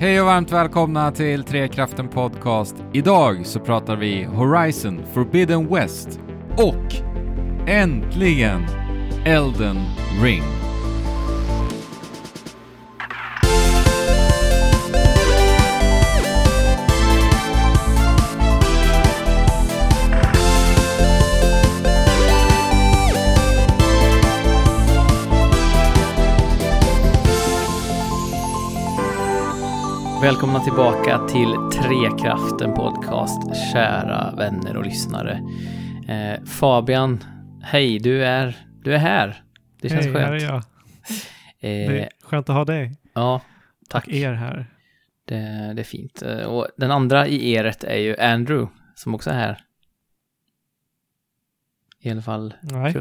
Hej och varmt välkomna till Trekraften Podcast. Idag så pratar vi Horizon Forbidden West och äntligen Elden Ring. Välkomna tillbaka till Trekraften Podcast, kära vänner och lyssnare. Eh, Fabian, hej, du är, du är här. Det känns Hej, här är skönt. jag. Eh, Det är skönt att ha dig ja, tack. och er här. Det, det är fint. Eh, Och den andra i eret är ju Andrew, som också är här. I alla fall, Nej,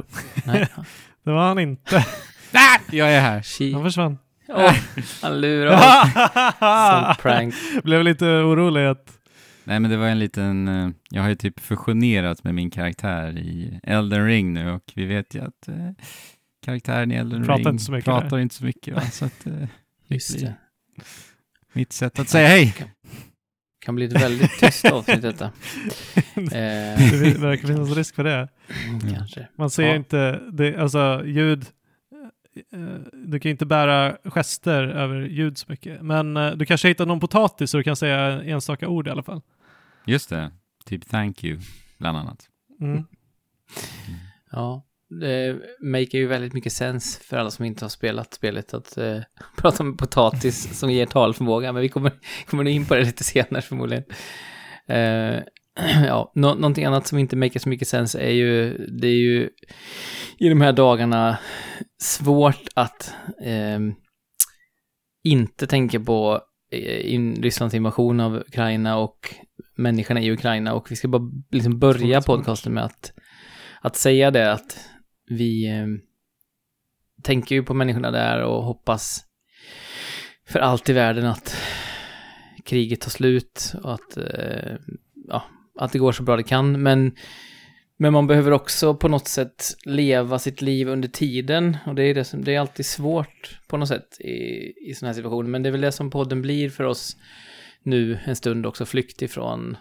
nej. det var han inte. Jag är här. Han She, försvann. Åh, han lurar oss. Som prank. Blev lite orolig att... Nej men det var en liten, eh, jag har ju typ fusionerat med min karaktär i Elden Ring nu och vi vet ju att eh, karaktären i Elden Pratar Ring inte så mycket pratar där. inte så mycket va? Så att, eh, Just det. mitt sätt att säga hej. Kan bli ett väldigt tyst avsnitt detta. Det verkar finnas risk för det. kanske. Man ser Ja. inte, det, alltså ljud, du kan ju inte bära gester över ljud så mycket. Men eh, du kanske hittar någon potatis så du kan säga enstaka ord i alla fall. Just det, typ thank you, bland annat. Mm. Ja, det make ju väldigt mycket sens för alla som inte har spelat spelet att eh, prata om potatis som ger talförmåga, men vi kommer, kommer nog in på det lite senare förmodligen. Eh, ja, nå någonting annat som inte make så mycket sens är ju, det är ju i de här dagarna svårt att eh, inte tänka på eh, in, Rysslands invasion av Ukraina och människorna i Ukraina. Och vi ska bara liksom börja podcasten med att att säga det att vi eh, tänker ju på människorna där och hoppas för allt i världen att kriget tar slut och att, eh, ja, att det går så bra det kan. Men, men man behöver också på något sätt leva sitt liv under tiden och det är, det som, det är alltid svårt på något sätt i, i sådana här situationer. Men det är väl det som podden blir för oss nu en stund också, flykt ifrån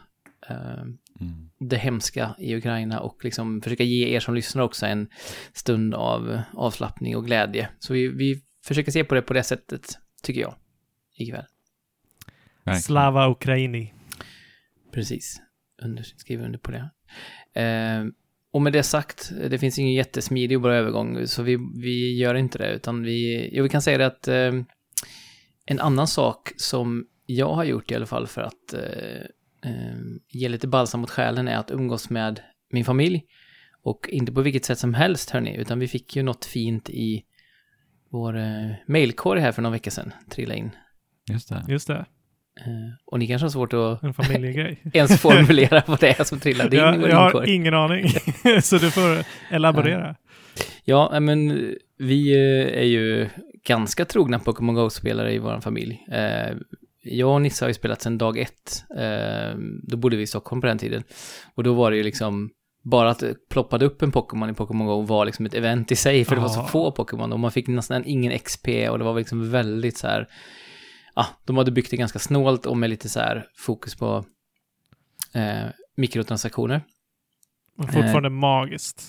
eh, Mm. det hemska i Ukraina och liksom försöka ge er som lyssnar också en stund av avslappning och glädje. Så vi, vi försöker se på det på det sättet, tycker jag, ikväll. Slava Ukraini. Precis. Under, skriver under på det. Eh, och med det sagt, det finns ingen jättesmidig och bra övergång, så vi, vi gör inte det, utan vi, jo, vi kan säga det att eh, en annan sak som jag har gjort i alla fall för att eh, eh, ge lite balsam mot själen är att umgås med min familj. Och inte på vilket sätt som helst, hörni, utan vi fick ju något fint i vår eh, mailkorg här för några veckor sedan, trilla in. Just det. Just det, och ni kanske har svårt att en familjegrej. ens formulera vad det är som trillade in i jag, vår jag har ingen aning, så du får elaborera. Ja, men vi eh, är ju ganska trogna Pokémon Go-spelare i vår familj. Eh, Jag och Nisse har ju spelat sedan dag ett. Eh, Då bodde vi i Stockholm på den tiden. Och då var det ju liksom, bara att det ploppade upp en Pokémon i Pokémon Go var liksom ett event i sig, för det var så få Pokémon och man fick nästan ingen XP och det var liksom väldigt så här, ja, de hade byggt det ganska snålt och med lite så här fokus på eh, mikrotransaktioner. Men fortfarande magiskt.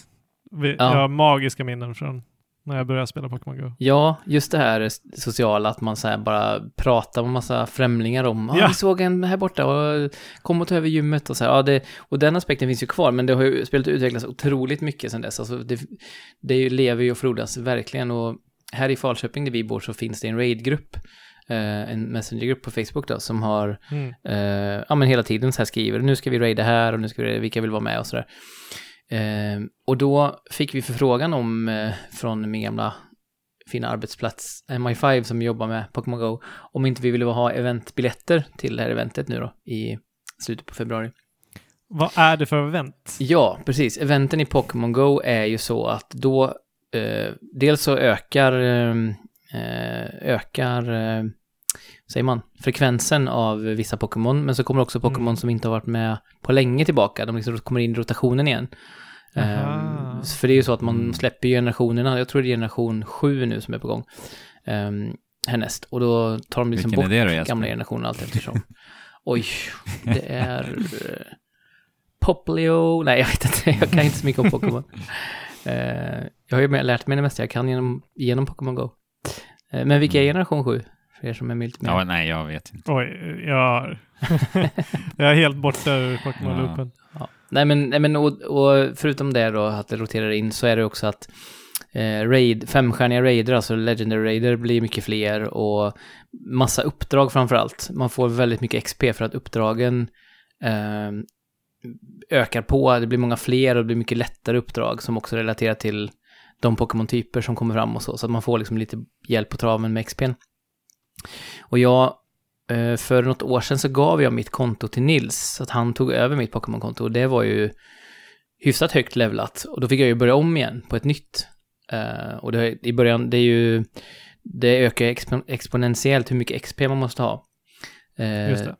Vi, Eh. Ja. Jag har magiska minnen från när jag började spela Pokémon Go. Ja, just det här sociala, att man så bara pratar med massa främlingar om, ja, Ja. vi såg en här borta och kom och ta över gymmet och så här, ja, det, och den aspekten finns ju kvar, men det har ju, spelet utvecklats otroligt mycket sedan dess, alltså det, det lever ju och frodas verkligen, och här i Falköping där vi bor så finns det en raidgrupp, eh, en messengergrupp på Facebook då, som har Mm. eh, ja men hela tiden så här skriver, nu ska vi raida här och nu ska vi raida, vilka vill vara med och sådär. Eh, och då fick vi förfrågan om, eh, från min gamla fina arbetsplats, MI5 som jobbar med Pokémon Go, om inte vi ville ha eventbiljetter till det här eventet nu då, i slutet på februari. Vad är det för event? Ja, precis. Eventen i Pokémon Go är ju så att då, eh, dels så ökar, eh, eh, ökar, eh, säger man, frekvensen av vissa Pokémon, men så kommer också Pokémon Mm. som inte har varit med på länge tillbaka, de liksom kommer in i rotationen igen. Aha. för det är ju så att man Mm. släpper generationerna, jag tror det är generation 7 nu som är på gång. Eh, härnäst. Och då tar de liksom Vilken bort det då, gamla generationer allt eftersom. Oj, det är... eh, Poplio... Nej, jag vet inte. Jag kan inte så mycket om Pokémon. Eh, jag har ju lärt mig det mesta jag kan genom, genom Pokémon Go. Eh, men vilka är Mm. generation 7? För er som är lite mer... Ja, nej, jag vet inte. Oj, jag, jag är helt borta ur Pokémon-loopen. Ja. Nej men, nej, men och, och förutom det då, att det roterar in, så är det också att eh, raid, femstjärniga raider, alltså legendary raider, blir mycket fler och massa uppdrag framför allt. Man får väldigt mycket XP för att uppdragen eh, ökar på, det blir många fler och det blir mycket lättare uppdrag som också relaterar till de Pokémon-typer som kommer fram och så, så att man får liksom lite hjälp på traven med XPn. Och jag Eh, För något år sedan så gav jag mitt konto till Nils, så att han tog över mitt Pokémon-konto och det var ju hyfsat högt levlat. Och då fick jag ju börja om igen på ett nytt. Eh, och det, i början, det är ju, det ökar expo, exponentiellt hur mycket XP man måste ha. Eh, Just det.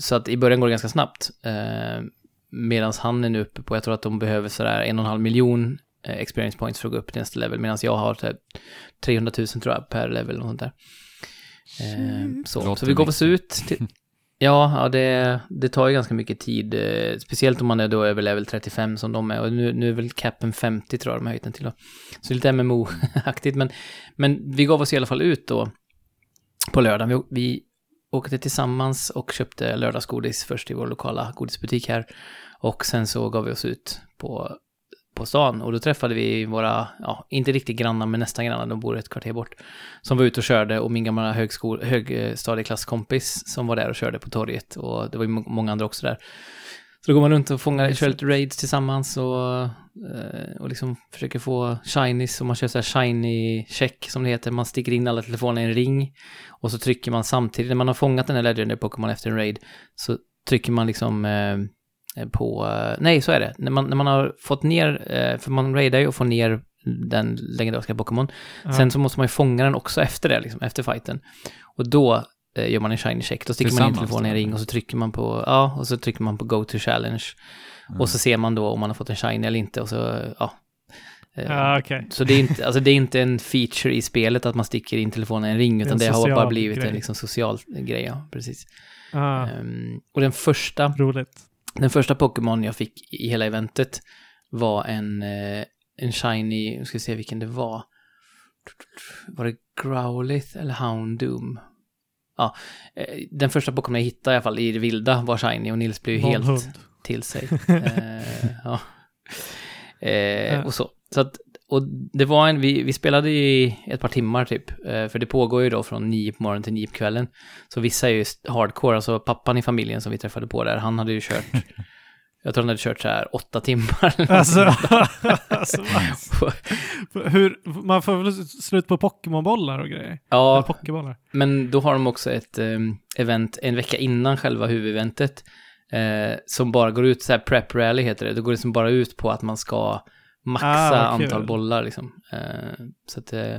Så att i början går det ganska snabbt. Medan han är nu uppe på, jag tror att de behöver sådär en och en halv miljon experience points för att gå upp till nästa level, medan jag har typ 300 000 tror jag per level och sånt där. Eh, så, Låter så vi gav oss ut till, Ja, ja det, det tar ju ganska mycket tid. Eh, speciellt om man är då över level 35 som de är. Och nu, nu är väl capen 50 tror jag de har höjt den till. Då. Så lite MMO-aktigt. Men, men vi gav oss i alla fall ut då på lördagen. Vi, vi åkte tillsammans och köpte lördagsgodis först i vår lokala godisbutik här. Och sen så gav vi oss ut på, på stan. Och då träffade vi våra, ja, inte riktigt grannar, men nästan grannar. De bor ett kvarter bort. Som var ute och körde och min gamla högskol, högstadieklasskompis som var där och körde på torget. Och det var ju må- många andra också där. Så då går man runt och fångar, kör lite raids tillsammans och, eh, och liksom försöker få shinies och man kör så här shiny check som det heter. Man sticker in alla telefoner i en ring och så trycker man samtidigt, när man har fångat den här legendary Pokémon efter en raid, så trycker man liksom eh, på, eh, nej så är det, när man, när man har fått ner, eh, för man raidar ju och får ner den legendariska Pokémon, Ja. Sen så måste man ju fånga den också efter det, liksom, efter fighten. Och då eh, gör man en shiny check. Då sticker man in telefonen i en ring och så trycker man på, ja, och så trycker man på go to challenge. Mm. Och så ser man då om man har fått en shiny eller inte och så, ja. Eh, Ja, okej. Så det är, inte, alltså det är inte en feature i spelet att man sticker in telefonen i en ring, Det utan en det har bara blivit grej. en liksom social grej, ja, precis. Ah, Ehm, och den första, roligt. Den första Pokémon jag fick i hela eventet var en, eh, en shiny, nu ska vi se vilken det var. Var det Growlithe eller Houndoom? Ja, eh, den första Pokémon jag hittade i alla fall i det vilda var shiny och Nils blev ju helt hund. till sig. eh, ja. eh, och så. så att, och det var en, vi, vi spelade i ett par timmar typ, eh, för det pågår ju då från nio på morgonen till nio på kvällen. Så vissa är ju hardcore, alltså pappan i familjen som vi träffade på där, han hade ju kört, jag tror han hade kört så här åtta timmar. Alltså, någonting. alltså hur, man får väl slut på Pokémonbollar och grejer? Ja, Pokébollar? men då har de också ett eh, event en vecka innan själva huvudeventet. Eh, som bara går ut, så här prep rally heter det. Då går det som bara ut på att man ska maxa Ah, antal bollar liksom. Eh, så att, eh,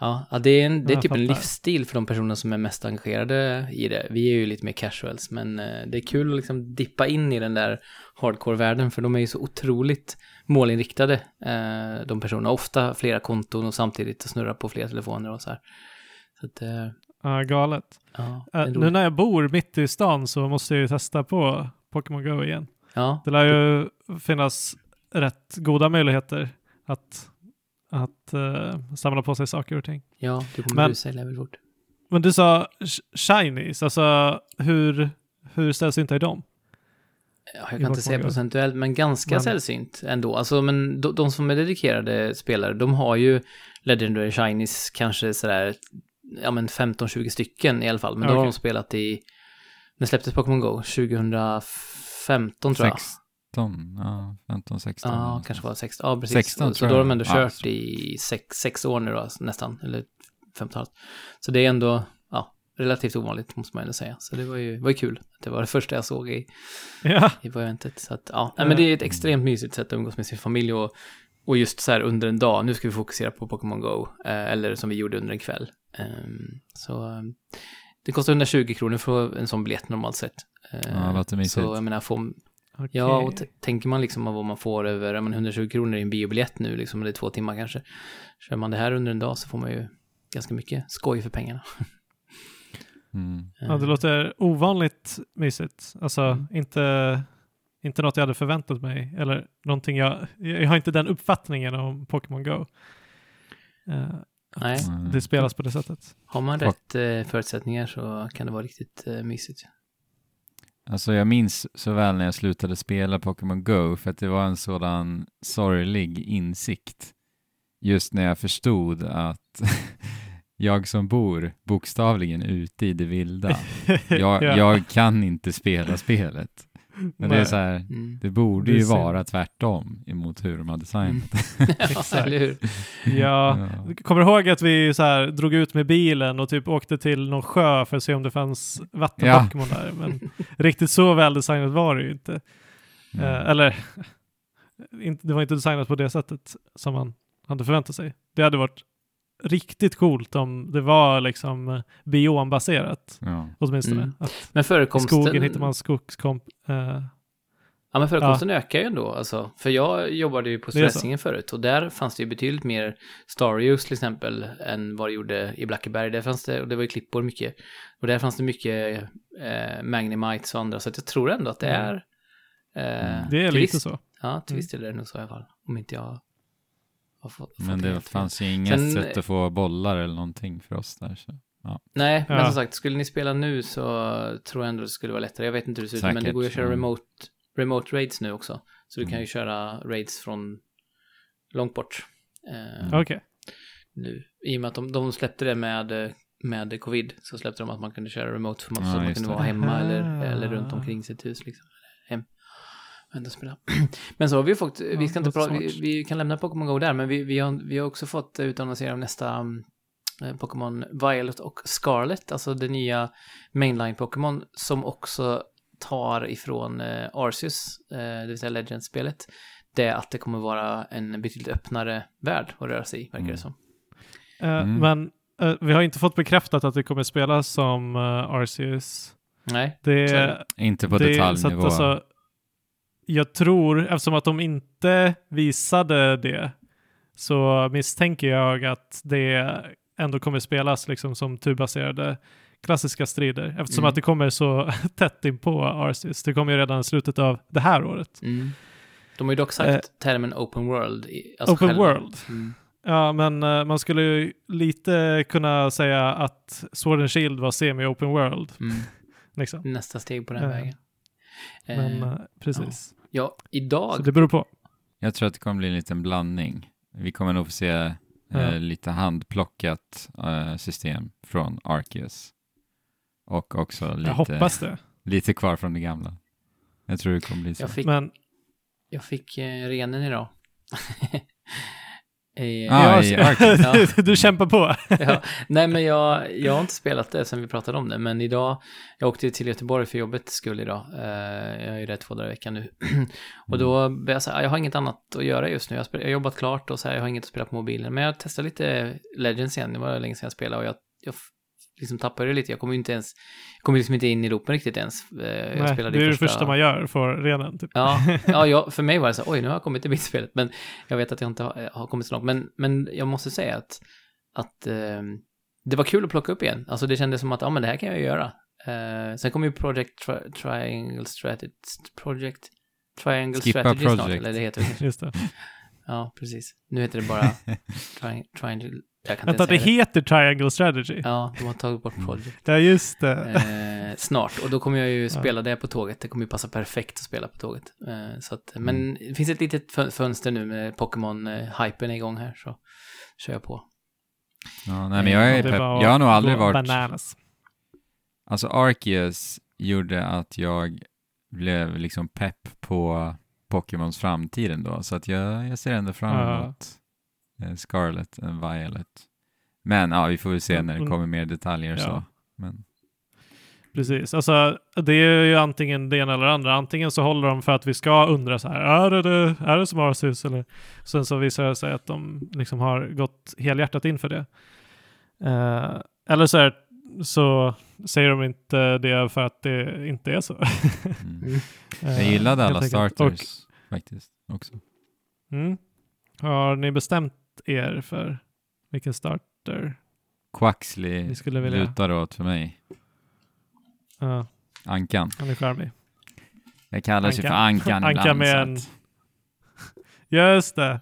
ja, det är, en, det är typ en livsstil för de personer som är mest engagerade i det. Vi är ju lite mer casuals, men eh, det är kul att liksom dippa in i den där hardcore-världen, för de är ju så otroligt målinriktade, de personerna. Ofta flera konton och samtidigt snurra på flera telefoner och så här. Så att, Ja, galet. ja, en nu när jag bor mitt i stan så måste jag ju testa på Pokémon Go igen. ja, Det lär ju finnas rätt goda möjligheter att, att eh, samla på sig saker och ting. ja, du kommer Men- rusa i level fort. Men du sa sh- shinies, alltså hur, hur sällsynta är de? Ja, jag kan inte säga procentuellt, men ganska Men- sällsynt ändå. Alltså, men de, de som är dedikerade spelare, de har ju Legendary Shinies kanske sådär, ja men 15-20 stycken i alla fall. Men då har de spelat i, när släpptes Pokémon Go? 2015 tror jag. 16, ja, 15, 16. Ja, kanske var 16. Ja, precis. 16 så då har de ändå Ja, kört så- i sex, sex år nu då, nästan. Eller 15 Så det är ändå, ja, relativt ovanligt måste man ändå säga. Så det var ju, var ju kul. Det var det första jag såg i, Ja, i eventet. Så att, ja, nej, men det är ett extremt mysigt sätt att umgås med sin familj och, och just så här under en dag, nu ska vi fokusera på Pokémon Go, eh, eller som vi gjorde under en kväll. Ehm, så eh, det kostar 120 kronor för en sån biljett normalt sett. Eh, Ja, det låter mysigt. Så jag menar, får, okej. ja, och tänker man liksom vad man får över men 120 kronor i en biobiljett nu, liksom, det är två timmar kanske. Kör man det här under en dag så får man ju ganska mycket skoj för pengarna. Mm. Ja, det låter ovanligt mysigt. Alltså Mm. inte, inte något jag hade förväntat mig. Eller någonting jag, jag har inte den uppfattningen om Pokémon Go. Eh, Nej, Mm. det spelas på det sättet. har man rätt eh, förutsättningar så kan det vara riktigt eh, mysigt. Alltså jag minns så väl när jag slutade spela Pokémon Go för att det var en sådan sorglig insikt. Just när jag förstod att jag som bor bokstavligen ute i det vilda, jag, Ja. jag kan inte spela spelet. Men det är så här, Mm. det borde Det ju synd. vara tvärtom emot hur de har designat det. ja, Exakt. eller hur? Ja, Ja. kommer du ihåg att vi så här drog ut med bilen och typ åkte till någon sjö för att se om det fanns vattenpokémon där. Men riktigt så väl designat var det ju inte. Mm. Eh, eller, det var inte designat på det sättet som man hade förväntat sig. Det hade varit riktigt coolt om det var liksom eh, biombaserat Ja. åtminstone. Mm. Att Men I förekomsten... skogen hittar man skogskomp... eh, Ja, men förekomsten ökar ju ändå. Alltså, för jag jobbade ju på. Stressingen förut och där fanns det ju betydligt mer Staruse till exempel än vad det gjorde i Blackeberg. Där fanns det, och det var ju klippor mycket. Och där fanns det mycket eh, Magnemites och andra. Så att jag tror ändå att det Mm. är... Eh, det är lite så. Ja, till viss del är det nog så i alla fall. Om inte jag fått, fått Men det fanns ju inga Sen- sätt att få bollar eller någonting för oss där. Så. Nej, men Ja. som sagt, skulle ni spela nu så tror jag ändå det skulle vara lättare. Jag vet inte hur det ser ut, men det går ju att köra ja. remote, remote raids nu också. Så du kan Mm. ju köra raids från långt bort. Eh, Okej. nu. I och med att de, de släppte det med, med covid så släppte de att man kunde köra remote för man, Ja, så att man kunde det. vara hemma eller, eller runt omkring sitt hus liksom. Ändå spela. Men så har vi ju fått, vi ska inte prata, vi, vi kan lämna Pokémon Go där, men vi, vi, har, vi har också fått utannonsera om nästa um, eh, Pokémon Violet och Scarlet, alltså det nya mainline-Pokémon som också tar ifrån eh, Arceus, eh, det vill säga Legends-spelet, det att det kommer vara en betydligt öppnare värld att röra sig i, verkar det Mm. som. Eh, Mm. Men eh, vi har inte fått bekräftat att det kommer spelas som uh, Arceus. Nej, Det, är det. Inte på det- så att detaljnivå. alltså, jag tror, eftersom att de inte visade det, så misstänker jag att det ändå kommer spelas liksom som turbaserade klassiska strider. Eftersom Mm. att det kommer så tätt in på Arceus. Det kommer ju redan i slutet av det här året. Mm. De har ju dock sagt Eh, termen open world. Alltså Open själva. world. Mm. Ja, men eh, man skulle ju lite kunna säga att Sword and Shield var semi-open world. Mm. Liksom. Nästa steg på den Eh, vägen. Men Eh, eh, precis. ja, Så idag. det beror på. Jag tror att det kommer bli en liten blandning. Vi kommer nog få se eh, Ja. lite handplockat eh, system från Arceus. Och också lite, Jag hoppas det. lite kvar från det gamla. Jag tror det kommer bli så. Jag fick, Men jag fick eh, renen idag. Eh, Ah, i Ja, du kämpar på. ja, nej, men jag, jag har inte spelat det sen vi pratade om det, men idag, jag åkte till Göteborg för jobbets skull idag. Eh, jag är ju där två dagar i veckan nu. och då började jag säga, jag har inget annat att göra just nu. Jag, har spel- jag har jobbat klart och så här, jag har inget att spela på mobilen. Men jag testade lite Legends igen, det var länge sedan jag spelade och jag, jag liksom tappade det lite. Jag kom ju inte ens, jag kom liksom inte in i loopen riktigt ens. Eh, jag Nej, spelade det är det första man gör för renen. Typ. Ja, ja jag, för mig var det så oj, nu har jag kommit till midspelet, men jag vet att jag inte har, har kommit så långt. Men, men jag måste säga att, att eh, det var kul att plocka upp igen. Alltså det kändes som att, ja men det här kan jag göra. Eh, sen kommer ju Project tri Triangle Strategy, Project Triangle Skippa Strategy snart, Project. eller det heter det. Just det. Ja, precis. Nu heter det bara tri Triangle, jag kan inte Vänta, det heter Triangle Strategy. Ja, Ja, de har tagit bort Project. just det. Eh, snart, och då kommer jag ju spela det på tåget. Det kommer ju passa perfekt att spela på tåget. Eh, så att, men det finns ett litet fön- fönster nu med Pokémon-hypen igång här, så kör jag på. Ja, nej, men jag är Det pepp. Jag har nog aldrig varit... Bananas. Alltså Arceus gjorde att jag blev liksom pepp på Pokémons framtid ändå. Så att jag, jag ser ändå fram Ja. emot eh, Scarlet och Violet. Men ja, vi får väl se när det Mm. kommer mer detaljer Ja. så. Men, Precis, alltså det är ju antingen det ena eller det andra. Antingen så håller de för att vi ska undra så här, är det, det, är det som Arceus? Eller sen så visar det sig att de liksom har gått helhjärtat in för det. Eh, eller så, är, så säger de inte det för att det inte är så. mm. Eh, Jag gillade alla starters faktiskt också. Och, mm, har ni bestämt er för vilken starter Quaxley Vi skulle vilja- lutar åt för mig. Ja, Ankan. han är charmig. Jag kallas ju för Ankan. Ankan Ankan ibland. med så en- att- Just det.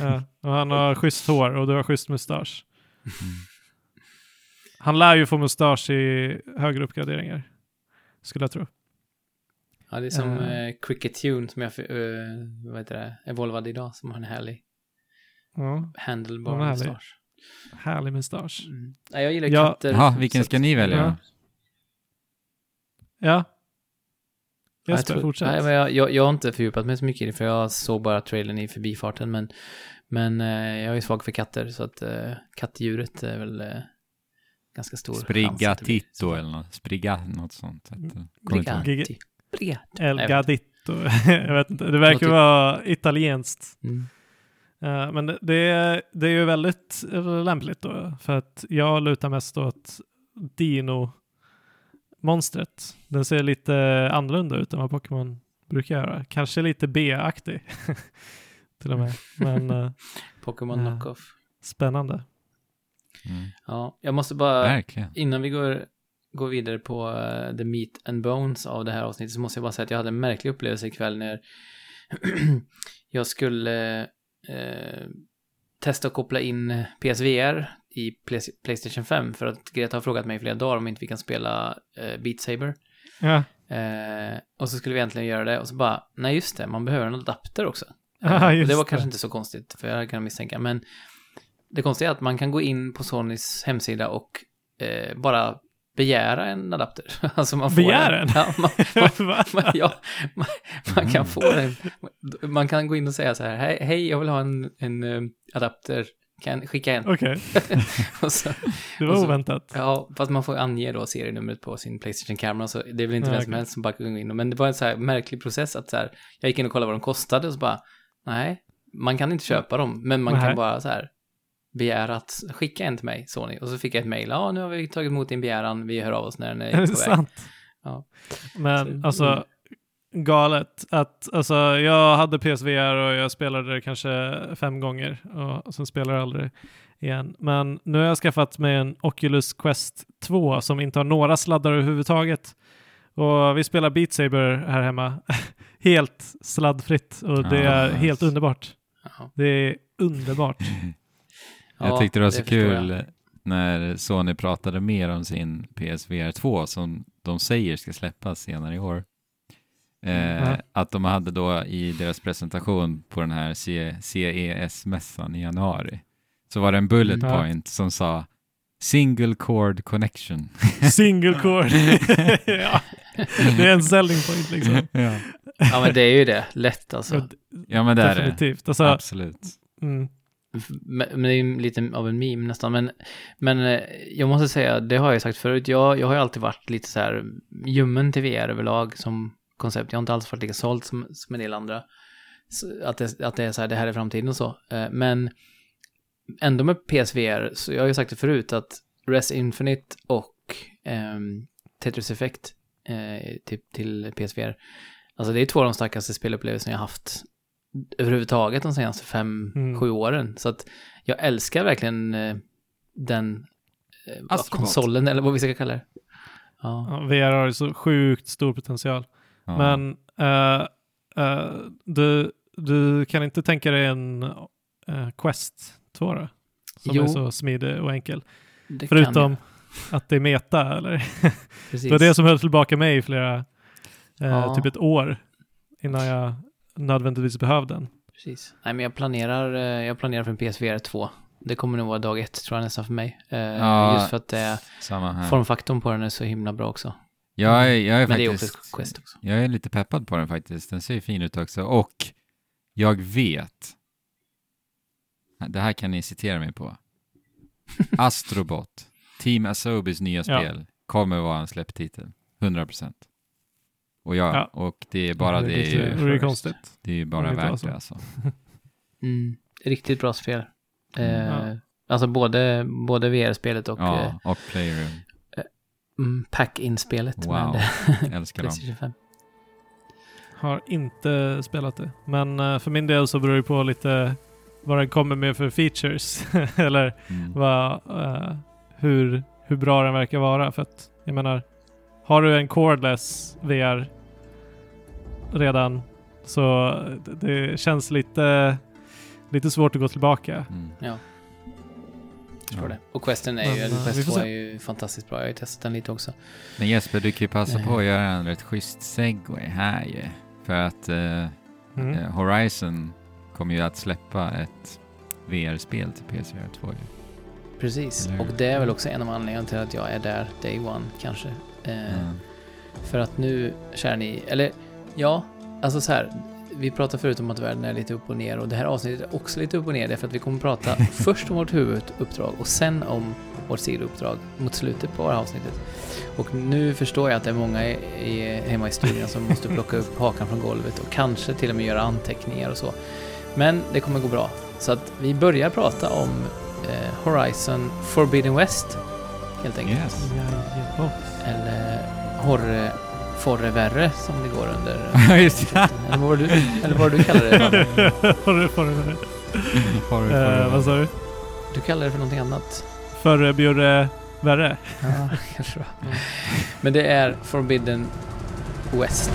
Ja, och han har schysst hår och du har schysst mustasch. Han lär ju få mustasch i högre uppgraderingar. Skulle jag tro. Ja, det är som Eh. uh, Cricket Tune som jag uh, vad heter det, evolvade idag, som har en härlig Ja, handlebar mustasch. härlig mustasch. Mm. Nej, jag gillar Ja. katter. Jaha, vilken ska ni välja? Ja. Ja. Ja, jag, Jesper, tror, fortsätt. nej, men jag, jag, jag har inte fördjupat mig så mycket i det, för jag såg bara trailern i förbifarten, men, men eh, jag är svag för katter, så att uh, kattdjuret är väl eh, ganska stor Sprigga. Titto eller något. Sprigga något sånt. Eh. Brigatti. Brigatti. El Nej, jag vet Gaditto. jag vet inte. Det verkar vara italienskt. Mm. Eh, men det, det, är, det är ju väldigt lämpligt då. För att jag lutar mest åt Dino-monstret. Den ser lite annorlunda ut än vad Pokémon brukar göra. Kanske lite B-aktig. Till och med. Men eh, Pokémon Ja. knockoff. spännande. Mm. Ja, jag måste bara, Verkligen. innan vi går, går vidare på eh, the meat and bones av det här avsnittet så måste jag bara säga att jag hade en märklig upplevelse ikväll när jag skulle eh, testa att koppla in PSVR i Play- Playstation 5 för att Greta har frågat mig i flera dagar om inte vi kan spela eh, Beat Saber. Ja, Eh, och så skulle vi äntligen göra det och så bara, nej just det, man behöver en adapter också. Eh, just det var det. kanske inte så konstigt, för jag kan misstänka, men det konstiga är att man kan gå in på Sonys hemsida och eh, bara begära en adapter. alltså man får Begära en? Ja, man, man, man, ja, man, man kan Mm. få den. Man kan gå in och säga så här, hej, hej jag vill ha en, en eh, adapter, kan skicka en. Okej, så, det var så- oväntat. Ja, fast man får ange då serienumret på sin Playstation-kamera, så det är väl inte vem som okej. helst som bara kan gå in. Men det var en så här märklig process att så här, jag gick in och kollade vad de kostade och så bara, nej, man kan inte köpa dem, men man Nej. kan bara så här begära att skicka en till mig, Sony. Och så fick jag ett mejl, ja, nu har vi tagit emot din begäran, vi hör av oss när den är Är på väg. sant? Ja. Men Så- mm. alltså, galet. Att, alltså, jag hade PSVR och jag spelade det kanske fem gånger och sen spelar jag aldrig igen. Men nu har jag skaffat mig en Oculus Quest 2 som inte har några sladdar överhuvudtaget. Och vi spelar Beat Saber här hemma. helt sladdfritt och det Ah, är nice. helt underbart. Ja. Det är underbart. Jag Ja, tyckte det var så jag. kul när Sony pratade mer om sin PSVR 2 som de säger ska släppas senare i år. Eh, Mm. Att de hade då i deras presentation på den här CES-mässan i januari så var det en bullet Mm. point som sa Single cord connection. Single core. ja. Det är en selling point liksom. ja. ja, men det är ju det, lätt alltså. ja, men det är det. Definitivt. Alltså, Absolut. mm. Men det är ju lite av en meme nästan, men, men eh, jag måste säga, det har jag ju sagt förut, jag, jag har ju alltid varit lite så här ljummen till VR överlag som koncept. Jag har inte alls varit lika såld som, som en del andra. Så Att det, att det är så här, det här är framtiden och så. Eh, men ändå med PSVR, så jag har ju sagt det förut, att Res Infinite och ehm, Tetris Effect eh, typ till, till PSVR, alltså det är två av de starkaste spelupplevelserna jag haft överhuvudtaget de senaste fem, Mm. sju åren. Så att jag älskar verkligen eh, den eh, Astrobot. konsolen, eller vad vi ska kalla det. Ja. Ja, VR har ju så sjukt stor potential. Ja. Men eh, eh, du, du kan inte tänka dig en eh, Quest 2 då? Som Jo. är så smidig och enkel. Det Förutom att det är meta, eller? precis. Det var det som höll tillbaka mig i flera, eh, Ja. typ ett år innan jag nödvändigtvis behövde den. Precis. Nej, men jag planerar, eh, jag planerar för en PSVR 2. Det kommer nog vara dag ett, tror jag nästan för mig. Eh, Ja. Just för att det, Samma här. formfaktorn på den är så himla bra också. Jag är, jag är Men det är faktiskt... också Quest också. Jag är lite peppad på den faktiskt. Den ser ju fin ut också. Och jag vet, det här kan ni citera mig på. Astrobot, Team Asobis nya Ja. spel, kommer vara en släpptitel. 100%. Och, jag, Ja. och det är bara det, det, är är ju, vore ju konstigt. det är ju bara det värt så. det alltså. Mm. Riktigt bra spel. Eh, Ja. Alltså både, både VR-spelet och eh, Ja, och Playroom. mm, pack-in-spelet. Wow, med älskar dem. Playstation 5. Har inte spelat det. Men eh, för min del så beror det på lite vad den kommer med för features. Eller Mm. vad, eh, hur, hur bra den verkar vara. För att jag menar, har du en cordless VR redan så det, känns lite, lite svårt att gå tillbaka. Mm. Ja. Ja. det. Och Questen är ju, Men, eller eh, Quest vi får 2 se. är ju fantastiskt bra. Jag har ju testat den lite också. Men Jesper, du kan ju passa på Eh. att göra en rätt schysst segway här ju. För att eh, Mm. eh, Horizon kommer ju att släppa ett VR-spel till PSVR 2 ju. Precis. Eller? Och det är väl också en av anledningarna till att jag är där day one kanske. Eh, Mm. För att nu, kära ni, eller ja, alltså så här. Vi pratade förut om att världen är lite upp och ner och det här avsnittet är också lite upp och ner därför att vi kommer prata först om vårt huvuduppdrag och sen om vårt sidouppdrag mot slutet på det här avsnittet. Och nu förstår jag att det är många i, i, hemma i studion som måste plocka upp hakan från golvet och kanske till och med göra anteckningar och så. Men det kommer gå bra. Så att vi börjar prata om eh, Horizon Forbidden West, helt enkelt. Yes. Eller Horre Forrevärre som det går under. Eller vad du, eller vad du kallar det. Du- får du- Har du- Eh, vad sa du? Du kallar det för någonting annat. För Bjurre Värre? Ja, kanske. Men det är Forbidden West.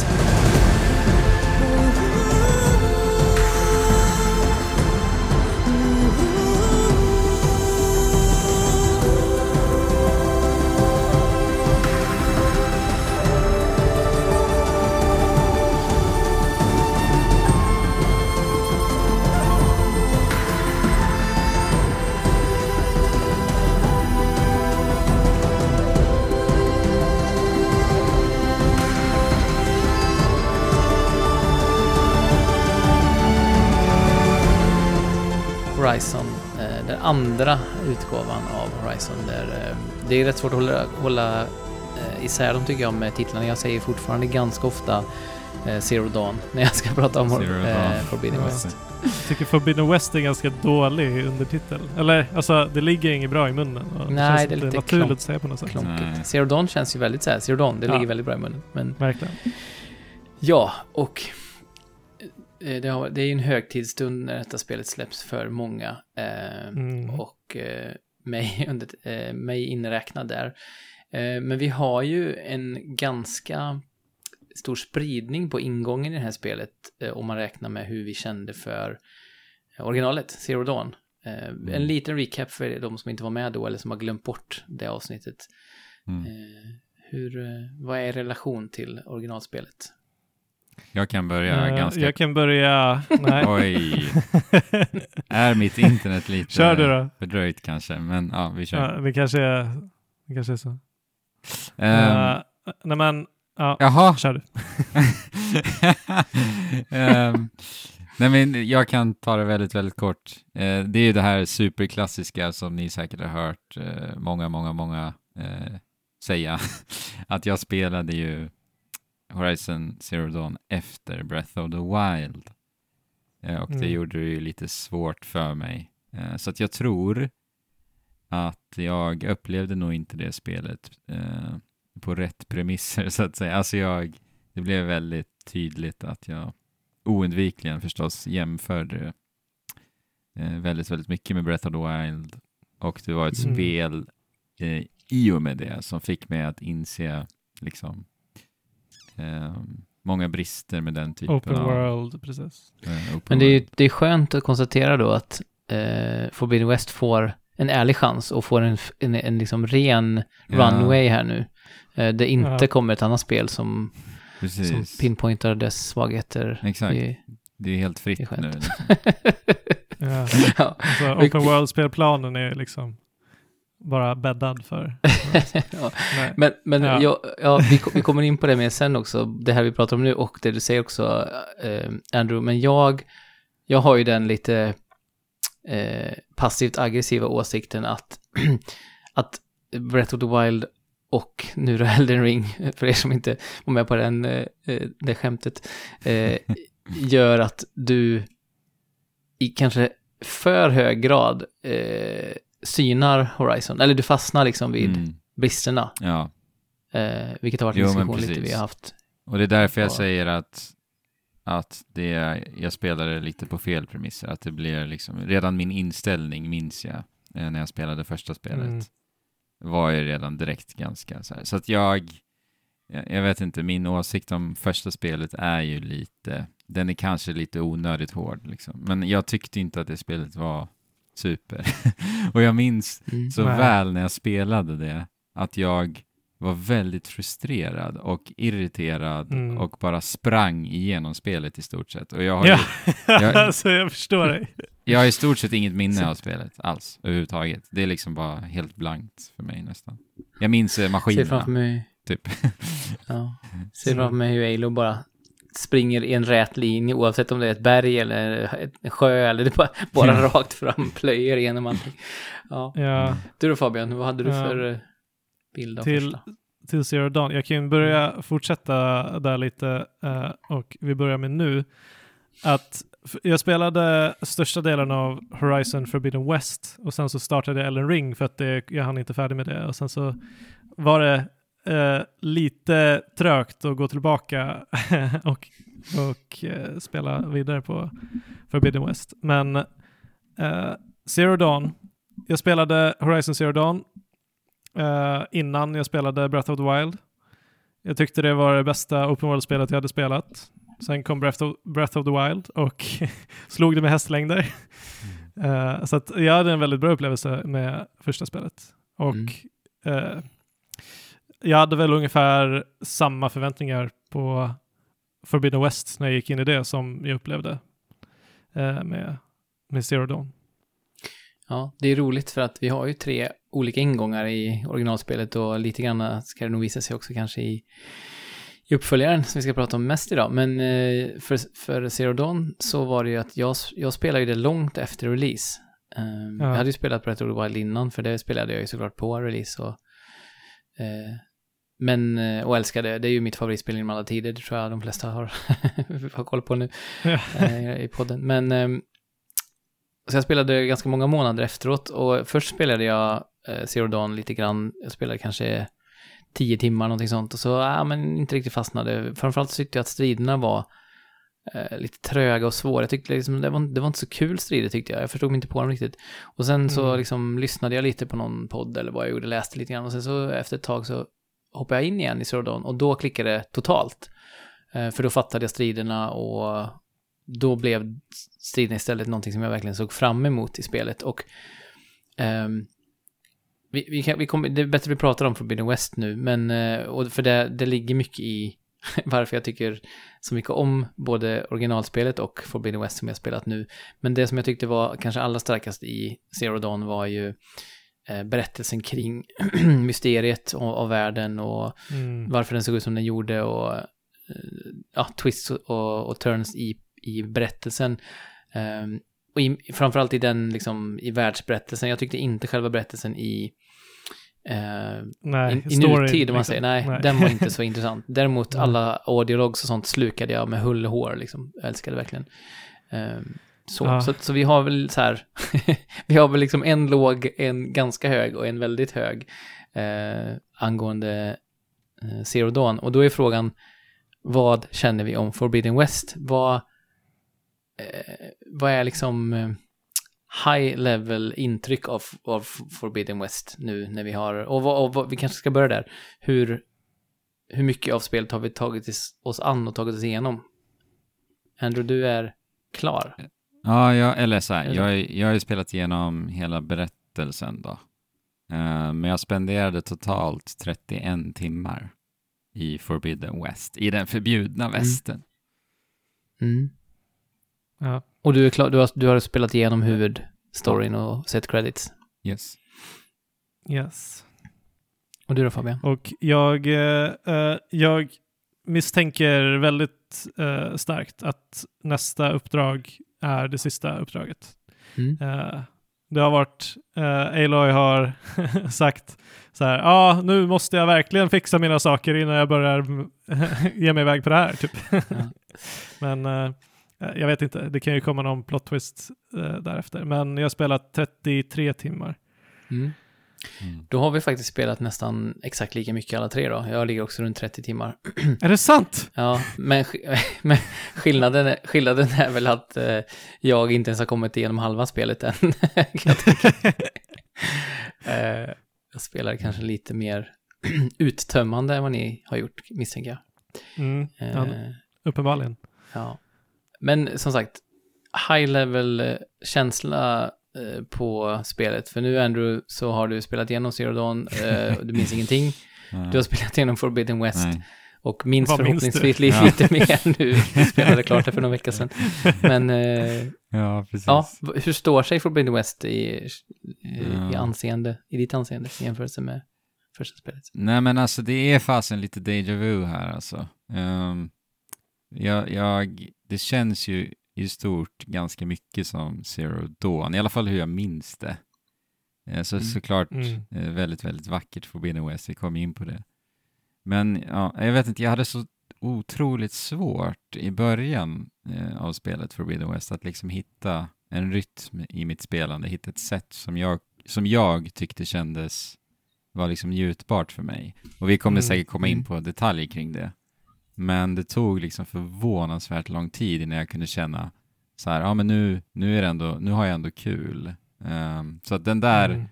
Andra utgåvan av Horizon. Där, eh, det är rätt svårt att hålla, hålla eh, isär dem tycker jag med titlarna. Jag säger fortfarande ganska ofta eh, Zero Dawn när jag ska prata om eh. Forbidden. West. Jag tycker Forbidden West är ganska dålig undertitel. Eller alltså, det ligger inget bra i munnen. Nej, känns det är lite naturligt klonk- att säga på något sätt. Klonkigt. Zero Dawn känns ju väldigt så här, Zero Dawn, det Ja. ligger väldigt bra i munnen. Men Verkligen. ja, och det, har, det är ju en högtidsstund när detta spelet släpps för många. Eh, Mm. och eh, mig, under, eh, mig inräknad där. Eh, men vi har ju en ganska stor spridning på ingången i det här spelet eh, om man räknar med hur vi kände för eh, originalet, Zero Dawn. Eh, En liten recap för de som inte var med då eller som har glömt bort det avsnittet. Mm. Eh, hur, eh, vad är relation till originalspelet? Jag kan börja Eh, ganska... Jag kan börja... Nej. Oj. Är mitt internet lite Kör du då. fördröjt kanske? Men ja, vi kör. Ja, det kanske är, det kanske är så. Ehm, Eh, nej men, ja, Jaha. kör du. Ehm, nej men jag kan ta det väldigt, väldigt kort. Eh, det är ju det här superklassiska som ni säkert har hört många, många, många säga. att jag spelade ju Horizon Zero Dawn efter Breath of the Wild. Eh, och det Mm. gjorde det ju lite svårt för mig. Eh, så att jag tror att jag upplevde nog inte det spelet eh, på rätt premisser så att säga. Alltså jag, det blev väldigt tydligt att jag oundvikligen förstås jämförde det eh, väldigt, väldigt mycket med Breath of the Wild. Och det var ett Mm. spel i och med det som fick mig att inse liksom många brister med den typen Open av World, precis. eh, open Men det är, world. det är skönt att konstatera då att eh, Forbidden West får en ärlig chans och får en, en, en liksom ren Ja. runway här nu. Eh, det inte Ja. kommer ett annat spel som, som pinpointar dess svagheter. Exakt. i- Det är helt Det är fritt skönt. nu. Liksom. Ja. ja. Alltså, Open World-spelplanen är liksom bara bäddad för. ja. Men, men Ja. ja. Ja, vi, vi kommer in på det mer sen också, det här vi pratar om nu och det du säger också, eh, Andrew. Men jag, jag har ju den lite eh, passivt aggressiva åsikten att, att Breath of the Wild och nu då Elden Ring, för er som inte var med på den, eh, eh, det skämtet, eh, gör att du i kanske för hög grad eh, synar Horizon, eller du fastnar liksom vid Mm. bristerna. Ja, Eh, vilket har varit en diskussion lite vi har haft. och det är därför jag Ja. säger att, att det, jag spelade lite på fel premisser. Att det blir liksom, redan min inställning minns jag eh, när jag spelade första spelet. Mm. var ju redan direkt ganska så här. Så att jag, jag, jag vet inte, min åsikt om första spelet är ju lite, den är kanske lite onödigt hård liksom. Men jag tyckte inte att det spelet var super. och jag minns Mm. så Nej. väl när jag spelade det, att jag var väldigt frustrerad och irriterad Mm. och bara sprang igenom spelet i stort sett. Och jag har, Ja, ju, jag, alltså jag förstår dig. jag har i stort sett inget minne av spelet alls, överhuvudtaget. Det är liksom bara helt blankt för mig nästan. Jag minns eh, Ser maskinerna, framför mig, typ. ja, ser framför mig hur Alo bara springer i en rät linje oavsett om det är ett berg eller en sjö eller det bara, bara rakt fram, plöjer igenom allting. Ja. Ja, Du då Fabian, vad hade du Ja. för eh, bild av Till- första? till Zero Dawn. Jag kan börja fortsätta där lite eh, och vi börjar med nu. Att jag spelade största delen av Horizon Forbidden West och sen så startade jag Ellen Ring för att det, jag hann inte färdig med det och sen så var det eh, lite trögt att gå tillbaka och, och eh, spela vidare på Forbidden West. Men eh, Zero Dawn, jag spelade Horizon Zero Dawn eh, innan jag spelade Breath of the Wild. Jag tyckte det var det bästa open world-spelet jag hade spelat. Sen kom Breath of, Breath of the Wild och slog det med hästlängder. Eh, så att jag hade en väldigt bra upplevelse med första spelet. Och eh, jag hade väl ungefär samma förväntningar på Forbidden West när jag gick in i det som jag upplevde eh, med, med Zero Dawn. Ja, det är roligt för att vi har ju tre olika ingångar i originalspelet och lite grann ska det nog visa sig också kanske i, i uppföljaren som vi ska prata om mest idag. Men eh, för, för Zero Dawn så var det ju att jag, jag spelade det långt efter release. Um, Ja. Jag hade ju spelat Breath of the Wild innan för det spelade jag ju såklart på release och eh, men, eh, och älskade, det är ju mitt favoritspel genom alla tider, det tror jag de flesta har, har koll på nu eh, i podden. Men ehm, så jag spelade ganska många månader efteråt och först spelade jag eh, Zero Dawn lite grann. Jag spelade kanske tio timmar någonting sånt och så, ja men inte riktigt fastnade. Framförallt tyckte jag att striderna var eh, lite tröga och svåra. Jag tyckte liksom, det var, det var inte så kul strider tyckte jag. Jag förstod mig inte på dem riktigt. Och sen så Mm. liksom lyssnade jag lite på någon podd eller vad jag gjorde, läste lite grann och sen så efter ett tag så hoppade jag in igen i Zero och då klickade det totalt. Eh, för då fattade jag striderna och då blev striden istället någonting som jag verkligen såg fram emot i spelet. Och ehm, vi, vi, kan, vi kommer, det är bättre att vi pratar om Forbidden West nu, men eh, och för det, det ligger mycket i varför jag tycker så mycket om både originalspelet och Forbidden West som jag spelat nu. Men det som jag tyckte var kanske allra starkast i Zero Dawn var ju eh, berättelsen kring mysteriet och, och världen och Mm. varför den såg ut som den gjorde och eh, ja, twists och, och turns i, i berättelsen. Ehm, och i, framförallt i den, liksom, i världsberättelsen. Jag tyckte inte själva berättelsen i, eh, Nej, i, nutid, om man liksom. säger. Nej, den var inte så intressant. Däremot Nej. alla audiologs och sånt slukade jag med hull och hår, liksom. Jag älskade verkligen. Ehm, så, Ja. så, så vi har väl så här, vi har väl liksom en låg, en ganska hög och en väldigt hög eh, angående eh, Zero Dawn. Och då är frågan, vad känner vi om Forbidden West? Vad, eh, vad är liksom eh, high level intryck av, av Forbidden West nu när vi har, och, vad, och vad, vi kanske ska börja där. Hur, hur mycket av spelet har vi tagit oss an och tagit oss igenom? Andrew, du är klar. Ja, jag, eller så här, jag, jag har ju spelat igenom hela berättelsen då. Eh, men jag spenderade totalt 31 timmar i Forbidden West, i den förbjudna västen. Mm. Ja. Och du är klar, du har, du har spelat igenom huvudstoryn och sett credits. Yes. Yes. Och du då Fabian? Och jag, eh, eh, jag misstänker väldigt eh, starkt att nästa uppdrag är det sista uppdraget. Mm. Eh, det har varit, eh, Aloy har sagt så här, ja ah, nu måste jag verkligen fixa mina saker innan jag börjar ge mig iväg på det här. Typ. Men eh, jag vet inte, det kan ju komma någon plot twist eh, därefter. Men jag har spelat 33 timmar. Mm. Mm. Då har vi faktiskt spelat nästan exakt lika mycket alla tre då. Jag ligger också runt 30 timmar. Är det sant? Ja, men, men skillnaden, är- skillnaden är väl att eh, jag inte ens har kommit igenom halva spelet än. jag eh, Jag spelar kanske lite mer uttömmande än vad ni har gjort, misstänker jag. Mm, ja, Eh, uppenbarligen. Ja. Men som sagt, high level eh, känsla eh, på spelet. För nu Andrew så har du spelat igenom Zero Dawn, eh, du minns ingenting. Du har spelat igenom Forbidden West Nej. och minns Vad minns förhoppningsvis du? lite, Ja. mer nu. Du spelade klart det för någon vecka sedan. Men Ja, precis. ja, hur står sig Forbidden West i, i, i Ja. anseende, i ditt anseende i jämförelse med första spelet? Nej men alltså det är fasen lite deja vu här alltså. Um, jag, jag, det känns ju i stort ganska mycket som Zero Dawn, i alla fall hur jag minns det. Eh, Så Mm. såklart Mm. eh, väldigt, väldigt vackert Forbidden West, vi kom in på det. Men ja, jag vet inte, jag hade så otroligt svårt i början eh, av spelet Forbidden West att liksom hitta en rytm i mitt spelande, hitta ett sätt som jag, som jag tyckte kändes var liksom njutbart för mig. Och vi kommer Mm, säkert komma in mm. på detaljer kring det. Men det tog liksom förvånansvärt lång tid innan jag kunde känna så här, ja men nu, nu är det ändå, nu har jag ändå kul. Ehm, så att den där, Mm.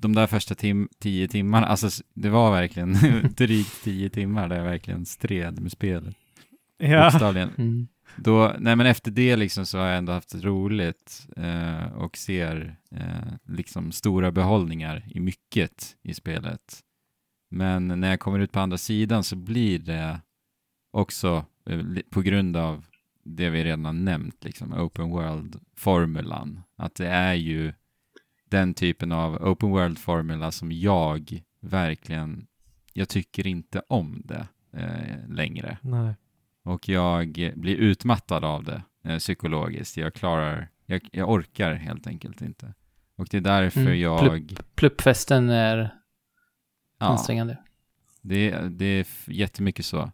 de där första tim tio timmarna, alltså det var verkligen drygt tio timmar där jag verkligen stred med spelet. Ja, Bokstavligen. Mm. Då, nej men efter det liksom så har jag ändå haft roligt eh, och ser eh, liksom stora behållningar i mycket i spelet. Men när jag kommer ut på andra sidan så blir det också eh, på grund av det vi redan nämnt, liksom open world-formulan. Att det är ju den typen av open world-formula som jag verkligen, jag tycker inte om det eh, längre. nej. Och jag blir utmattad av det eh, psykologiskt. Jag klarar, jag, jag orkar helt enkelt inte. Och det är därför Mm, jag, Pluppfesten är ja, ansträngande. det, det är jättemycket så.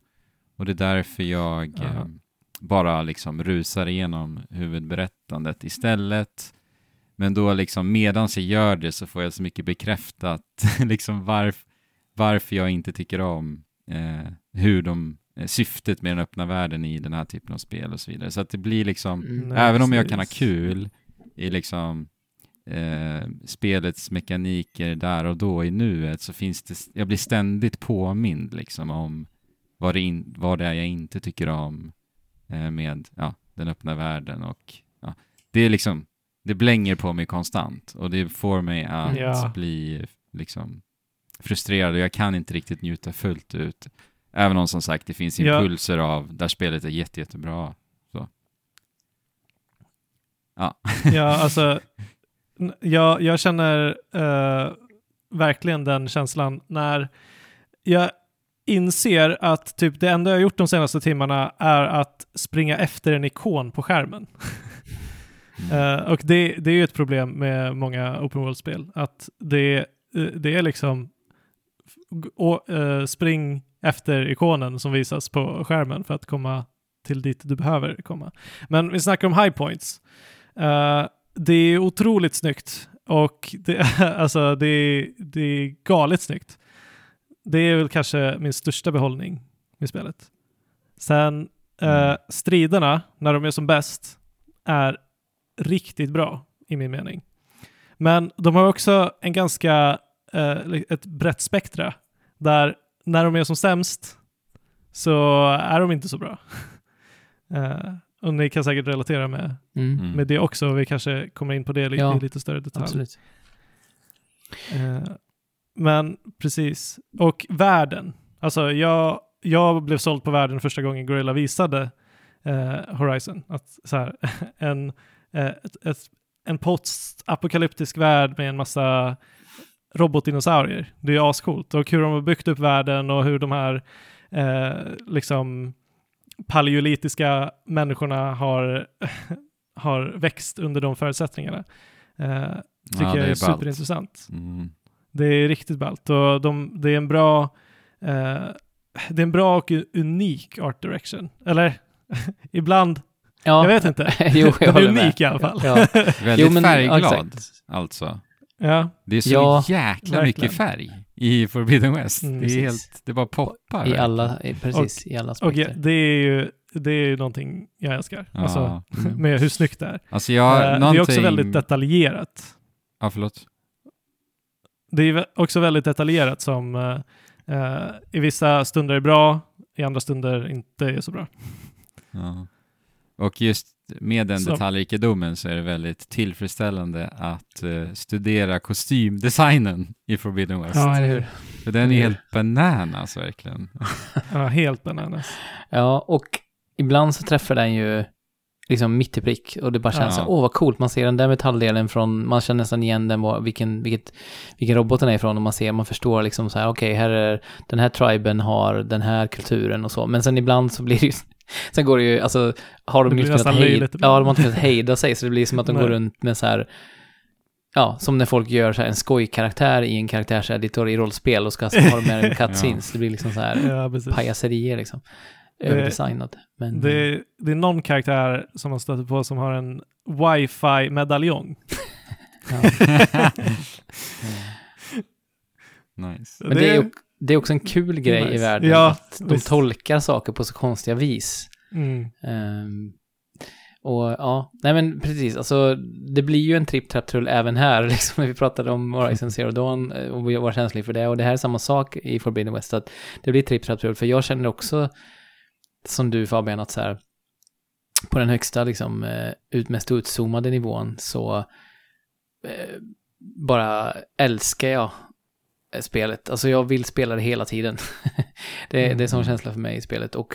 Och det är därför jag Ja. eh, bara liksom rusar igenom huvudberättandet istället. Men då liksom medan jag gör det så får jag så mycket bekräftat liksom varf, varför jag inte tycker om eh, hur de, eh, syftet med den öppna världen i den här typen av spel och så vidare. Så att det blir liksom, Mm. Även om jag kan ha kul i liksom eh, spelets mekaniker där och då i nuet så finns det, jag blir ständigt påmind liksom om vad det, in, vad det är jag inte tycker om eh, med ja, den öppna världen och ja, det är liksom, det blänger på mig konstant och det får mig att Ja. bli liksom frustrerad och jag kan inte riktigt njuta fullt ut. Även om som sagt det finns impulser av där spelet är jätte, jättebra. Så. Ja. Ja, alltså, jag, jag känner eh, verkligen den känslan när jag inser att typ det enda jag har gjort de senaste timmarna är att springa efter en ikon på skärmen. Mm. Eh, och det, det är ju ett problem med många open world-spel, att det, eh, det är liksom och, eh, spring efter ikonen som visas på skärmen för att komma till dit du behöver komma. Men vi snackar om high points. Eh, det är otroligt snyggt och det, alltså, det, det är galet snyggt. Det är väl kanske min största behållning med spelet. Sen eh, Mm. striderna, när de är som bäst, är riktigt bra i min mening. Men de har också en ganska, eh, ett brett spektra där när de är som sämst så är de inte så bra. Eh, och ni kan säkert relatera med, Mm. Mm. med det också. Vi kanske kommer in på det li- Ja, i lite större detalj. Absolut. Eh, men precis. Och världen. Alltså jag, jag blev såld på världen första gången Gorilla visade eh, Horizon. Att så här, en, eh, ett, ett, en post-apokalyptisk värld med en massa robotdinosaurier. Det är ascoolt. Och hur de har byggt upp världen och hur de här eh, liksom paleolitiska människorna har, har växt under de förutsättningarna. Eh, tycker Ja, jag är, är superintressant. Mm. Det är riktigt ballt och de, det är en bra eh, det är en bra och unik art direction. Eller ibland, Ja. jag vet inte. jo, jag Den är håller med. unik i alla fall. Ja. Väldigt Jo, men, färgglad exakt. alltså. Ja, Det är så Ja, jäkla verkligen. mycket färg i Forbidden West. Mm, det är precis. helt, det bara poppar. I alla, precis, i alla och aspekter. det är ju det är ju någonting jag älskar. Ja. Alltså, Mm. med hur snyggt det är. Alltså jag, Eh, någonting... Det är också väldigt detaljerat. Ja, förlåt. Det är också väldigt detaljerat som uh, uh, i vissa stunder är bra, i andra stunder inte är så bra. Ja. Och just med den Så. detaljrikedomen så är det väldigt tillfredsställande att eh, studera kostymdesignen i Forbidden West. eller hur? För den är helt bananas verkligen. Ja, helt bananas. Ja, och ibland så träffar den ju liksom mitt i prick. Och det bara känns Ja. så, åh vad coolt, man ser den där metalldelen från, man känner nästan igen den, var, vilken, vilket, vilken robot den är ifrån. Och man ser, man förstår liksom så här, okej, här är, den här triben har den här kulturen och så, men sen ibland så blir det ju, sen går det ju, alltså, har de inte kunnat hejda, ja, de har inte kunnat hejda sig, så det blir som att de går runt med så här, Ja, som när folk gör så här en skojkaraktär i en karaktärseditor i rollspel och ska ha med en cutscenes. Det blir liksom så här Ja, pajaserier liksom. Överdesignat. Men, Det, är- det är någon karaktär som man stöter på som har en wifi-medaljong. nice. Men det är, det är också en kul grej i nice. världen. Ja, att de visst. tolkar saker på så konstiga vis. Mm. Ehm, och ja, nej men precis, alltså det blir ju en tripp trapp trull även här, liksom när vi pratade om Horizon Zero Dawn eh, och vi var känsliga för det, och det här är samma sak i Forbidden West, att det blir tripp trapp trull, för jag känner också, som du Fabian, att så här, på den högsta, liksom, eh, ut, mest utzoomade nivån så eh, bara älskar jag eh, spelet. Alltså jag vill spela det hela tiden. det, det är sån Mm. känsla för mig i spelet. Och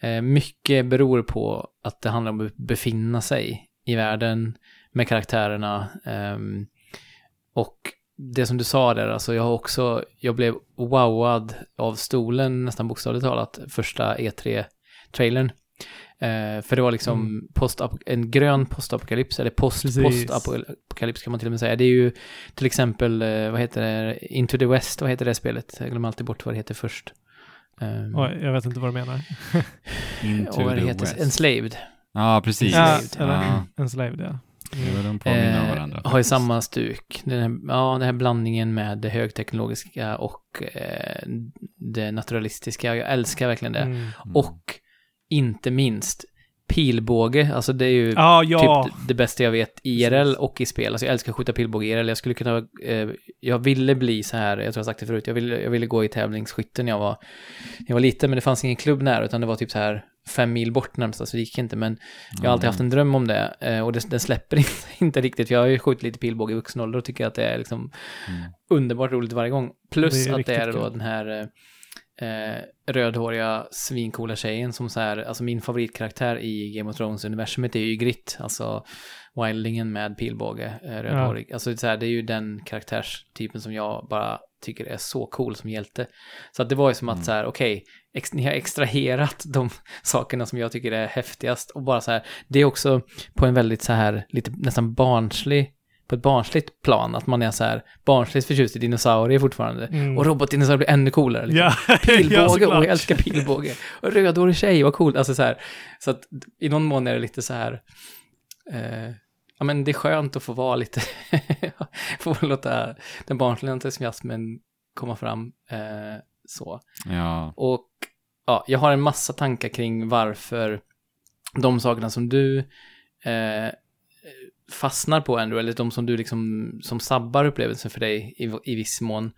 eh, mycket beror på att det handlar om att befinna sig i världen med karaktärerna. ehm, och det som du sa där, alltså jag har också, jag blev wowad av stolen nästan bokstavligt talat, första E3-trailern. Eh, för det var liksom Mm. post en grön postapokalyps, eller post, Precis. postapokalyps kan man till och med säga. Det är ju till exempel, eh, vad heter det, Into the West, vad heter det spelet? Jag glömmer alltid bort vad det heter först. Um, Oj, jag vet inte vad du menar. Into och vad det the heter, West. Enslaved. Ja, precis. Ja, eller Ja. Enslaved, ja. Jo, de påminner om Eh, varandra. har ju samma stuk. Den här, ja, den här blandningen med det högteknologiska och eh, det naturalistiska. Jag älskar verkligen det. Mm. Mm. Och inte minst pilbåge. Alltså det är ju Ja, ja. typ det bästa jag vet IRL och i spel. Alltså jag älskar att skjuta pilbåge IRL. Jag skulle kunna, eh, jag ville bli så här, jag tror jag sagt det förut, jag ville, jag ville gå i tävlingsskytte när jag var, när jag var liten, men det fanns ingen klubb nära, utan det var typ så här fem mil bort närmast, så det gick inte, men jag har alltid haft en dröm om det, eh, och det, den släpper inte, inte riktigt, för jag har ju skjutit lite pilbåge i vuxen ålder och tycker att det är liksom Mm. underbart roligt varje gång. Plus Det att det är då kul. den här eh, rödhåriga svincoola tjejen som så här, alltså min favoritkaraktär i Game of Thrones-universumet är ju Grit, alltså wildlingen med pilbåge, eh, rödhårig. Alltså det är, så här, det är ju den karaktärstypen som jag bara tycker är så cool som hjälte. Så att det var ju som att Mm. så här, okej, ex, ni har extraherat de sakerna som jag tycker är häftigast och bara så här, det är också på en väldigt så här, lite nästan barnslig på ett barnsligt plan, att man är så här barnsligt förtjust i dinosaurier fortfarande. Mm. Och robotdinosaurier blir ännu coolare. Liksom. Ja, Pilbåge, ja, och jag älskar pilbåge. Och rödhårig tjej, vad coolt. Alltså så här, så att i någon mån är det lite så här, eh, ja men det är skönt att få vara lite, få låta den barnsliga entusiasmen komma fram eh, så. Ja. Och ja, jag har en massa tankar kring varför de sakerna som du eh, fastnar på ändå, eller de som du liksom, som sabbar upplevelsen för dig i, i viss mån,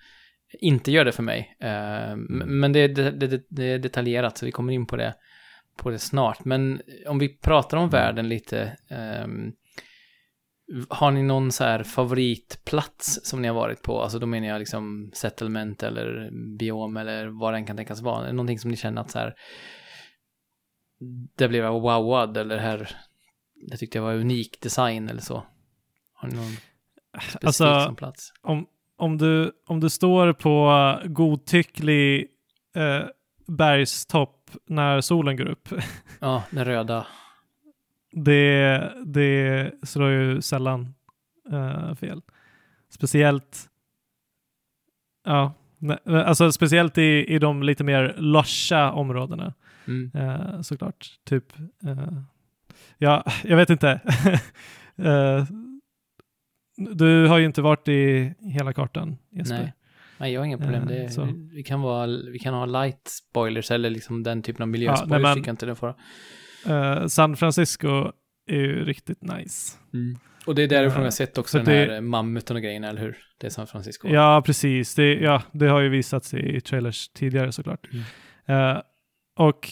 inte gör det för mig. Eh, m- Men det, det, det, det är detaljerat, så vi kommer in på det, på det snart. Men om vi pratar om världen lite, ehm, har ni någon så här favoritplats som ni har varit på? Alltså då menar jag liksom settlement eller biom eller vad den kan tänkas vara. Är det någonting som ni känner att så här, det blev jag wowad eller här, det tyckte jag var unik design eller så? Har ni någon specifik Alltså, som plats? om, om, du, om du står på godtycklig eh, bergstopp när solen går upp, Ja, den röda. Det, det slår ju sällan eh, fel. Speciellt, ja, ne- alltså speciellt i, i de lite mer lusha områdena. Mm. Eh, såklart. Typ, eh, ja, jag vet inte. Du har ju inte varit i hela kartan, Jesper. Nej. Nej, jag har inga problem. Det, så. vi, kan vara, vi kan ha light spoilers eller liksom den typen av miljöspoilers. nej, men- inte det får. Eh, San Francisco är ju riktigt nice. Mm. Och det är därifrån Uh, jag har sett också så den det- här mammuten och grejerna, eller hur? Det är San Francisco. Ja, precis. Det, ja, det har ju visats i trailers tidigare såklart. Mm. Eh, och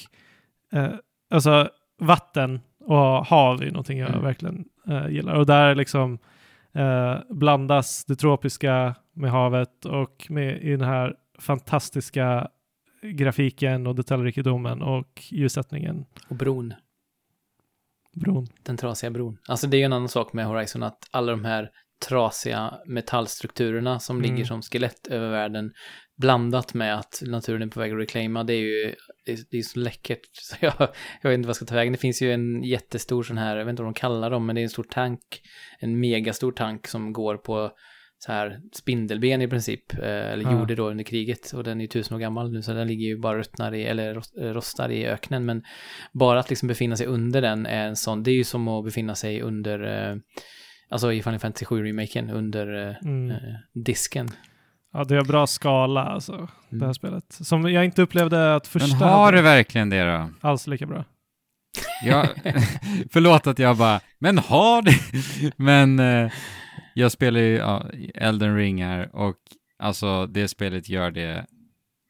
eh, alltså vatten och hav är någonting jag Mm. verkligen eh, gillar. Och där liksom eh, blandas det tropiska med havet och med i den här fantastiska grafiken och detaljrikedomen och ljussättningen. Och bron. Bron. Den trasiga bron. Alltså det är ju en annan sak med Horizon, att alla de här trasiga metallstrukturerna som Mm. ligger som skelett över världen, blandat med att naturen är på väg att reclaima, det är ju det är, så läckert. Så jag, jag vet inte vad jag ska ta vägen. Det finns ju en jättestor sån här, jag vet inte vad de kallar dem, men det är en stor tank, en megastor tank som går på så här spindelben i princip, eh, eller Ja. gjorde då under kriget, och den är ju tusen år gammal nu, så den ligger ju bara ruttnar i, eller eh, rostar i öknen, men bara att liksom befinna sig under den är en sån, det är ju som att befinna sig under, eh, alltså i Final Fantasy 7-remaken, under Mm. eh, disken. Ja, det har bra skala alltså, det här Mm. spelet. Som jag inte upplevde att Men första har hade det verkligen det då? alls lika bra. Jag, förlåt att jag bara, men har det? Men eh, jag spelar ju ja, Elden Ring här och alltså det spelet gör det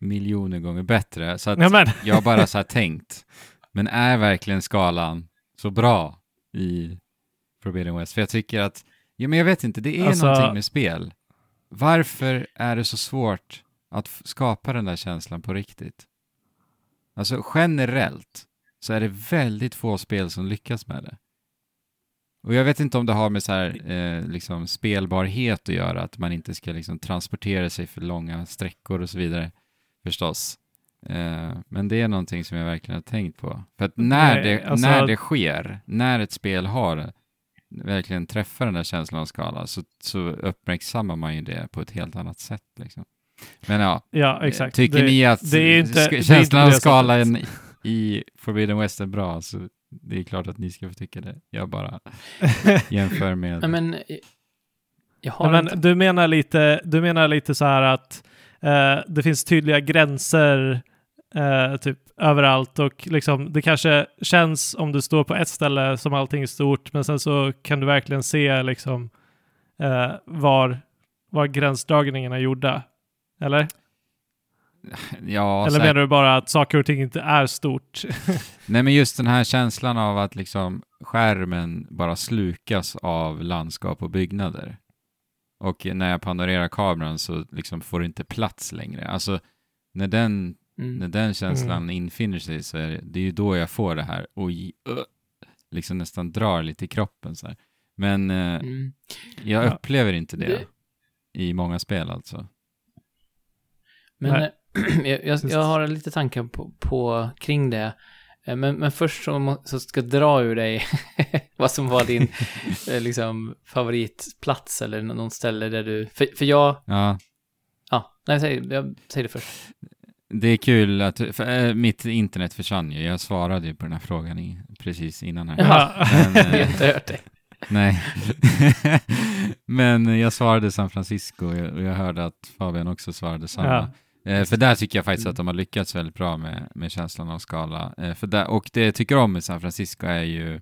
miljoner gånger bättre. Så att Ja, men, jag bara så här tänkt, men är verkligen skalan så bra i Forbidden West? För jag tycker att, ja men jag vet inte, det är Alltså- någonting med spel. Varför är det så svårt att skapa den där känslan på riktigt? Alltså generellt så är det väldigt få spel som lyckas med det. Och jag vet inte om det har med så här, eh, liksom spelbarhet att göra, att man inte ska liksom transportera sig för långa sträckor och så vidare, förstås. Eh, men det är någonting som jag verkligen har tänkt på. För att när, Nej, det, alltså- när det sker, när ett spel har verkligen träffar den där känslan av skala, så, så uppmärksammar man ju det på ett helt annat sätt. Liksom. Men ja, ja exakt. tycker det, ni att det är inte- sk- det är inte känslan av skalan sättet. i Forbidden West är bra, så det är klart att ni ska få tycka det. Jag bara jämför med... Nej men, eh, jag har Nej, inte... men du menar lite, du menar lite så här att eh, det finns tydliga gränser eh, typ överallt och liksom det kanske känns om du står på ett ställe som allting är stort men sen så kan du verkligen se liksom eh, var, var gränsdragningarna är gjorda. Eller? ja, Eller menar du bara att saker och ting inte är stort? Nej, men just den här känslan av att liksom skärmen bara slukas av landskap och byggnader. Och när jag panorerar kameran så liksom får det inte plats längre. Alltså, när den, när Mm. den känslan infinner sig så är det, det är ju då jag får det här oj, uh, liksom nästan drar lite i kroppen så här. Men eh, Mm. jag Ja. upplever inte det, Det- i många spel alltså. Men Nej. jag, jag, har lite tankar på, på kring det. Eh, Men, men först så, må, så ska jag dra ur dig vad som var din eh, liksom, favoritplats eller nå- någon ställe där du... För, för jag... Ja, Ja, nej, säg, jag säger det först. det är kul att, för, eh, mitt internet försvann ju. Jag svarade ju på den här frågan i, precis innan här. Jaha. Men, Jag har inte hört dig. Nej. Men jag svarade San Francisco och jag, och jag hörde att Fabian också svarade samma. Ja. Eh, för där tycker jag faktiskt att de har lyckats väldigt bra med, med känslan av skala. Eh, för där, och det jag tycker om med San Francisco är ju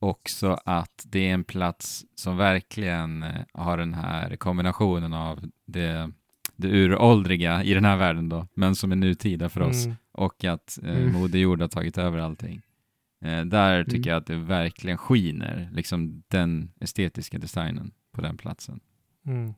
också att det är en plats som verkligen eh, har den här kombinationen av det, det uråldriga i den här världen då, men som är nutida för oss Mm. och att eh, Mm. Moder Jord har tagit över allting. Eh, där tycker Mm. jag att det verkligen skiner, liksom den estetiska designen på den platsen. Mm.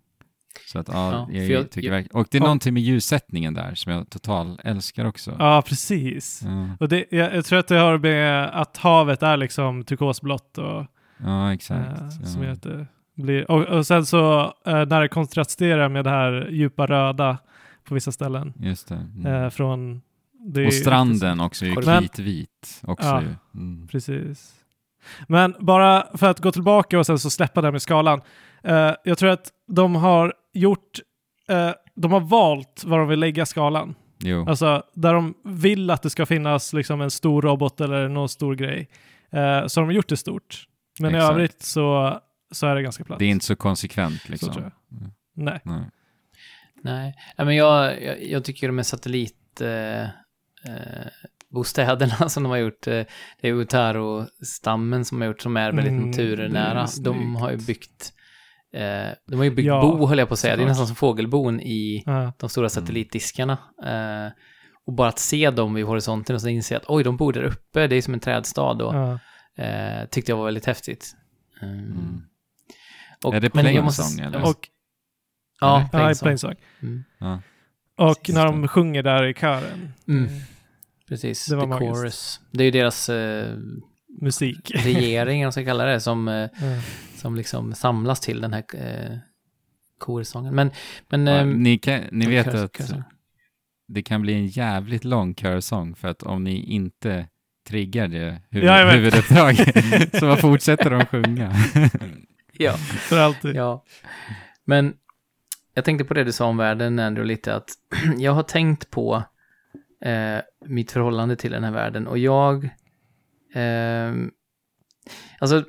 Så att ja, Ja, jag, jag- tycker jag- och det är Ja. någonting med ljussättningen där som jag totalt älskar också. Ja, precis. Ja, Och det, jag, jag tror att det har med att havet är liksom turkosblått och ja exakt. ja. som gör att det blir... Och, och sen så eh, när det kontrasterar med det här djupa röda på vissa ställen Just det. Mm. eh, från... Det är och stranden också är ju kritvit också Ja. ju. Mm. Precis. Men bara för att gå tillbaka och sen så släppa det här med skalan. Eh, jag tror att de har gjort, eh, de har valt var de vill lägga skalan. Jo, Alltså där de vill att det ska finnas liksom en stor robot eller någon stor grej. Eh, så har de gjort det stort. Men i Exakt. övrigt så, så är det ganska platt. det är inte så konsekvent så liksom. tror jag. Nej. Nej. Nej, Nej men jag, jag, jag tycker med satellit... Eh, eh, bostäderna som de har gjort. eh, Det är Utaro-stammen som har gjort, som är väldigt Mm, naturnära. är De har ju byggt, eh, de har ju byggt Ja, bo, höll jag på att säga. Det är nästan som fågelbon i Ja. de stora satellitdiskarna. Eh, och bara att se dem vid horisonten och så inse att oj, de bor där uppe, det är som en trädstad då. Ja. Eh, tyckte jag var väldigt häftigt. Eh, Mm. och- Är det Plainsong, måste- eller? Och, Ja, Plainsong. Mm. Ja. Och Precis. när de sjunger där i kören. Mm. Precis, Det var The magiskt. Chorus. Det är ju deras eh, Musik. regering, eller vad man ska kalla det, som, eh, Ja. som liksom samlas till den här eh, korsången. Men, men... Ja, ehm, ni, kan, ni vet kör- att körsång. det kan bli en jävligt lång körsång för att om ni inte triggar det huvud, Ja, huvuduppdraget så fortsätter de sjunga. Ja, För alltid. ja. Men jag tänkte på det du sa om världen, Andrew, lite att jag har tänkt på eh, mitt förhållande till den här världen och jag... ehm, alltså,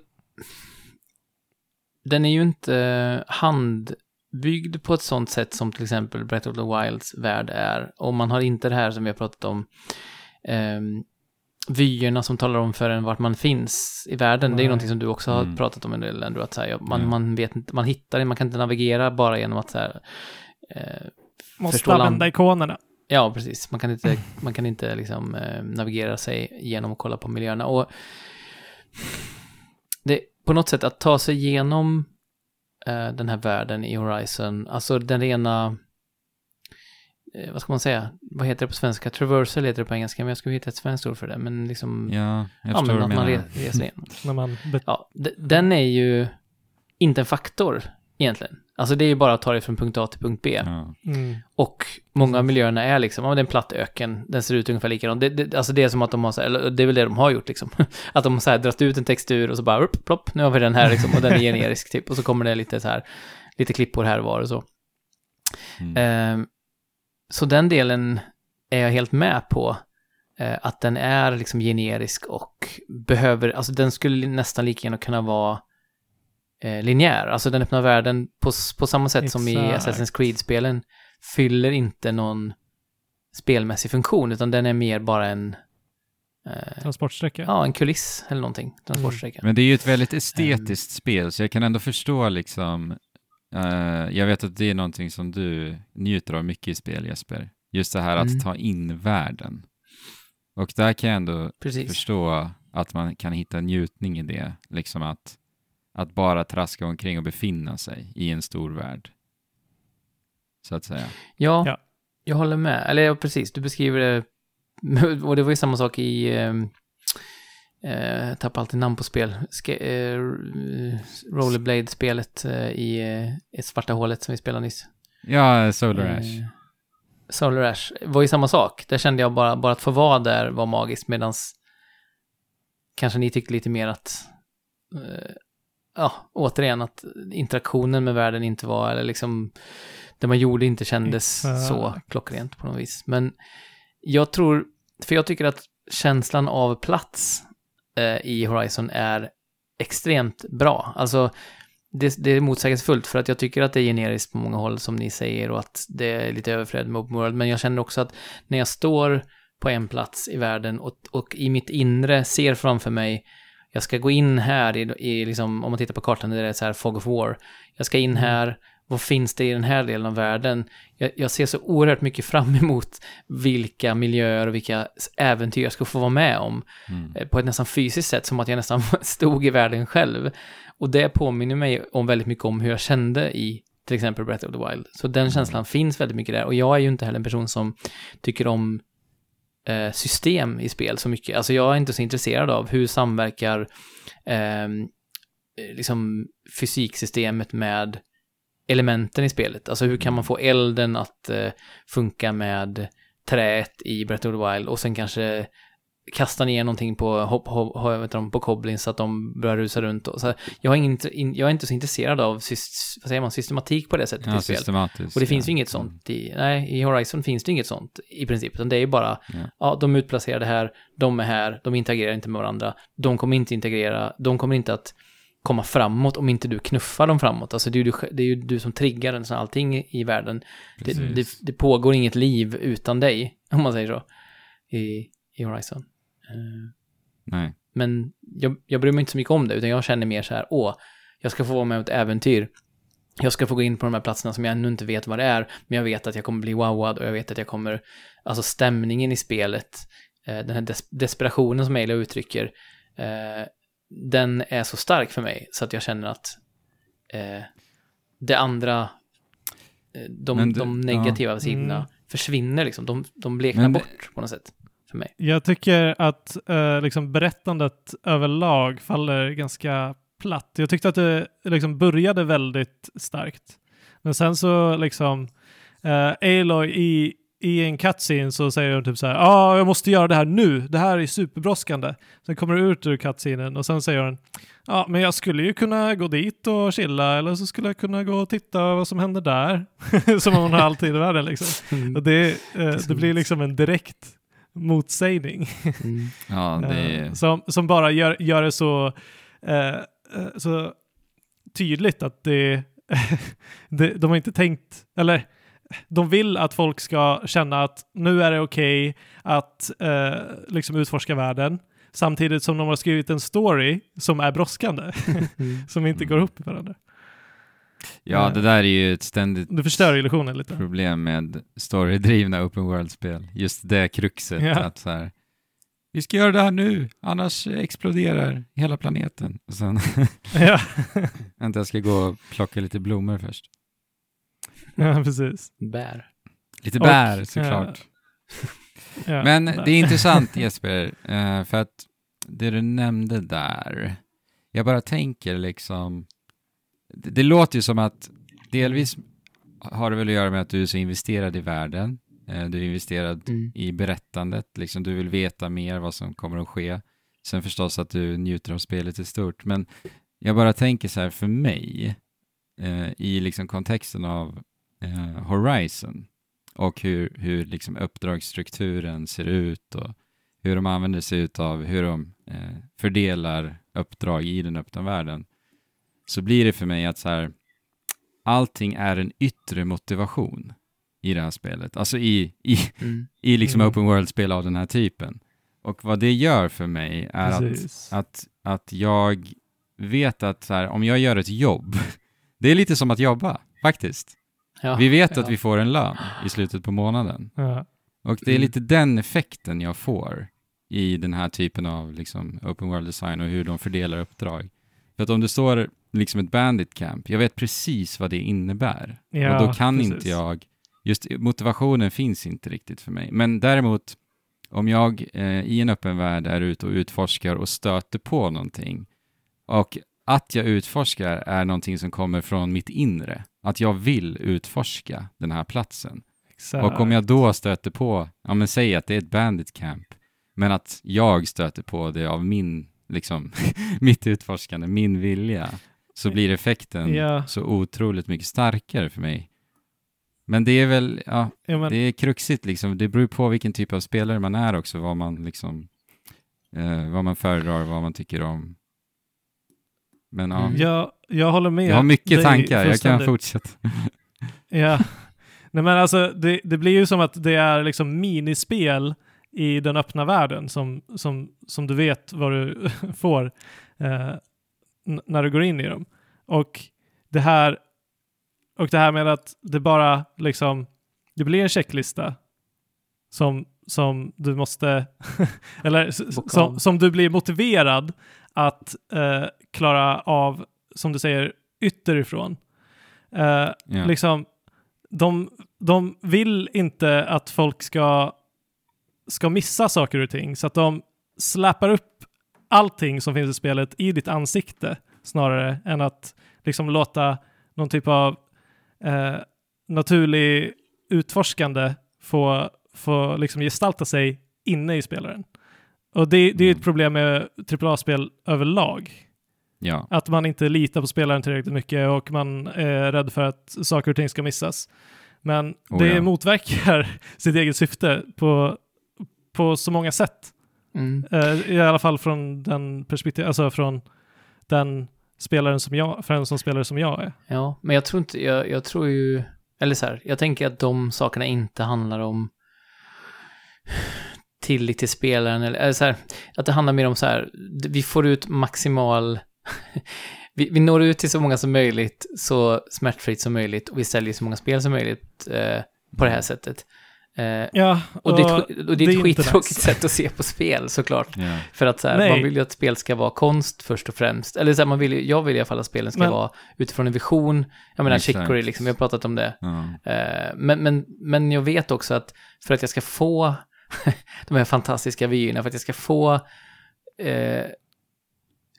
den är ju inte handbyggd på ett sånt sätt som till exempel Breath of the Wilds värld är. Och man har inte det här som vi har pratat om, um, vyerna som talar om för en vart man finns i världen. Det är ju Nej. någonting som du också har Mm. pratat om en del, Andrew, att så här, ja, man, man vet inte, man hittar det, man kan inte navigera bara genom att så här, eh, Måste förstå land- använda ikonerna. Ja, precis. Man kan inte, man kan inte liksom, eh, navigera sig genom att kolla på miljöerna. Och det, på något sätt att ta sig igenom eh, den här världen i Horizon, alltså den rena, eh, vad ska man säga, vad heter det på svenska? Traversal heter det på engelska, men jag skulle hitta ett svenskt ord för det. Men liksom, ja, jag ja, förstår men vad att man reser igenom. Ja, den är ju inte en faktor egentligen. Alltså det är ju bara att ta det från punkt A till punkt B. Mm. Och många av miljöerna är liksom, ja det är en platt öken, den ser ut ungefär likadant. Det, det, alltså det är som att de har så här, eller det är väl det de har gjort liksom. Att de har så här dragit ut en textur och så bara, upp, plopp, nu har vi den här liksom, och den är generisk typ. Och så kommer det lite så här, lite klippor här och var och så. Mm. Ehm, så den delen är jag helt med på. eh, att den är liksom generisk och behöver, alltså den skulle nästan lika gärna kunna vara eh, linjär. Alltså den öppna världen på, på samma sätt som i Exakt. Assassin's Creed-spelen fyller inte någon spelmässig funktion, utan den är mer bara en, eh, Transportsträcka. ja, en kuliss eller någonting, transportsträcka. Men det är ju ett väldigt estetiskt spel, så jag kan ändå förstå liksom, eh, jag vet att det är någonting som du njuter av mycket i spel Jesper, just det här att Mm. ta in världen. Och där kan jag ändå Precis. förstå att man kan hitta njutning i det, liksom att, att bara traska omkring och befinna sig i en stor värld. Så att säga. Ja, Ja. jag håller med. Eller ja, precis, du beskriver det. Och det var ju samma sak i... Eh, eh, tappar alltid namn på spel. Ske, eh, Rollerblade-spelet eh, i eh, svarta hålet som vi spelade nyss. Ja, Solar Ash. Eh, Solar Ash var ju samma sak. Där kände jag bara, bara att få vara där var magiskt, medans kanske ni tyckte lite mer att, eh, ja, återigen att interaktionen med världen inte var, eller liksom, det man gjorde inte kändes Exakt. så klockrent på något vis. Men jag tror, för jag tycker att känslan av plats eh, i Horizon är extremt bra. Alltså, det, det är motsägelsefullt för att jag tycker att det är generiskt på många håll som ni säger och att det är lite överflöd med open world. Men jag känner också att när jag står på en plats i världen och, och i mitt inre ser framför mig jag ska gå in här i, i liksom, om man tittar på kartan, där det är så här Fog of War. Jag ska in här, vad finns det i den här delen av världen? Jag, jag ser så oerhört mycket fram emot vilka miljöer och vilka äventyr jag ska få vara med om Mm. eh, på ett nästan fysiskt sätt, som att jag nästan stod i världen själv. Och det påminner mig om väldigt mycket om hur jag kände i till exempel Breath of the Wild. Så den känslan finns väldigt mycket där. Och jag är ju inte heller en person som tycker om eh, system i spel så mycket. Alltså jag är inte så intresserad av hur samverkar ehm, eh, liksom fysiksystemet med elementen i spelet. Alltså hur kan man få elden att eh, funka med träet i Breath of the Wild och sen kanske kasta ner någonting på, hop, hop, hop, vet du, på Goblins så att de börjar rusa runt. Och så här, jag, har ingen, in, jag är inte så intresserad av syst, vad säger man, systematik på det sättet Ja, i spel. Och det finns ju inget sånt i, nej, i Horizon finns det inget sånt i princip, utan det är ju bara, Ja. ja, de är utplacerade här, de är här, de interagerar inte med varandra, de kommer inte integrera, de kommer inte att komma framåt om inte du knuffar dem framåt. Alltså det är ju du, det är ju du som triggar en sån allting i världen. Det, det, det pågår inget liv utan dig, om man säger så, i, i Horizon. Eh, Nej. Men jag, jag bryr mig inte så mycket om det, utan jag känner mer så här, åh, jag ska få vara med om ett äventyr. Jag ska få gå in på de här platserna som jag ännu inte vet vad det är, men jag vet att jag kommer bli wowad och jag vet att jag kommer, alltså stämningen i spelet, eh, den här des desperationen som Eila uttrycker, eh, den är så stark för mig så att jag känner att eh, det andra, de, du- de negativa ja. sidorna Mm. försvinner liksom, de, de bleknar Men det- bort på något sätt för mig. Jag tycker att eh, liksom berättandet överlag faller ganska platt. Jag tyckte att det liksom började väldigt starkt. Men sen så liksom, eh, Aloy i, i en cutscene så säger hon typ så här, ja, ah, jag måste göra det här nu, det här är superbrådskande. Sen kommer det ut ur cutscenen och sen säger hon, ja, men jag skulle ju kunna gå dit och chilla eller så skulle jag kunna gå och titta vad som händer där. som om hon har all tid i världen liksom. Och det, eh, det blir liksom en direkt motsägning. Mm. Ja, det Eh, som, som bara gör, gör det så, eh, eh, så tydligt att det, det, de har inte tänkt, eller de vill att folk ska känna att nu är det okej att eh, liksom utforska världen, samtidigt som de har skrivit en story som är brådskande, Mm. som inte går ihop med varandra. Ja, eh, det där är ju ett ständigt Det förstör illusionen lite. problem med storydrivna open world-spel. Just det kruxet Ja. att så här, vi ska göra det här nu, annars exploderar hela planeten. Och sen, ja. vänta jag ska gå och plocka lite blommor först. ja, precis. Bär. Lite Och, bär såklart. Ja, Men där. det är intressant Jesper, eh, för att det du nämnde där, jag bara tänker liksom, det, låter ju som att delvis har det väl att göra med att du är så investerad i världen, eh, du är investerad Mm. i berättandet, liksom du vill veta mer vad som kommer att ske. Sen förstås att du njuter av spelet i stort, men jag bara tänker så här för mig, eh, i liksom kontexten av eh, Horizon och hur, hur liksom uppdragsstrukturen ser ut och hur de använder sig av hur de eh, fördelar uppdrag i den öppna världen, så blir det för mig att så här, allting är en yttre motivation i det här spelet. Alltså i, i, Mm. i liksom Mm. open world-spel av den här typen. Och vad det gör för mig är att, Precis. att, att jag vet att så här, om jag gör ett jobb, det är lite som att jobba, faktiskt. Ja, Vi vet ja. att vi får en lön i slutet på månaden. Ja. Och det är Mm. lite den effekten jag får i den här typen av liksom, open world design och hur de fördelar uppdrag. För att om det står liksom ett bandit camp, jag vet precis vad det innebär. Ja, och då kan precis. inte jag, just motivationen finns inte riktigt för mig. Men däremot, om jag eh, i en öppen värld är ute och utforskar och stöter på någonting och att jag utforskar är någonting som kommer från mitt inre, att jag vill utforska den här platsen. Exakt. Och om jag då stöter på, ja men säg att det är ett bandit camp, men att jag stöter på det av min, liksom, mitt utforskande, min vilja, så blir effekten Ja. så otroligt mycket starkare för mig. Men det är väl, ja, ja, men, det är kruxigt liksom. Det beror på vilken typ av spelare man är också, vad man liksom, eh, vad man föredrar, vad man tycker om. Men ja, jag, jag håller med. jag har mycket tankar, jag kan fortsätta. Ja. Nej men alltså det, det blir ju som att det är liksom minispel i den öppna världen som, som, som du vet vad du får eh, när du går in i dem. Och det här och det här med att det bara liksom det blir en checklista som, som du måste eller som, som du blir motiverad att eh, klara av som du säger ytterifrån. Eh, Ja. liksom, de, de vill inte att folk ska, ska missa saker och ting, så att de släpar upp allting som finns i spelet i ditt ansikte snarare än att liksom låta någon typ av eh, naturlig utforskande få, få liksom gestalta sig inne i spelaren. Och det, det är ett Mm. problem med AAA-spel överlag. ja. Att man inte litar på spelaren tillräckligt mycket och man är rädd för att saker och ting ska missas. Men Oh, det ja. motverkar sitt eget syfte på, på så många sätt. Mm. Eh, I alla fall från den perspektiv, alltså från den spelaren som jag, för en sån spelare som jag är. Ja, men jag tror inte, jag, jag tror ju, eller så här, jag tänker att de sakerna inte handlar om tillit till spelaren, eller, eller så här, att det handlar mer om så här, vi får ut maximal, vi, vi når ut till så många som möjligt, så smärtfritt som möjligt, och vi säljer så många spel som möjligt eh, på det här sättet. Eh, Ja, och, det är ett, och det är ett skittråkigt nice. sätt att se på spel såklart. Ja. För att så här, man vill ju att spel ska vara konst först och främst. Eller så här, man vill ju, jag vill i alla fall att spelen ska Men- vara utifrån en vision. Jag menar. Chicory liksom, vi har pratat om det. Ja. Eh, men, men, men jag vet också att för att jag ska få de här fantastiska vyerna, för att jag ska få eh,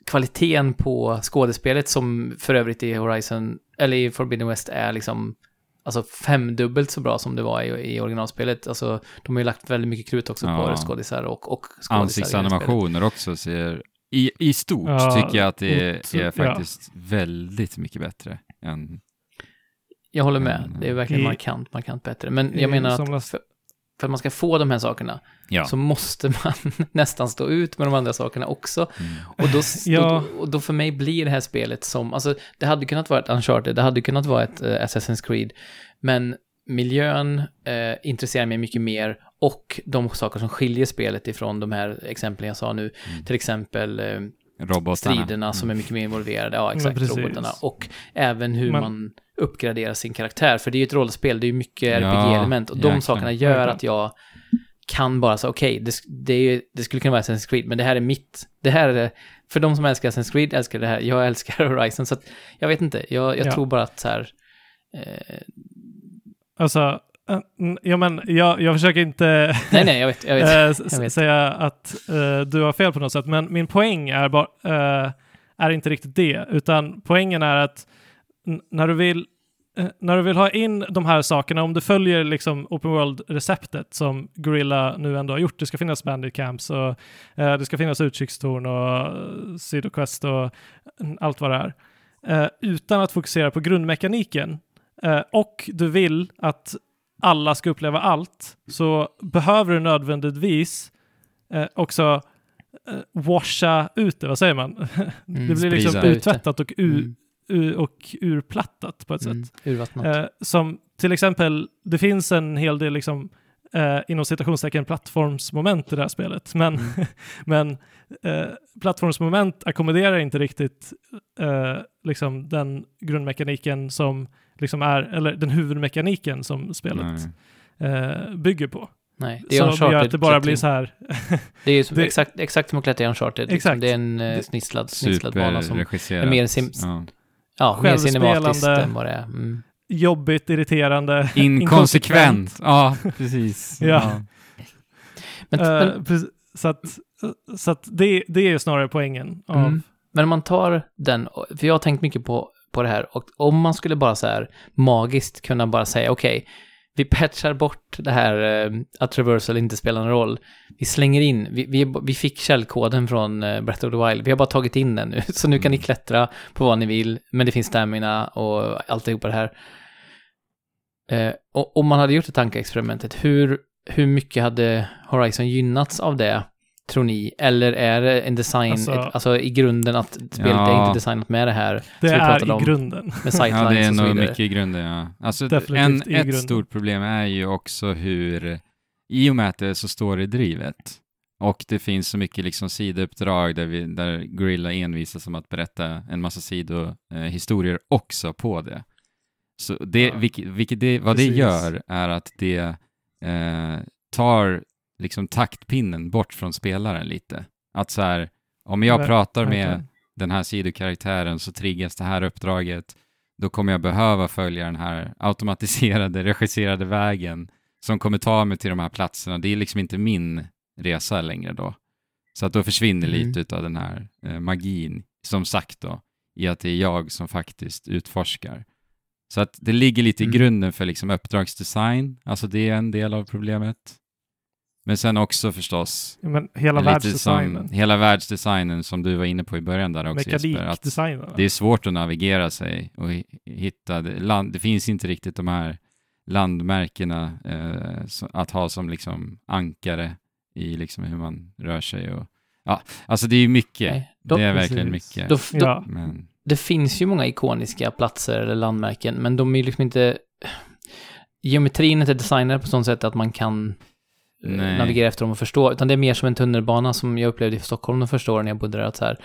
kvaliteten på skådespelet som för övrigt i Horizon, eller i Forbidden West är liksom alltså femdubbelt så bra som det var i, i originalspelet. Alltså, de har ju lagt väldigt mycket krut också på Ja. röstskådisar och, och skådisar. Ansiktsanimationer också ser... I, I stort Ja, tycker jag att det är, är ja. faktiskt väldigt mycket bättre än... Jag håller med. Det är verkligen I- markant, markant bättre. Men i jag menar att somras- för, att man ska få de här sakerna Ja. så måste man nästan stå ut med de andra sakerna också. Mm. Och då, Ja. och, och då för mig blir det här spelet som, alltså det hade kunnat vara ett Uncharted, det hade kunnat vara ett eh, Assassin's Creed, men miljön eh, intresserar mig mycket mer och de saker som skiljer spelet ifrån de här exemplen jag sa nu, Mm. till exempel eh, Robotarna. striderna som är mycket mer involverade, ja exakt, robotarna, och även hur Men- man uppgraderar sin karaktär, för det är ju ett rollspel, det är ju mycket Ja, RPG-element, och de jäklar. sakerna gör att jag kan bara säga, okej, det, det, ju- det skulle kunna vara Assassin's Creed, men det här är mitt, det här är, för de som älskar Assassin's Creed älskar det här, jag älskar Horizon, så att, jag vet inte, jag, jag Ja. tror bara att så här, eh, Alltså, eh, ja men jag, jag försöker inte nej nej, jag vet, jag vet, eh, jag vet. säga att eh, du har fel på något sätt, men min poäng är, bara, eh, är inte riktigt det, utan poängen är att när du vill eh, när du vill ha in de här sakerna, om du följer liksom open world-receptet som Gorilla nu ändå har gjort, det ska finnas bandit camps och eh, det ska finnas utkikstorn och uh, sidoquest och mm, allt vad det är. Eh, utan att fokusera på grundmekaniken eh, och du vill att alla ska uppleva allt så behöver du nödvändigtvis eh, också eh, washa ut det, vad säger man? det blir liksom uttvättat och, ur, Mm, och urplattat på ett mm, sätt. urvattnat. Eh, som till exempel, det finns en hel del liksom, eh, inom citationstecken plattformsmoment i det här spelet, men, Mm. men eh, plattformsmoment ackommoderar inte riktigt eh, liksom den grundmekaniken som liksom är, eller den huvudmekaniken som spelet eh, bygger på. nej, det är Så Uncharted. gör att det bara blir så här, Det är ju som, det- exakt, exakt som att klättra i Uncharted. Liksom. Exakt. Det är en eh, snisslad, snisslad bana som är mer sim- ja. Ja, mer cinematiskt Självspelande. än vad det är. Mm. jobbigt, irriterande, Inkonsekvent. ja, precis. Ja. Men, Eh, men, precis, så att, så att det, det är snarare poängen av Mm. men om man tar den, för jag har tänkt mycket på, på det här, och om man skulle bara så här magiskt kunna bara säga okej, vi patchar bort det här eh, att traversal inte spelar någon roll. Vi slänger in, vi, vi, vi fick källkoden från eh, Breath of the Wild, vi har bara tagit in den nu, så nu kan ni klättra på vad ni vill, men det finns stamina och alltihopa det här. Eh, och om man hade gjort det tankeexperimentet, hur, hur mycket hade Horizon gynnats av det, tror ni? Eller är det en design, Alltså- alltså, alltså i grunden att spelet är Ja. inte designat med det här, Det som vi är i om, grunden. med sightlines Ja, det är och så nog vidare. mycket i grunden, ja. Alltså, Definitivt en, i ett grunden. stort problem är ju också hur, i och med att det är så står i drivet, och det finns så mycket liksom sidouppdrag där, vi, där Gorilla envisas om att berätta en massa sidohistorier också på det. Så det, Ja. vilket, vilket det, vad Precis. det gör är att det eh, tar liksom taktpinnen bort från spelaren lite. Att så här, om jag pratar med den här sidokaraktären så triggas det här uppdraget. Då kommer jag behöva följa den här automatiserade, regisserade vägen som kommer ta mig till de här platserna. Det är liksom inte min resa längre då. Så att då försvinner Mm. lite av den här eh, magin, som sagt då, i att det är jag som faktiskt utforskar. Så att det ligger lite Mm. i grunden för liksom uppdragsdesign, alltså det är en del av problemet. Men sen också förstås Ja, Men hela lite världsdesignen, som, hela världsdesignen som du var inne på i början där också Jesper, att det är svårt att navigera sig och hi- hitta, det, land, det finns inte riktigt de här landmärkena eh, så, att ha som liksom ankare i liksom hur man rör sig och ja, alltså det är ju mycket. Nej, då- det är verkligen Precis. mycket. Då, då, Ja. Men, det finns ju många ikoniska platser eller landmärken, men de är liksom inte... Geometrin är inte designad på sånt sätt att man kan Nej. navigera efter dem och förstå, utan det är mer som en tunnelbana som jag upplevde i Stockholm de första åren när jag bodde där. Att så här,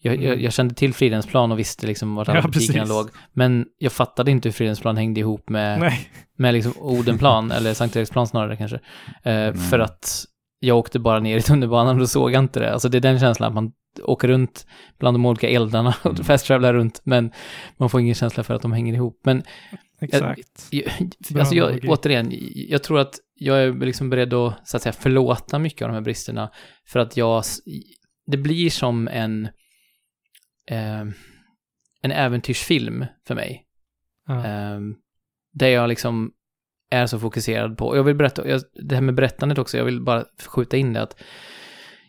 jag, jag, Mm. jag kände till Fridhemsplan och visste liksom vart alla Ja, butikerna låg, men jag fattade inte hur Fridhemsplan hängde ihop med, Nej. med liksom Odenplan, eller Sankt Eriksplan snarare kanske. Eh, Mm. För att jag åkte bara ner i tunnelbanan och då såg jag inte det. Alltså det är den känslan att man åker runt bland de olika eldarna och Mm. fast-travelar runt, men man får ingen känsla för att de hänger ihop. Men Exakt. jag, Bra alltså jag, återigen, jag tror att jag är liksom beredd att, så att säga, förlåta mycket av de här bristerna, för att jag, det blir som en, eh, en äventyrsfilm för mig. Ja. Ehm, där jag liksom är så fokuserad på, och jag vill berätta, jag, det här med berättandet också, jag vill bara skjuta in det att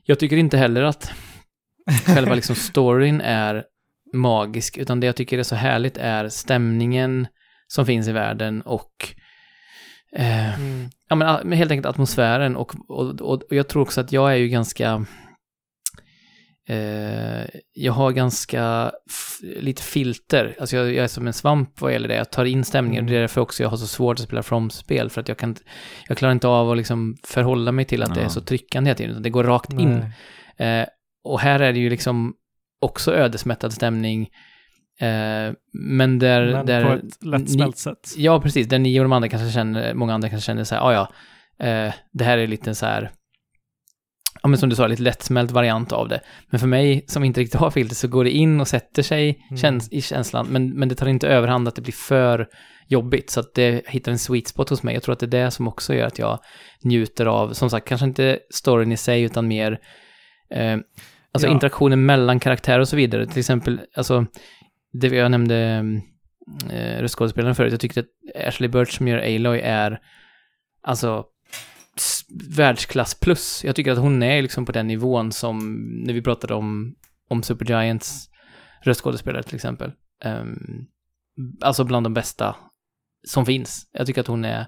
jag tycker inte heller att själva liksom storyn är magisk, utan det jag tycker är så härligt är stämningen som finns i världen och eh, Mm. ja, men, a- men helt enkelt atmosfären och, och, och, och jag tror också att jag är ju ganska eh, jag har ganska lite filter, alltså jag, jag är som en svamp vad gäller det, jag tar in stämningen och det är därför också jag har så svårt att spela From-spel för att jag kan jag klarar inte av att liksom förhålla mig till att det är Ja. så tryckande hela tiden, det går rakt in. Eh, och här är det ju liksom också ödesmättad stämning, eh, men där... Men där på ett lättsmält sätt. Ja, precis. Där ni och de andra kanske känner, många andra kanske känner så här, "Ah, ja, eh, det här är lite så här, ja men som du sa, lite lättsmält variant av det. Men för mig som inte riktigt har filter så går det in och sätter sig Mm. käns- i känslan, men, men det tar inte överhand att det blir för jobbigt, så att det hittar en sweet spot hos mig. Jag tror att det är det som också gör att jag njuter av, som sagt, kanske inte storyn i sig, utan mer eh, alltså Ja. interaktionen mellan karaktärer och så vidare. Till exempel, alltså, det jag nämnde mm, eh, röstskådespelaren förut, jag tyckte att Ashley Birch som gör Aloy är, alltså, världsklass plus. Jag tycker att hon är liksom på den nivån som, när vi pratade om, om Supergiants röstskådespelare till exempel. Um, alltså bland de bästa som finns. Jag tycker att hon är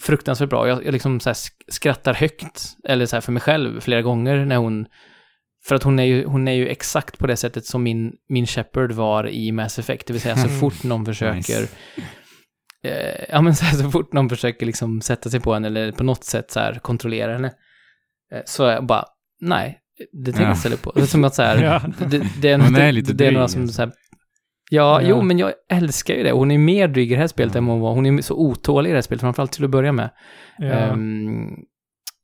fruktansvärt bra. Jag, jag liksom så här skrattar högt, eller så här för mig själv, flera gånger när hon för att hon är ju, hon är ju exakt på det sättet som min, min Shepard var i Mass Effect, det vill säga så fort någon försöker Nice. eh, ja men så, här, så fort någon försöker liksom sätta sig på henne eller på något sätt så här kontrollera henne, eh, så jag bara, nej, det tänker jag ställa på. Det är som att så här, Ja. det, det är, något, är lite det är några som alltså. så här, ja, Ja. jo, men jag älskar ju det. Hon är mer dryg i det här spelet än vad hon var. Hon är så otålig i det här spelet, framförallt till att börja med. Ja. Ehm,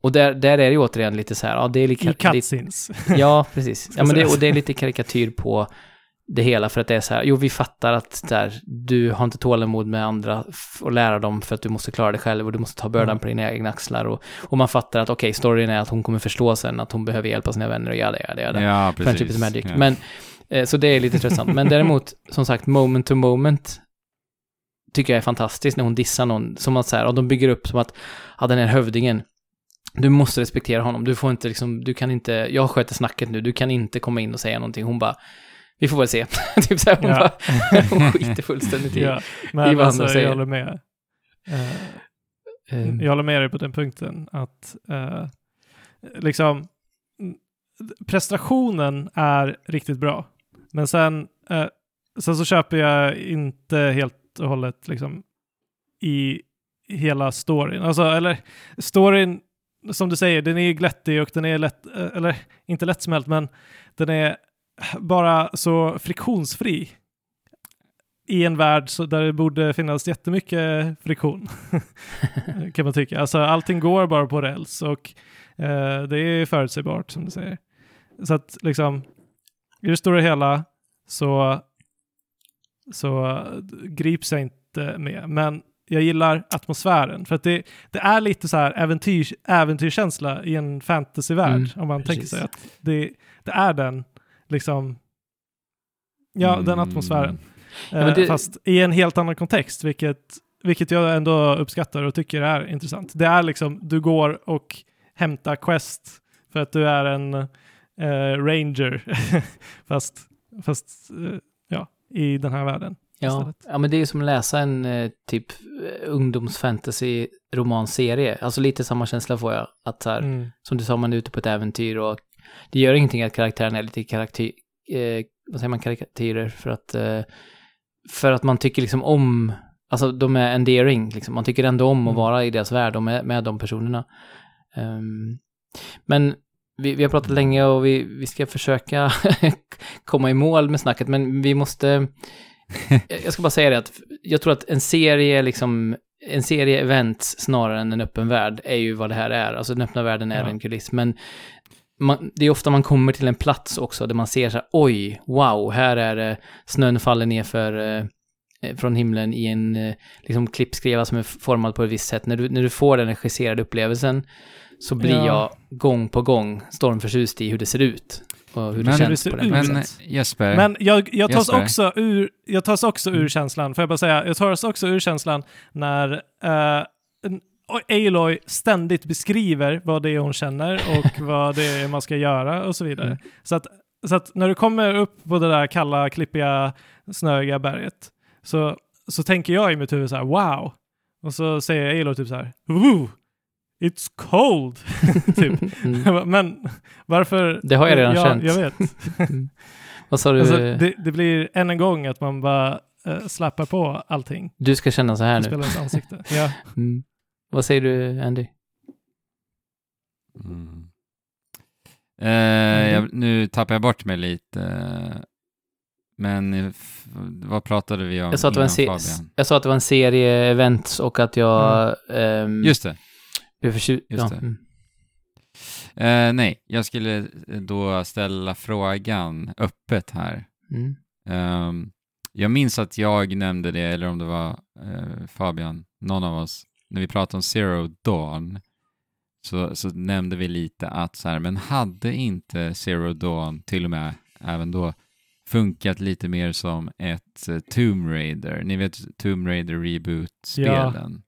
och där, där är det ju återigen lite så här, ja det är lite... I cutscenes. Ja, precis. Ja, men det, och det är lite karikatyr på det hela för att det är så här, jo vi fattar att där, du har inte tålamod med andra och lära dem för att du måste klara dig själv och du måste ta bördan Mm. på dina egna axlar och, och man fattar att okej, storyn är att hon kommer förstå sen att hon behöver hjälpa sina vänner och göra det, göra det. Ja, Friendship precis. is magic. Ja. Men, eh, så det är lite tröttsamt. Men däremot, som sagt, moment to moment tycker jag är fantastiskt när hon dissar någon. Som att så här, och de bygger upp som att, ja den här hövdingen, du måste respektera honom. Du får inte liksom, du kan inte, jag sköter snacket nu, du kan inte komma in och säga någonting. Hon bara, vi får väl se. typ så här, hon, Ja. bara, hon skiter fullständigt i. Ja. i Men vad alltså, andra säger. jag håller med. Eh, Ehm, Jag håller med dig på den punkten att eh, liksom prestationen är riktigt bra. Men sen, eh, sen så köper jag inte helt och hållet liksom i hela storyn. Alltså, eller storyn, som du säger, den är glättig och den är lätt, eh, eller inte lättsmält, men den är bara så friktionsfri i en värld där det borde finnas jättemycket friktion. kan man tycka. Alltså allting går bara på räls och eh, det är förutsägbart som du säger. Så att liksom i det stora hela så, så grips jag inte med. Men jag gillar atmosfären för att det, det är lite så här äventyr, äventyrskänsla i en fantasyvärld Mm, om man tänker precis. sig att det, det är den liksom Ja, den Mm. atmosfären. Ja, men Eh, det- Fast i en helt annan kontext, vilket, vilket jag ändå uppskattar och tycker är intressant. Det är liksom, du går och hämtar quest för att du är en eh, ranger, fast, fast eh, ja, i den här världen. Ja, istället. ja, men det är ju som att läsa en eh, typ ungdomsfantasy romanserie. Alltså lite samma känsla får jag. Att så här, Mm. som du sa, man är ute på ett äventyr och det gör ingenting att karaktären är lite karaktär, eh, vad säger man, karikatyrer för att, eh, för att man tycker liksom om alltså de är endearing, liksom. man tycker ändå om att Mm. vara i deras värld och med, med de personerna. Ehm, men vi, vi har pratat länge och vi, vi ska försöka komma i mål med snacket, men vi måste... jag ska bara säga det att jag tror att en serie, liksom, en serie events snarare än en öppen värld är ju vad det här är. Alltså den öppna världen är Ja. en kuliss, men man, det är ofta man kommer till en plats också där man ser så här, oj, wow, här är det, snön faller ner för, eh, från himlen i en eh, liksom klippskreva som är formad på ett visst sätt. När du, när du får den regisserade upplevelsen så blir Ja. jag gång på gång stormförtjust i hur det ser ut och hur det Men- känns det på platsen. Men Jesper, Men jag, jag, tas Jesper. också ur, jag tas också ur känslan, får jag bara säga, jag tas också ur känslan när uh, Aloy ständigt beskriver vad det är hon känner och vad det är man ska göra och så vidare. Mm. Så, att, så att när du kommer upp på det där kalla, klippiga, snöiga berget så, så tänker jag i mitt huvud så här wow. Och så säger Aloy typ så här Ooh, It's cold! typ. Mm. Men varför? Det har jag redan ja, känt. Jag vet. Vad sa du? Alltså, det, det blir än en gång att man bara uh, slappar på allting Du ska känna så här nu. ansikte. Ja. Mm. Vad säger du, Andy? Mm. Eh, jag, nu tappar jag bort mig lite. Men vad pratade vi om Jag sa, att det var en se- jag sa att det var en serie events och att jag... ehm, Just det. Blev förtjust. just Ja, mm. Eh, nej, jag skulle då ställa frågan öppet här. Mm. Ehm, jag minns att jag nämnde det, eller om det var eh, Fabian, någon av oss, när vi pratade om Zero Dawn, så, så nämnde vi lite att så här, men hade inte Zero Dawn till och med även då funkat lite mer som ett eh, Tomb Raider, ni vet Tomb Raider reboot-spelen,